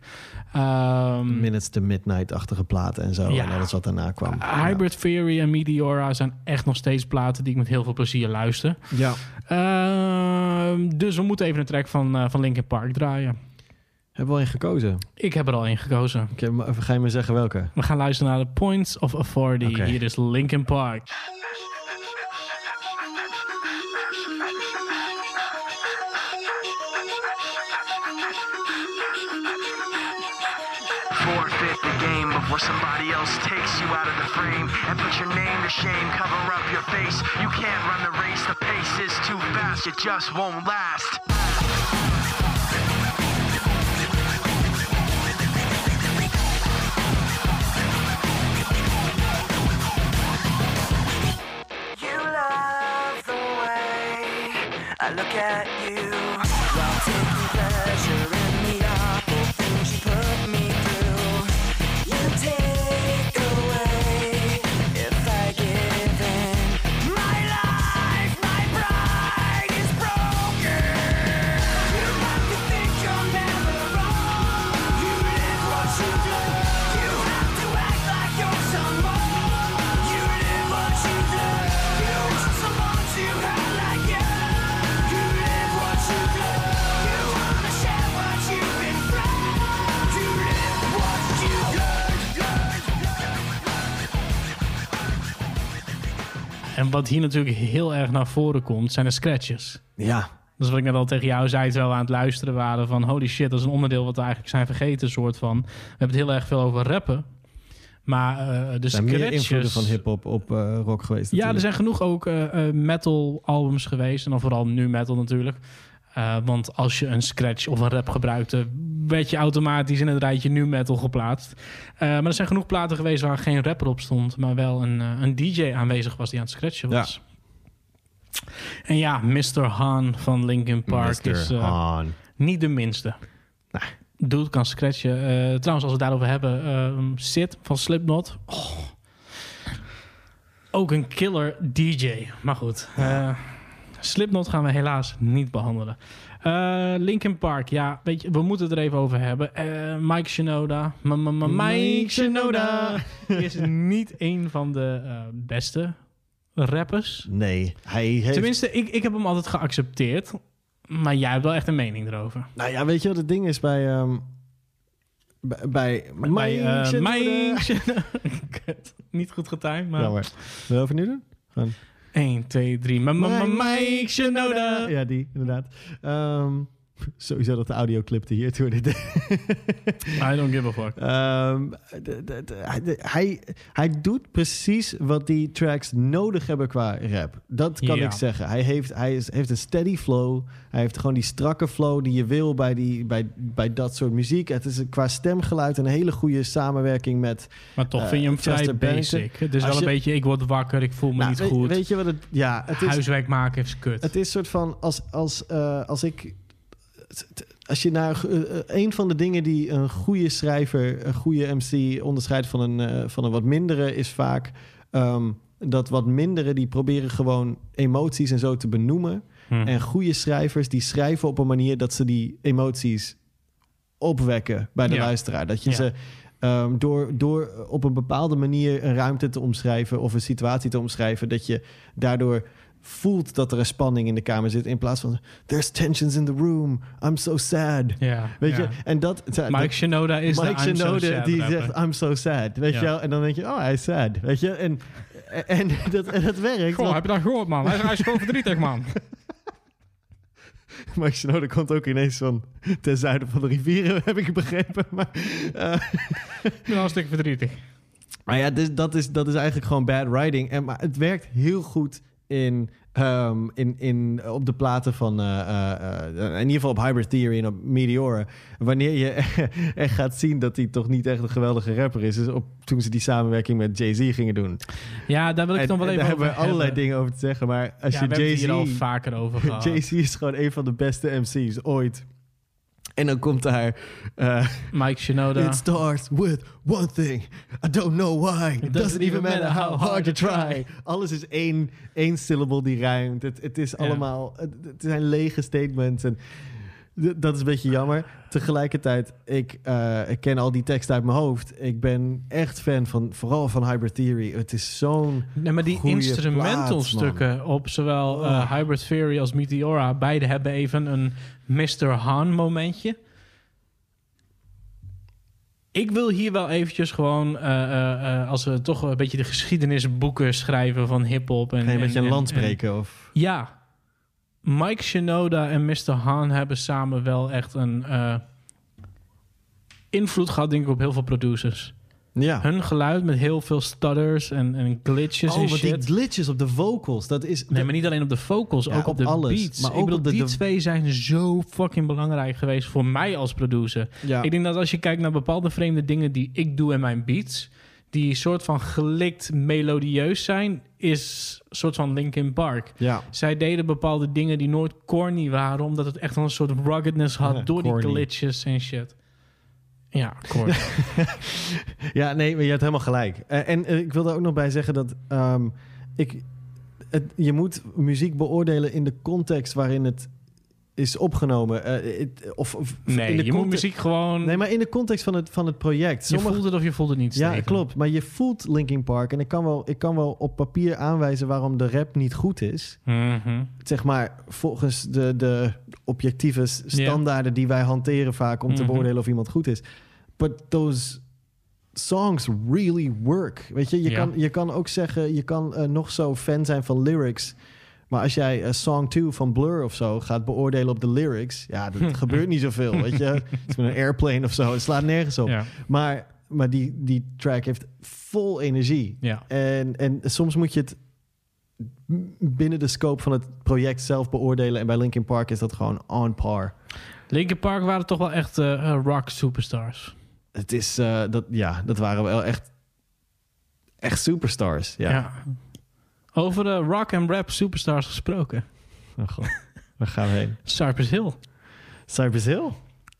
Ehm, Minutes to Midnight-achtige platen en zo. Ja. En alles wat daarna kwam. Hybrid Theory en Meteora zijn echt nog steeds platen die ik met heel veel plezier luister. Ja. Ehm, dus we moeten even een track van, eh, van Linkin Park draaien. Hebben we al in gekozen? Ik heb er al in gekozen. Oké, maar ga je me zeggen welke? We gaan luisteren naar de Points of Authority. Oké. Hier is Linkin Park. Forfeit the game before somebody else takes you out of the frame and put your name to shame. Cover up your face. You can't run the race. The pace is too fast. It just won't last. I look at you En wat hier natuurlijk heel erg naar voren komt, zijn de scratches. Ja. Dus wat ik net al tegen jou zei, terwijl we aan het luisteren waren van... holy shit, dat is een onderdeel wat we eigenlijk zijn vergeten, soort van. We hebben het heel erg veel over rappen. Maar eh, de Er zijn meer invloeden scratches... van hip-hop op eh, rock geweest. Ja, er zijn genoeg ook eh, metal albums geweest. En dan vooral nu metal natuurlijk. Eh, want als je een scratch of een rap gebruikte, werd je automatisch in het rijtje nu metal geplaatst. Eh, maar er zijn genoeg platen geweest waar geen rapper op stond, maar wel een, eh, een DJ aanwezig was die aan het scratchen was. En ja, Mr. Han van Linkin Park Mr. is niet de minste. Dude kan scratchen. Trouwens, als we het daarover hebben, eh, Sid van Slipknot. Oh. Ook een killer DJ. Maar goed, eh, Slipknot gaan we helaas niet behandelen. Eh, Linkin Park, ja, weet je, we moeten het er even over hebben. Eh, Mike Shinoda. M- m- m- Mike Shinoda is niet een van de eh, beste rappers. Nee, hij heeft... Tenminste, ik, ik heb hem altijd geaccepteerd. Maar jij hebt wel echt een mening erover. Nou ja, weet je wat het ding is bij... ehm, bij, bij Bij, eh, Shinoda? Mike Shinoda. Kut. Niet goed getimed, maar... Jammer. Wil je over nu doen? Gewoon. 1, 2, 3. Mike Shinoda. Ja, die, inderdaad. Ehm, sowieso dat de audioclipte hier toen dit I don't give a fuck. Ehm, hij- hij, doet precies wat die tracks nodig hebben qua rap. Dat kan ik zeggen. Hij, heeft, hij is, heeft een steady flow. Hij heeft gewoon die strakke flow die je wil bij, die, bij, bij dat soort muziek. Het is qua stemgeluid een hele goede samenwerking met. Maar toch eh, vind je hem vrij Bennington. basic. Het is Als wel een je- beetje, ik word wakker, ik voel me Nou, niet weet, goed. Weet je wat het... Ja, het is, Huiswerk maken is kut. het is soort van als, als, eh, als ik. Als je naar eh, eh, een van de dingen die een goede schrijver, een goede MC onderscheidt van een, eh, van een wat mindere, is vaak ehm, dat wat mindere die proberen gewoon emoties en zo te benoemen. Hmm. En goede schrijvers die schrijven op een manier dat ze die emoties opwekken bij de Ja. luisteraar. Dat je Ja. ze ehm, door, door op een bepaalde manier een ruimte te omschrijven of een situatie te omschrijven, dat je daardoor voelt dat er een spanning in de kamer zit in plaats van there's tensions in the room, I'm so sad. Ja, Weet ja. je? En dat Mike Shinoda is Mike I'm so Shinoda sad die zegt I'm so sad, weet Ja. je wel? En dan denk je, oh, hij is sad, weet je? En, en, dat, en dat werkt. Goh, want- heb je dat gehoord, man? Hij is, hij is gewoon verdrietig, man. Mike Shinoda komt ook ineens van ten zuiden van de rivieren, heb ik begrepen. Maar, eh, Ik ben hartstikke verdrietig. maar ja, dus dat, is, dat is eigenlijk gewoon bad writing. En, maar het werkt heel goed in, ehm, in, in, op de platen van... eh, eh, eh, in ieder geval op Hybrid Theory en op Meteora. Wanneer je echt gaat zien dat hij toch niet echt een geweldige rapper is. is op, toen ze die samenwerking met Jay-Z gingen doen. Ja, daar wil ik En- nog wel en even daar over hebben we allerlei dingen over te zeggen. Maar als Ja, je we hebben het Jay-Z... hier al vaker over gehad. Jay-Z is gewoon een van de beste MC's ooit. En dan komt daar... eh, Mike Shinoda. It starts with one thing. I don't know why. It doesn't even matter how hard you try. Alles is één, één syllable die rijmt. Het, het is allemaal... Het, het zijn lege statements. En dat is een beetje jammer. Tegelijkertijd, ik, eh, ik ken al die teksten uit mijn hoofd. Ik ben echt fan van... Vooral van Hybrid Theory. Het is zo'n Nee, maar die instrumental stukken op zowel eh, Hybrid Theory als Meteora, beide hebben even een Mr. Han momentje. Ik wil hier wel eventjes gewoon, eh, eh, eh, als we toch een beetje de geschiedenisboeken schrijven van hip-hop. En, Ga je met je een land en- spreken? Of? Ja. Mike Shinoda en Mr. Han hebben samen wel echt een invloed gehad, denk ik, op heel veel producers. Ja. Hun geluid met heel veel stutters en, en glitches Oh, en shit. die glitches op de vocals, dat is... Nee, maar niet alleen op de vocals, Ja, ook op, op de alles. beats. Maar ik ook bedoel, op de- die de- twee zijn zo fucking belangrijk geweest voor mij als producer. Ja. Ik denk dat als je kijkt naar bepaalde vreemde dingen die ik doe in mijn beats, die soort van gelikt melodieus zijn, is een soort van Linkin Park. Ja. Zij deden bepaalde dingen die nooit corny waren, omdat het echt wel een soort ruggedness had door corny. die glitches en shit. Ja, corny. Ja, nee, maar je hebt helemaal gelijk. Eh, en eh, ik wil er ook nog bij zeggen dat ehm, ik, het, je moet muziek beoordelen in de context waarin het is opgenomen. Eh, of, of Nee, in de je moet muziek gewoon... Nee, maar in de context van het, van het project. je voelt het of je voelt het niet. Ja, klopt. Maar je voelt Linkin Park. En ik kan, wel, ik kan wel op papier aanwijzen waarom de rap niet goed is. Mhm. Zeg maar, volgens de, de objectieve standaarden die wij hanteren vaak om te Mhm. beoordelen of iemand goed is. But those songs really work. Weet je, je, kan, je kan ook zeggen, je kan eh, nog zo fan zijn van lyrics. Maar als jij eh, Song 2 van Blur of zo gaat beoordelen op de lyrics, ja, dat gebeurt niet zoveel. Weet je, het is met een airplane of zo, het slaat nergens op. Maar, maar die, die track heeft vol energie. Ja. En, en soms moet je het binnen de scope van het project zelf beoordelen. En bij Linkin Park is dat gewoon on par. Linkin Park waren toch wel echt eh, rock superstars. Het is, eh, dat, ja, dat waren wel echt, echt superstars. Ja. Ja. Over de rock en rap superstars gesproken. Oh god, waar gaan we heen? Cypress Hill. Cypress Hill?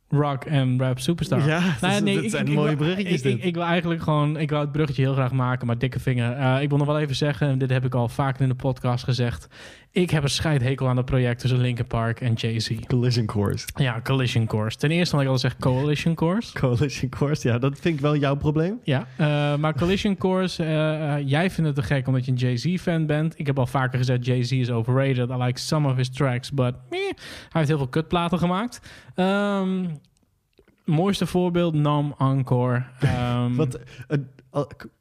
Rock en rap superstar. Ja, dat is- dat zijn mooie wil- bruggetjes Ik, ik, dit. ik wil eigenlijk gewoon, ik wil het bruggetje heel graag maken, maar dikke vinger. Eh, ik wil nog wel even zeggen, en dit heb ik al vaker in de podcast gezegd. Ik heb een scheidhekel aan het project tussen Linkin Park en Jay-Z. Collision Course. Ja, Collision Course. Ten eerste, want ik al zeg Coalition Course. Coalition Course, ja, dat vind ik wel jouw probleem. Ja, eh, maar Collision Course, eh, eh, jij vindt het te gek omdat je een Jay-Z-fan bent. Ik heb al vaker gezegd, Jay-Z is overrated. I like some of his tracks, but meh. hij heeft heel veel kutplaten gemaakt. Ehm, mooiste voorbeeld, Nam Encore. Ehm, Wat,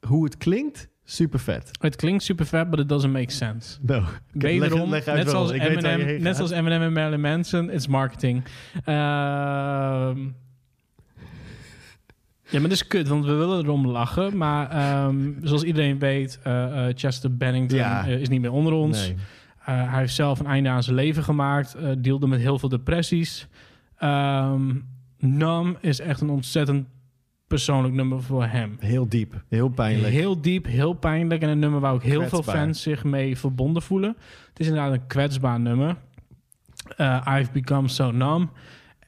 hoe het klinkt, super vet. Het klinkt super vet, but it doesn't make sense. No. Wederom, net, waarom. zoals Eminem, net zoals Eminem en Marilyn Manson, it's marketing. Ehm, ja, maar dat is kut, want we willen erom lachen. Maar ehm, zoals iedereen weet, eh, eh, Chester Bennington Ja. eh, is niet meer onder ons. Nee. Hij heeft zelf een einde aan zijn leven gemaakt. deelde met heel veel depressies. Ehm Numb is echt een ontzettend persoonlijk nummer voor hem. Heel diep, heel pijnlijk. Heel diep, heel pijnlijk. En een nummer waar ook heel veel fans zich mee verbonden voelen. Het is inderdaad een kwetsbaar nummer. Eh, I've Become So Numb.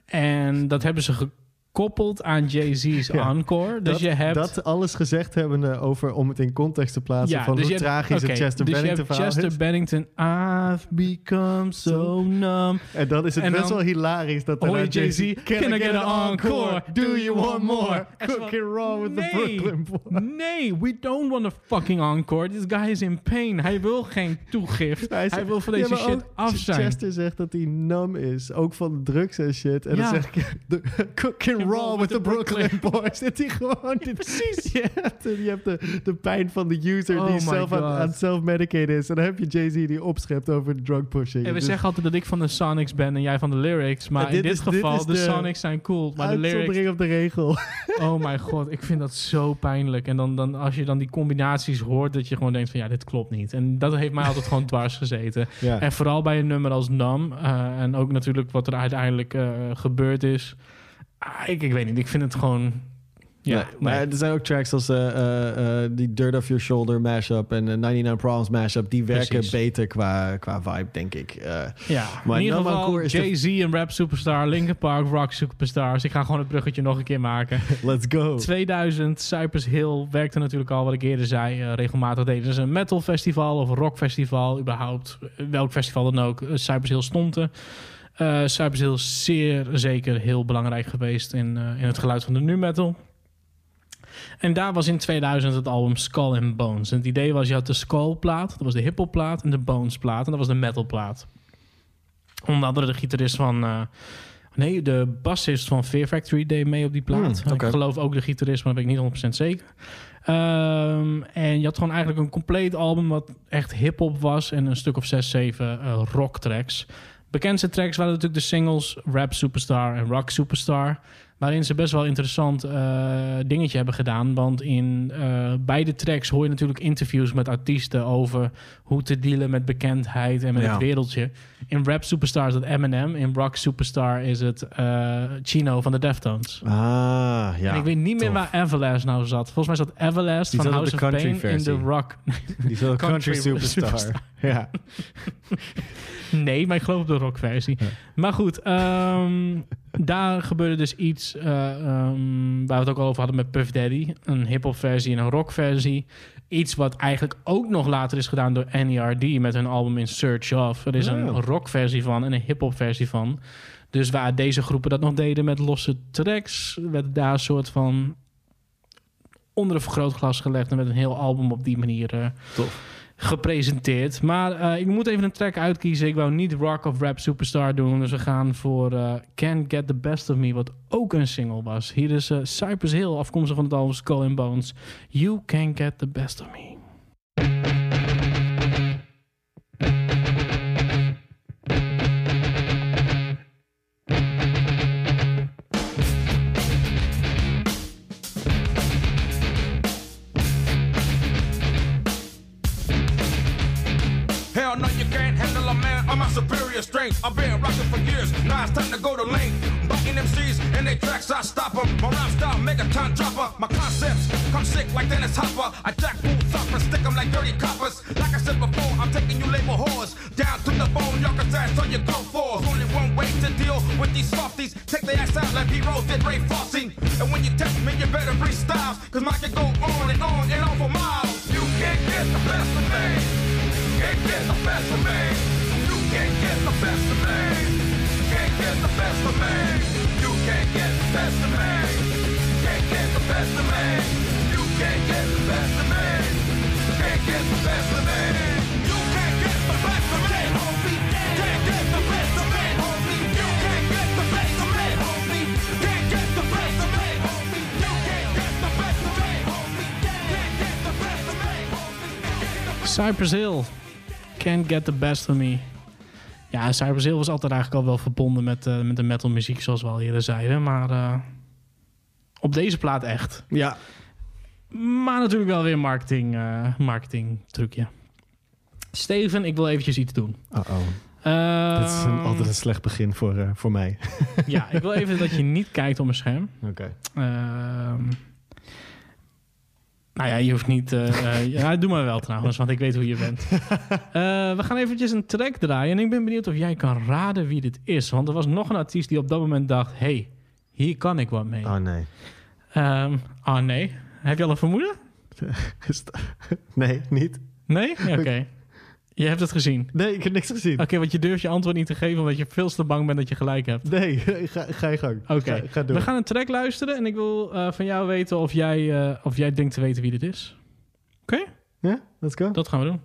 En dat hebben ze gekoppeld aan Jay-Z's Ja. Encore. Dus dat, je hebt... dat alles gezegd hebbende over, om het in context te plaatsen, van dus hoe tragisch het Chester dus Bennington verhaal Chester is. Bennington, I've become so numb. En dan is het En best wel hilarisch dat hoor daarna je Jay-Z, can I get an encore? Do you want more? Cooking raw with the. Brooklyn boy. Nee, we don't want a fucking encore. This guy is in pain. Hij wil geen toegift. Hij, zegt- wil van deze shit af zijn. Chester zegt dat hij numb is, ook van drugs en shit. En dan zeg ik, cooking raw with the Brooklyn boys. Dat hij gewoon... Precies. Je hebt, de, je hebt de, de pijn van de user Oh die my zelf aan, God. aan self-medicaten is. En dan heb je Jay-Z die opschept over drug pushing. En we Dus zeggen altijd dat ik van de Sonics ben en jij van de lyrics. Maar Ja, in dit is- geval, de, de Sonics zijn cool. Maar de lyrics... op de regel. Oh mijn god, ik vind dat zo pijnlijk. En dan, dan als je dan die combinaties hoort, dat je gewoon denkt van ja, dit klopt niet. En dat heeft mij altijd gewoon dwars gezeten. Ja. En vooral bij een nummer als Nam. eh, en ook natuurlijk wat er uiteindelijk eh, gebeurd is. Ah, ik, ik weet niet, ik vind het gewoon... Ja, Nee, maar er zijn ook tracks als eh, eh, die Dirt Off Your Shoulder mashup en eh, 99 Problems mashup. Die werken Precies. beter qua, qua vibe, denk ik. Ja, maar in ieder No geval de- Jay-Z en rap superstar, Linkin Park rock superstars. Ik ga gewoon het bruggetje nog een keer maken. Let's go. 2000, Cypress Hill werkte natuurlijk al, wat ik eerder zei, regelmatig deden ze een metal festival of een rock festival, überhaupt welk festival dan ook. Cypress Hill stond er. Eh, Cypress Hill is zeer zeker heel belangrijk geweest in, eh, in het geluid van de nu metal. En daar was in 2000 het album Skull and Bones. En het idee was, je had de Skull plaat, dat was de hip-hop plaat, en de Bones plaat, en dat was de metal plaat. Onder andere de gitarist van... eh, nee, de bassist van Fear Factory deed mee op die plaat. Hmm, oké. Ik geloof ook de gitarist, maar dat weet ik niet 100% zeker. Ehm, en je had gewoon eigenlijk een compleet album wat echt hip-hop was en een stuk of zes, zeven eh, rock tracks. Bekendste tracks waren natuurlijk de singles Rap Superstar en Rock Superstar. Waarin ze best wel interessant eh, dingetje hebben gedaan. Want in eh, beide tracks hoor je natuurlijk interviews met artiesten over hoe te dealen met bekendheid en met Ja. het wereldje. In Rap Superstar is het Eminem. In Rock Superstar is het eh, Chino van de Deftones. Ah, ja. en ik weet niet meer waar Everlast nou zat. Volgens mij zat Everlast Die van zat House de of country Pain in de versie. rock. Die zat op country superstar. Ja. Nee, maar ik geloof op de rockversie. Maar goed, ehm, daar gebeurde dus iets eh, ehm, waar we het ook al over hadden met Puff Daddy. Een hip-hop versie en een rock versie. Iets wat eigenlijk ook nog later is gedaan door NERD met hun album In Search Of. Er is een Oh. rock versie van en een hip-hop versie van. Dus waar deze groepen dat nog deden met losse tracks, werd daar een soort van onder een vergrootglas gelegd en met een heel album op die manier eh, gepresenteerd. Maar eh, ik moet even een track uitkiezen. Ik wou niet Rock of Rap Superstar doen, dus we gaan voor eh, Can't Get The Best Of Me, wat ook een single was. Hier is eh, Cypress Hill, afkomstig van het album Skull and Bones. You Can't Get The Best Of Me. Superior strength. I've been rocking for years. Now it's time to go to length. Biting MCs and their tracks, I stop them. My rhyme style, megaton dropper. My concepts come sick like Dennis Hopper. I jack boots up and stick them like dirty coppers. Like I said before, I'm taking you label whores. Down to the bone, y'all can ass on your go for. Only one way to deal with these softies. Take their ass out like heroes did Ray Fosse. And when you test me, you better bring styles. Cause mine can go on and on and on for miles. You can't get the best of me. Can't get the best of me. Can't get the best of me. Can't get the best of me. Can't get the best of me. You can't get the best of me. Can't get the best of me. You can't get the best of me. Can't get the best of me. You can't get the best of me. Can't get the best of me. You can't get the best of me. Can't get the best of me. Cypress Hill. Can't Get The Best Of Me. Ja, Cypress Hill was altijd eigenlijk al wel verbonden met, eh, met de metal muziek, zoals we al eerder zeiden. Maar eh, op deze plaat echt. Ja. Maar natuurlijk wel weer een marketing, eh, marketing trucje. Steven, ik wil eventjes iets doen. Uh-oh. Ehm, Dit is een, altijd een slecht begin voor, voor mij. Ja, ik wil even dat je niet kijkt op mijn scherm. Oké. Ehm, nou ja, je hoeft niet... eh, eh, ja, doe maar wel trouwens, want ik weet hoe je bent. Eh, we gaan eventjes een track draaien. En ik ben benieuwd of jij kan raden wie dit is. Want er was nog een artiest die op dat moment dacht... hey, hier kan ik wat mee. Oh nee. Oh nee. Heb je al een vermoeden? Nee, niet. Nee? Oké. Je hebt het gezien? Nee, ik heb niks gezien. Oké, want je durft je antwoord niet te geven... omdat je veel te bang bent dat je gelijk hebt. Nee, ga, ga je gang. Oké, Ga, ga we gaan een track luisteren en ik wil eh, van jou weten of jij, eh, of jij denkt te weten wie dit is. Oké? Ja, let's go. Dat gaan we doen.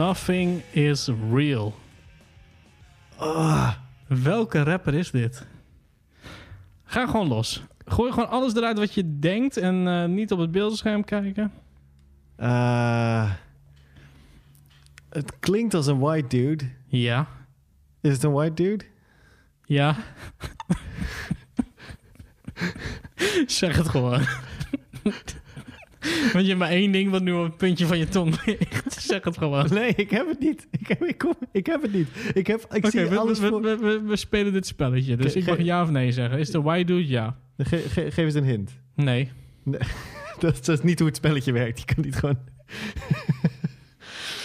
Nothing is real. Ah. Welke rapper is dit? Ga gewoon los. Gooi gewoon alles eruit wat je denkt en eh, niet op het beeldscherm kijken. Eh, het klinkt als een white dude. Ja. Is het een white dude? Ja. zeg het gewoon. Want je hebt maar één ding wat nu op het puntje van je tong ligt. zeg het gewoon. Nee, ik heb het niet. Ik heb, ik kom, ik heb het niet. Ik, heb, ik zie we, alles we, voor... we, we, we spelen dit spelletje. Dus Ge- ik mag ja of nee zeggen. Is de white dude? Ja. Ge- ge- geef eens een hint. Nee. Nee, dat, dat is niet hoe het spelletje werkt. Je kan niet gewoon...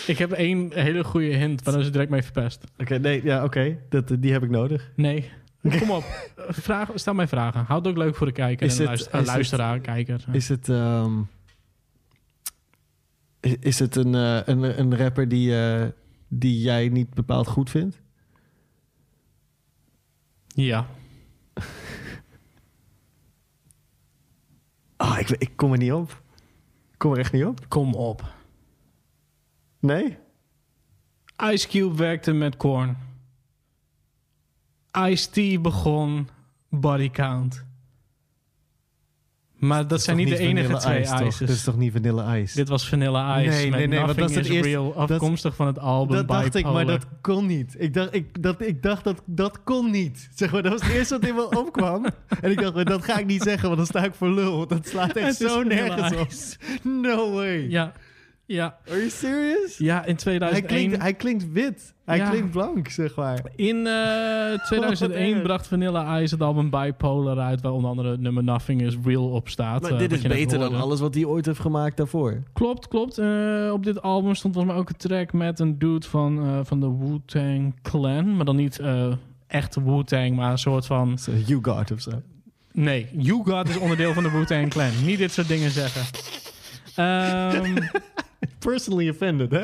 Ik heb één hele goede hint, maar dan is het direct mee verpest. Oké, nee, ja, oké. Dat, die heb ik nodig. Nee. Kom op. Eh, Vraag, stel mij vragen. Houd het ook leuk voor de kijker Is en de het- luister, eh, is het- luisteraar, kijker. Is het... ehm, is, het een, eh, een, een rapper die, eh, die jij niet bepaald goed vindt? Ja. Ah, ik, ik kom er niet op. Ik kom er echt niet op. Kom op. Nee? Ice Cube werkte met Korn. Ice-T begon Body Count. Maar dat zijn niet de enige twee Ice, toch? ices. Dit is toch niet Vanilla Ice? Dit was Vanilla Ice Nee, nee, nee, want dat is het eerste- Real, dat- afkomstig van het album Dat dacht ik, maar dat kon niet. Ik dacht, ik, dat, ik dacht dat dat kon niet. Zeg maar, dat was het eerste wat in me opkwam. En ik dacht, dat ga ik niet zeggen, want dan sta ik voor lul. Dat slaat echt zo nergens op. No way. Ja. Ja. Are you serious? Ja, in Hij 2001... klinkt, hij klinkt wit. Hij Ja. klinkt blank, zeg maar. In eh, 2001 erg. bracht Vanilla Ice het album Bipolar uit... waar onder andere het nummer Nothing is Real op staat. Maar eh, dit is beter dan alles wat hij ooit heeft gemaakt daarvoor. Klopt, klopt. Eh, op dit album stond volgens mij ook een track met een dude van, eh, van de Wu-Tang Clan. Maar dan niet eh, echt Wu-Tang, maar een soort van... You God of zo. Nee, You God is onderdeel van de Wu-Tang Clan. Niet dit soort dingen zeggen. Ehm, Personally offended, hè?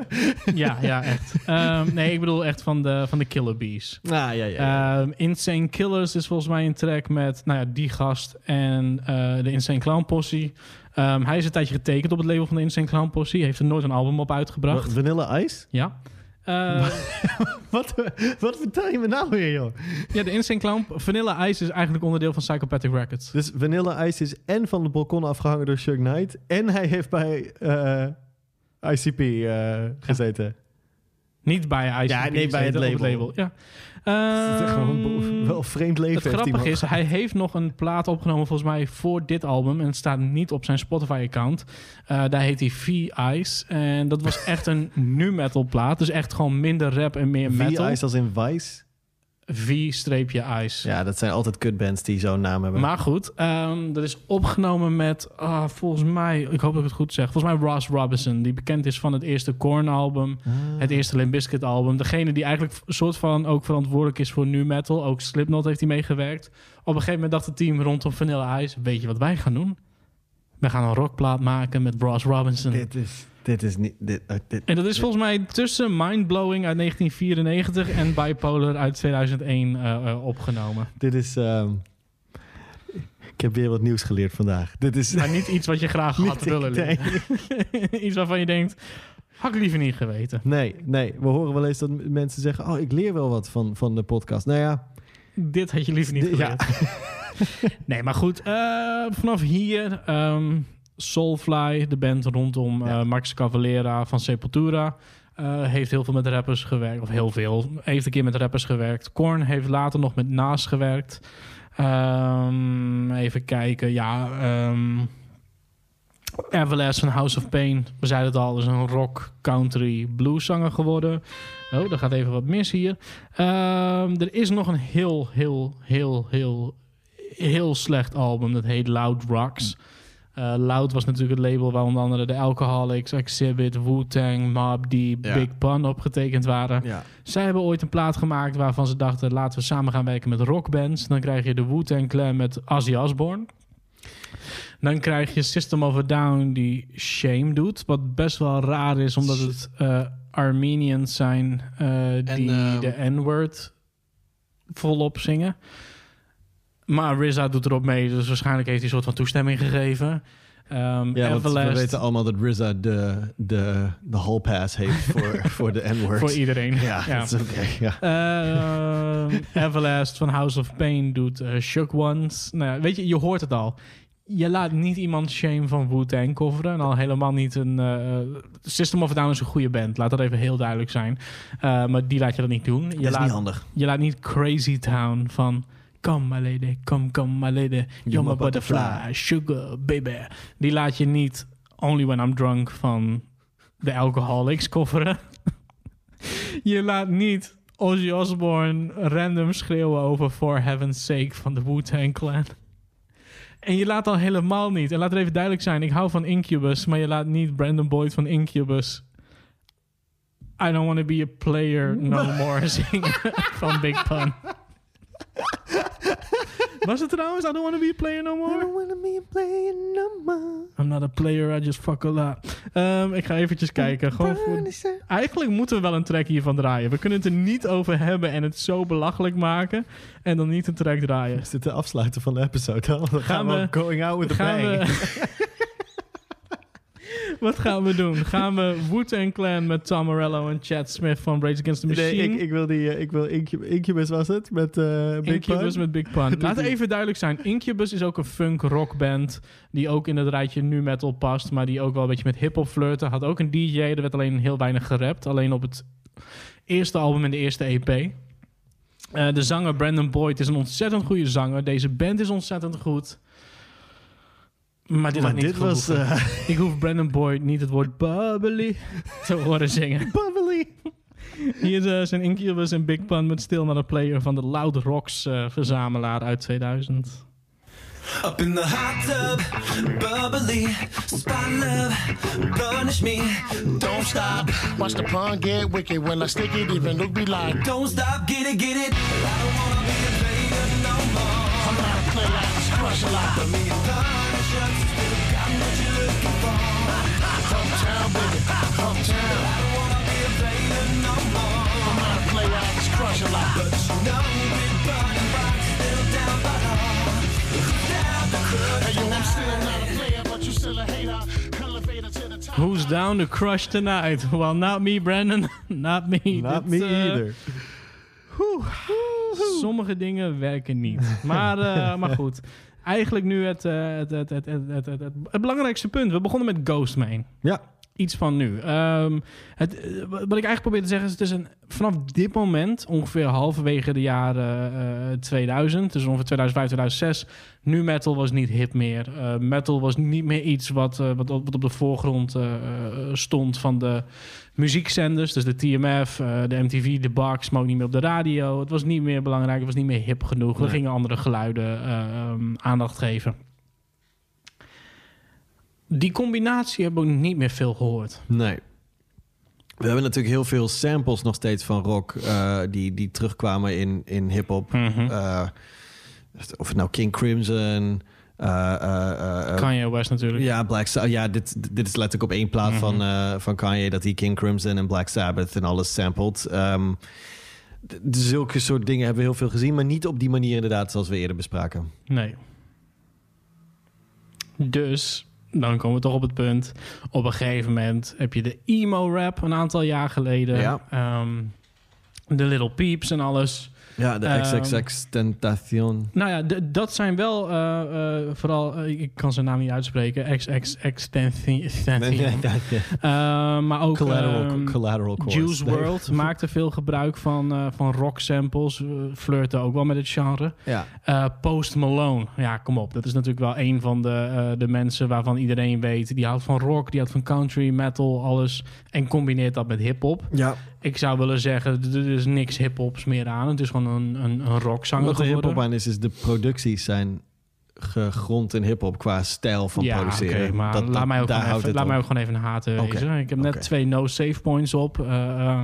ja, ja, echt. Ehm, nee, ik bedoel echt van de, van de Killer Bees. Ah, ja, ja. ja. Ehm, Insane Killers is volgens mij een track met nou ja, die gast en eh, de Insane Clown Posse. Ehm, hij is een tijdje getekend op het label van de Insane Clown Posse. Heeft er nooit een album op uitgebracht. Vanilla Ice? Ja. Wat, wat vertel je me nou weer, joh? ja, de Insane Clown... Vanilla Ice is eigenlijk onderdeel van Psychopathic Records. Dus Vanilla Ice is en van de balkon afgehangen door Shug Knight... en hij heeft bij eh, ICP eh, gezeten. Niet bij ICP. Ja, nee, bij het op label. Ja. Het is echt gewoon Ehm, wel vreemd leven Het grappige is, hij heeft nog een plaat opgenomen volgens mij voor dit album. En het staat niet op zijn Spotify-account. Eh, daar heet hij V-Ice. En dat was echt een nu metal plaat. Dus echt gewoon minder rap en meer metal. V-Ice als in Vice? V-Ice. Ja, dat zijn altijd kutbands die zo'n naam hebben. Maar goed, ehm, dat is opgenomen met, ah, volgens mij, ik hoop dat ik het goed zeg, volgens mij Ross Robinson, die bekend is van het eerste Korn-album, Ah. het eerste Limp Bizkit-album. Degene die eigenlijk een soort van ook verantwoordelijk is voor nu metal. Ook Slipknot heeft hij meegewerkt. Op een gegeven moment dacht het team rondom Vanilla Ice, weet je wat wij gaan doen? We gaan een rockplaat maken met Ross Robinson. Dit is, dit is niet... Dit, eh, dit, En dat is volgens mij tussen Mindblowing uit 1994 en Bipolar uit 2001 eh, eh, opgenomen. dit is... ehm, ik heb weer wat nieuws geleerd vandaag. Dit is... Maar niet iets wat je graag had willen leren. iets waarvan je denkt, had ik liever niet geweten. Nee, nee. We horen wel eens dat mensen zeggen... oh, ik leer wel wat van, van de podcast. Nou ja... Dit had je liever niet ja. geleerd. nee, maar goed. vanaf hier... ehm, Soulfly, de band rondom eh, Max Cavalera van Sepultura... eh, heeft heel veel met rappers gewerkt. Of heel veel. Heeft een keer met rappers gewerkt. Korn heeft later nog met Naas gewerkt. Ehm, even kijken. Ja... ehm Everlast van House of Pain. We zeiden het al, is een rock, country, blues zanger geworden. Oh, er gaat even wat mis hier. Ehm, er is nog een heel, heel, heel, heel, heel slecht album. Dat heet Loud Rocks. Eh, Loud was natuurlijk het label waar onder andere de Alcoholics, Exhibit, Wu-Tang, Mob Deep, Ja. Big Pun opgetekend waren. Ja. Zij hebben ooit een plaat gemaakt waarvan ze dachten... laten we samen gaan werken met rockbands. Dan krijg je de Wu-Tang Clan met Ozzy Osbourne. Dan krijg je System of a Down die Shame doet. Wat best wel raar is, omdat het eh, Armenians zijn eh, die ehm, de N-word volop zingen. Maar RZA doet erop mee, dus waarschijnlijk heeft hij een soort van toestemming gegeven. Ehm, Ja, want we Everlast- weten allemaal dat RZA de, de, de hall pass heeft voor, voor de N-word. Voor iedereen. Ja, Ja. dat is oké. ja. Ehm, Everlast van House of Pain doet eh, Shook Ones. Nou ja, weet je, je hoort het al. Je laat niet iemand Shame van Wu-Tang coveren. En al helemaal niet een... eh, System of a Down is een goede band. Laat dat even heel duidelijk zijn. Eh, maar die laat je dat niet doen. Je is laat, niet handig. Je laat niet Crazy Town van... Come my lady, come, come my lady. You're my butterfly, sugar baby. Die laat je niet Only When I'm Drunk van de Alcoholics coveren. je laat niet Ozzy Osbourne random schreeuwen over For Heaven's Sake van de Wu-Tang Clan. En je laat al helemaal niet, en laat het even duidelijk zijn, ik hou van Incubus, maar je laat niet Brandon Boyd van Incubus I don't want to be a player no more zingen van Big Pun. Was het trouwens I don't want to be a player no more? I don't want to be a player no more. I'm not a player, I just fuck a lot. Ehm, ik ga eventjes kijken. Gewoon voor... Eigenlijk moeten we wel een track hiervan draaien. We kunnen het er niet over hebben en het zo belachelijk maken. En dan niet een track draaien. Is dit de afsluiter van de episode? Dan gaan, Gaan we, we- going out with a gaan bang. we- Wat gaan we doen? Gaan we Wu-Tang Clan met Tom Morello en Chad Smith van Rage Against the Machine? Nee, ik, ik wil die, eh, ik wil Incubus, Incubus was het, met Big Incubus Pun. met Big Pun. Laat even duidelijk zijn. Incubus is ook een funk rock band die ook in het rijtje nu metal past, maar die ook wel een beetje met hip-hop flirten. Had ook een DJ, er werd alleen heel weinig gerapt. Alleen op het eerste album en de eerste EP. Eh, de zanger Brandon Boyd is een ontzettend goede zanger. Deze band is ontzettend goed. Maar dit, Maar was, eh, Ik hoef Brandon Boyd niet het woord bubbly te horen zingen. Bubbly. Hier eh, zijn Incubus en Big Pun met Still Not a Player van de Loud Rocks eh, verzamelaar uit 2000. Up in the hot tub, bubbly, spot love, punish me, don't stop. Watch the pun get wicked when I stick it, even Luke be like, Don't stop, get it, get it. I don't wanna be a player no more. I'm not a player, I just crush a lot. Who's down to crush tonight? Well, not me, Brandon. not me. Not Dit, me eh, either. Sommige dingen werken niet. Maar, eh, maar goed. Eigenlijk nu het, eh, het, het, het, het, het, het, het- belangrijkste punt. We begonnen met Ghostman. Ja. Iets van nu. Ehm, het, eh, wat ik eigenlijk probeer te zeggen is... Het is een, vanaf dit moment, ongeveer halverwege de jaren eh 2000... dus ongeveer 2005, 2006... nu metal was niet hip meer. Eh, metal was niet meer iets wat, eh, wat, op- wat op de voorgrond eh, eh, stond van de muziekzenders. Dus de TMF, eh, de MTV, de Box, maar ook niet meer op de radio. Het was niet meer belangrijk, het was niet meer hip genoeg. We gingen andere geluiden eh, ehm, aandacht geven. Die combinatie hebben we ook niet meer veel gehoord. Nee. We hebben natuurlijk heel veel samples nog steeds van rock eh, die, die terugkwamen in, in hip-hop. Mhm. Of het nou King Crimson. Eh, eh, eh, Kanye West natuurlijk. Ja, Black Sabbath. Ja, dit, dit is letterlijk op één plaat Mhm. van, eh, van Kanye dat hij King Crimson en Black Sabbath en alles sampled. D- zulke soort dingen hebben we heel veel gezien, maar niet op die manier inderdaad zoals we eerder bespraken. Nee. Dus, dan komen we toch op het punt. Op een gegeven moment heb je de emo-rap een aantal jaar geleden. Ja. Ehm, de Little Peeps en alles. Ja, de Ehm, XXX Tentacion. Nou ja, dat zijn wel eh, eh, vooral... eh, ik kan zijn naam niet uitspreken. XXX Tentacion. Maar ook Collateral- ehm, collateral. Juice. WRLD maakte veel gebruik van, van rock samples. flirten ook wel met het genre. Ja. Post Malone. Ja, kom op. Dat is natuurlijk wel een van de, de mensen waarvan iedereen weet. Die houdt van rock, die houdt van country, metal, alles. En combineert dat met hip-hop. Ja. Ik zou willen zeggen, er is niks hip-hops meer aan. Het is gewoon een, een, een rockzanger Wat geworden. hip-hop aan is, is de producties zijn gegrond in hip-hop qua stijl van ja, produceren. oké, maar Dat- dat- laat, mij ook even, laat mij ook gewoon even een haten Oké, wezen. Ik heb net twee no-save points op. Eh, eh,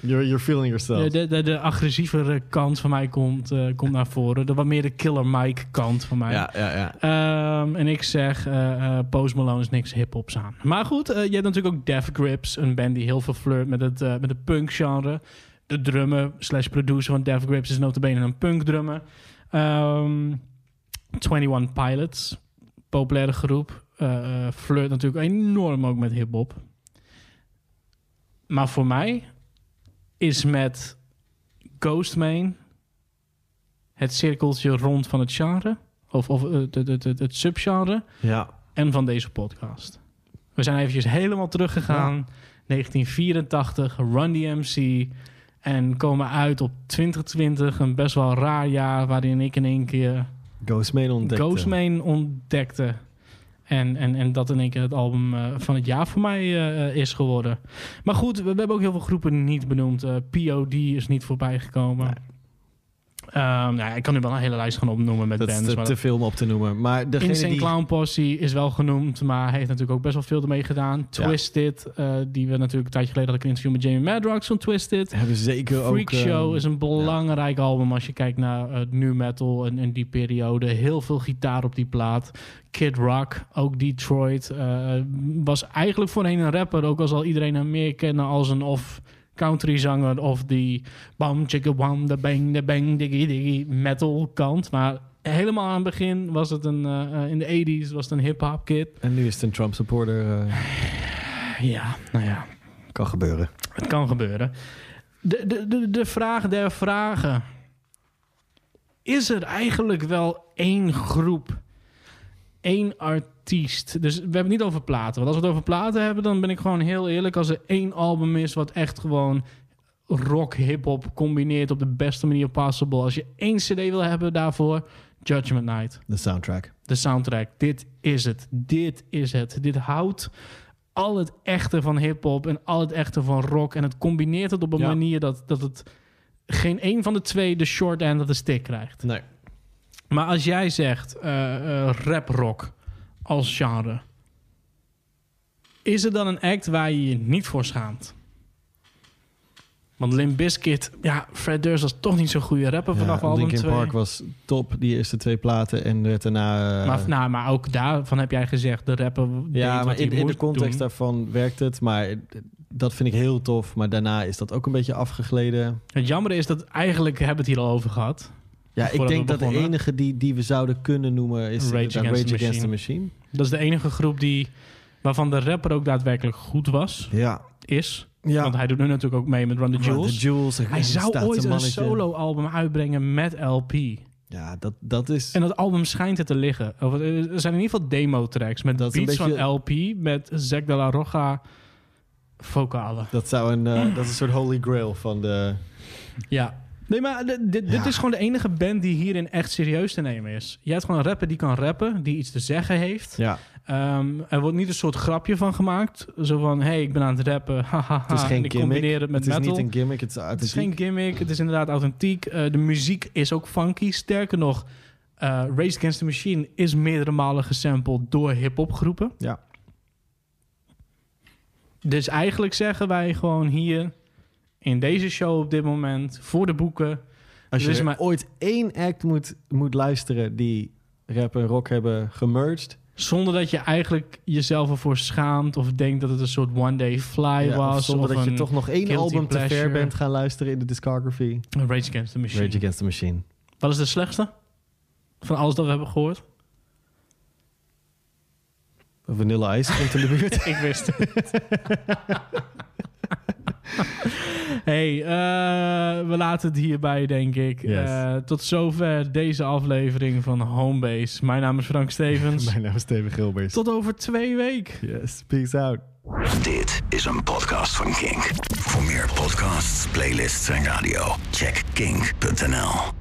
You're, you're feeling yourself. de, de, de, de agressievere kant van mij komt, eh, komt naar voren. De wat meer de Killer Mike kant van mij. Ja, ja, ja. Ehm, en ik zeg, eh, eh, Post Malone is niks hip-hops aan. Maar goed, eh, je hebt natuurlijk ook Death Grips. Een band die heel veel flirt met het, eh, met het punk genre. De drummer slash producer van Death Grips is notabene een punk drummer. Ehm 21 Pilots, populaire groep. flirt natuurlijk enorm ook met hip-hop. Maar voor mij is met Ghostman het cirkeltje rond van het genre. Of, of eh, het, het, het, het subgenre. Ja. En van deze podcast. We zijn eventjes helemaal teruggegaan. 1984, Run DMC. En komen uit op 2020. Een best wel raar jaar waarin ik in één keer Ghostman ontdekte. Ghostman ontdekte. En, en, en dat in één keer het album eh, van het jaar voor mij eh, is geworden. Maar goed, we, hebben ook heel veel groepen niet benoemd. Eh, POD is niet voorbij gekomen. Ehm, nou, ik kan nu wel een hele lijst gaan opnoemen met Dat is bands. te, maar te veel om op te noemen. Maar degene Insane die... Clown Posse is wel genoemd, maar heeft natuurlijk ook best wel veel ermee gedaan. Ja. Twisted, eh, die we natuurlijk een tijdje geleden hadden een interview met Jamie Madrox van Twisted. Hebben zeker ook... Freak Show ehm, is een belangrijk album als je kijkt naar uh, nu metal en, en die periode. Heel veel gitaar op die plaat. Kid Rock, ook Detroit. eh, was eigenlijk voorheen een rapper, ook al iedereen hem meer kennen als een of country zanger of die bam chicka bam de bang de bang diggy diggy metal kant. Maar helemaal aan het begin was het een eh, eh, in de 80s was het een hip hop kid. En nu is het een Trump supporter. eh, Ja, nou ja. kan gebeuren. Het kan gebeuren. De, de, de, de vraag der vragen. Is er eigenlijk wel één groep, één artiest? Dus we hebben het niet over platen. Want als we het over platen hebben, dan ben ik gewoon heel eerlijk. Als er één album is wat echt gewoon rock, hip-hop combineert op de beste manier possible. Als je één CD wil hebben daarvoor, Judgment Night. De soundtrack. De soundtrack. Dit is het. Dit is het. Dit houdt al het echte van hip-hop en al het echte van rock. En het combineert het op een Ja. manier dat, dat het geen een van de twee de short end of the stick krijgt. Nee. Maar als jij zegt eh, eh, rap-rock als genre, is er dan een act waar je je niet voor schaamt? Want Limp Bizkit, ja, Fred Durst was toch niet zo'n goede rapper vanaf Ja, album Linkin 2. Park was top, die eerste twee platen. En werd daarna... eh, maar, nou, maar ook daarvan heb jij gezegd, de rapper ja, maar in, in de context doen. daarvan werkt het. Maar dat vind ik heel tof. Maar daarna is dat ook een beetje afgegleden. Het jammer is dat eigenlijk hebben we het hier al over gehad. Ja, ik denk dat de enige die, die we zouden kunnen noemen is Rage the Rage Against the Machine. Dat is de enige groep die, waarvan de rapper ook daadwerkelijk goed was. Ja. Is. Ja. Want hij doet nu natuurlijk ook mee met Run the Jewels. Hij zou ooit een solo-album uitbrengen met LP. Ja, dat, dat is... En dat album schijnt er te liggen. Of, eh, Er zijn in ieder geval demo-tracks met Dat beats beetje- van LP met Zack de la Rocha vocalen. Dat, zou een, eh, dat is een soort holy grail van de... Ja. Nee, maar dit, dit, dit Ja. is gewoon de enige band die hierin echt serieus te nemen is. Je hebt gewoon een rapper die kan rappen, die iets te zeggen heeft. Ja. Ehm, er wordt niet een soort grapje van gemaakt. Zo van, hey, ik ben aan het rappen. hahaha, Het is en geen ik gimmick. combineer het met het is metal. niet een gimmick, het is Het is authentiek. geen gimmick, het is inderdaad authentiek. Eh, de muziek is ook funky. Sterker nog, eh Race Against the Machine is meerdere malen gesampled door hip-hop groepen. Ja. Dus eigenlijk zeggen wij gewoon hier in deze show op dit moment voor de boeken. Als je maar ooit één act moet, moet luisteren die rap en rock hebben gemerged... zonder dat je eigenlijk jezelf ervoor schaamt of denkt dat het een soort one day fly Ja, of was. zonder of dat je toch nog één album te ver bent gaan luisteren in de discography. Rage Against the Machine. Rage Against the Machine. Wat is de slechtste van alles dat we hebben gehoord? Vanilla Ice komt in de buurt. Ik wist het. hey, eh, we laten het hierbij, denk ik. Yes. Eh, tot zover deze aflevering van Homebase. Mijn naam is Frank Stevens. Mijn naam is Steven Gilbert. Tot over twee weken. Yes, peace out. Dit is een podcast van Kink. Voor meer podcasts, playlists en radio, check kink.nl.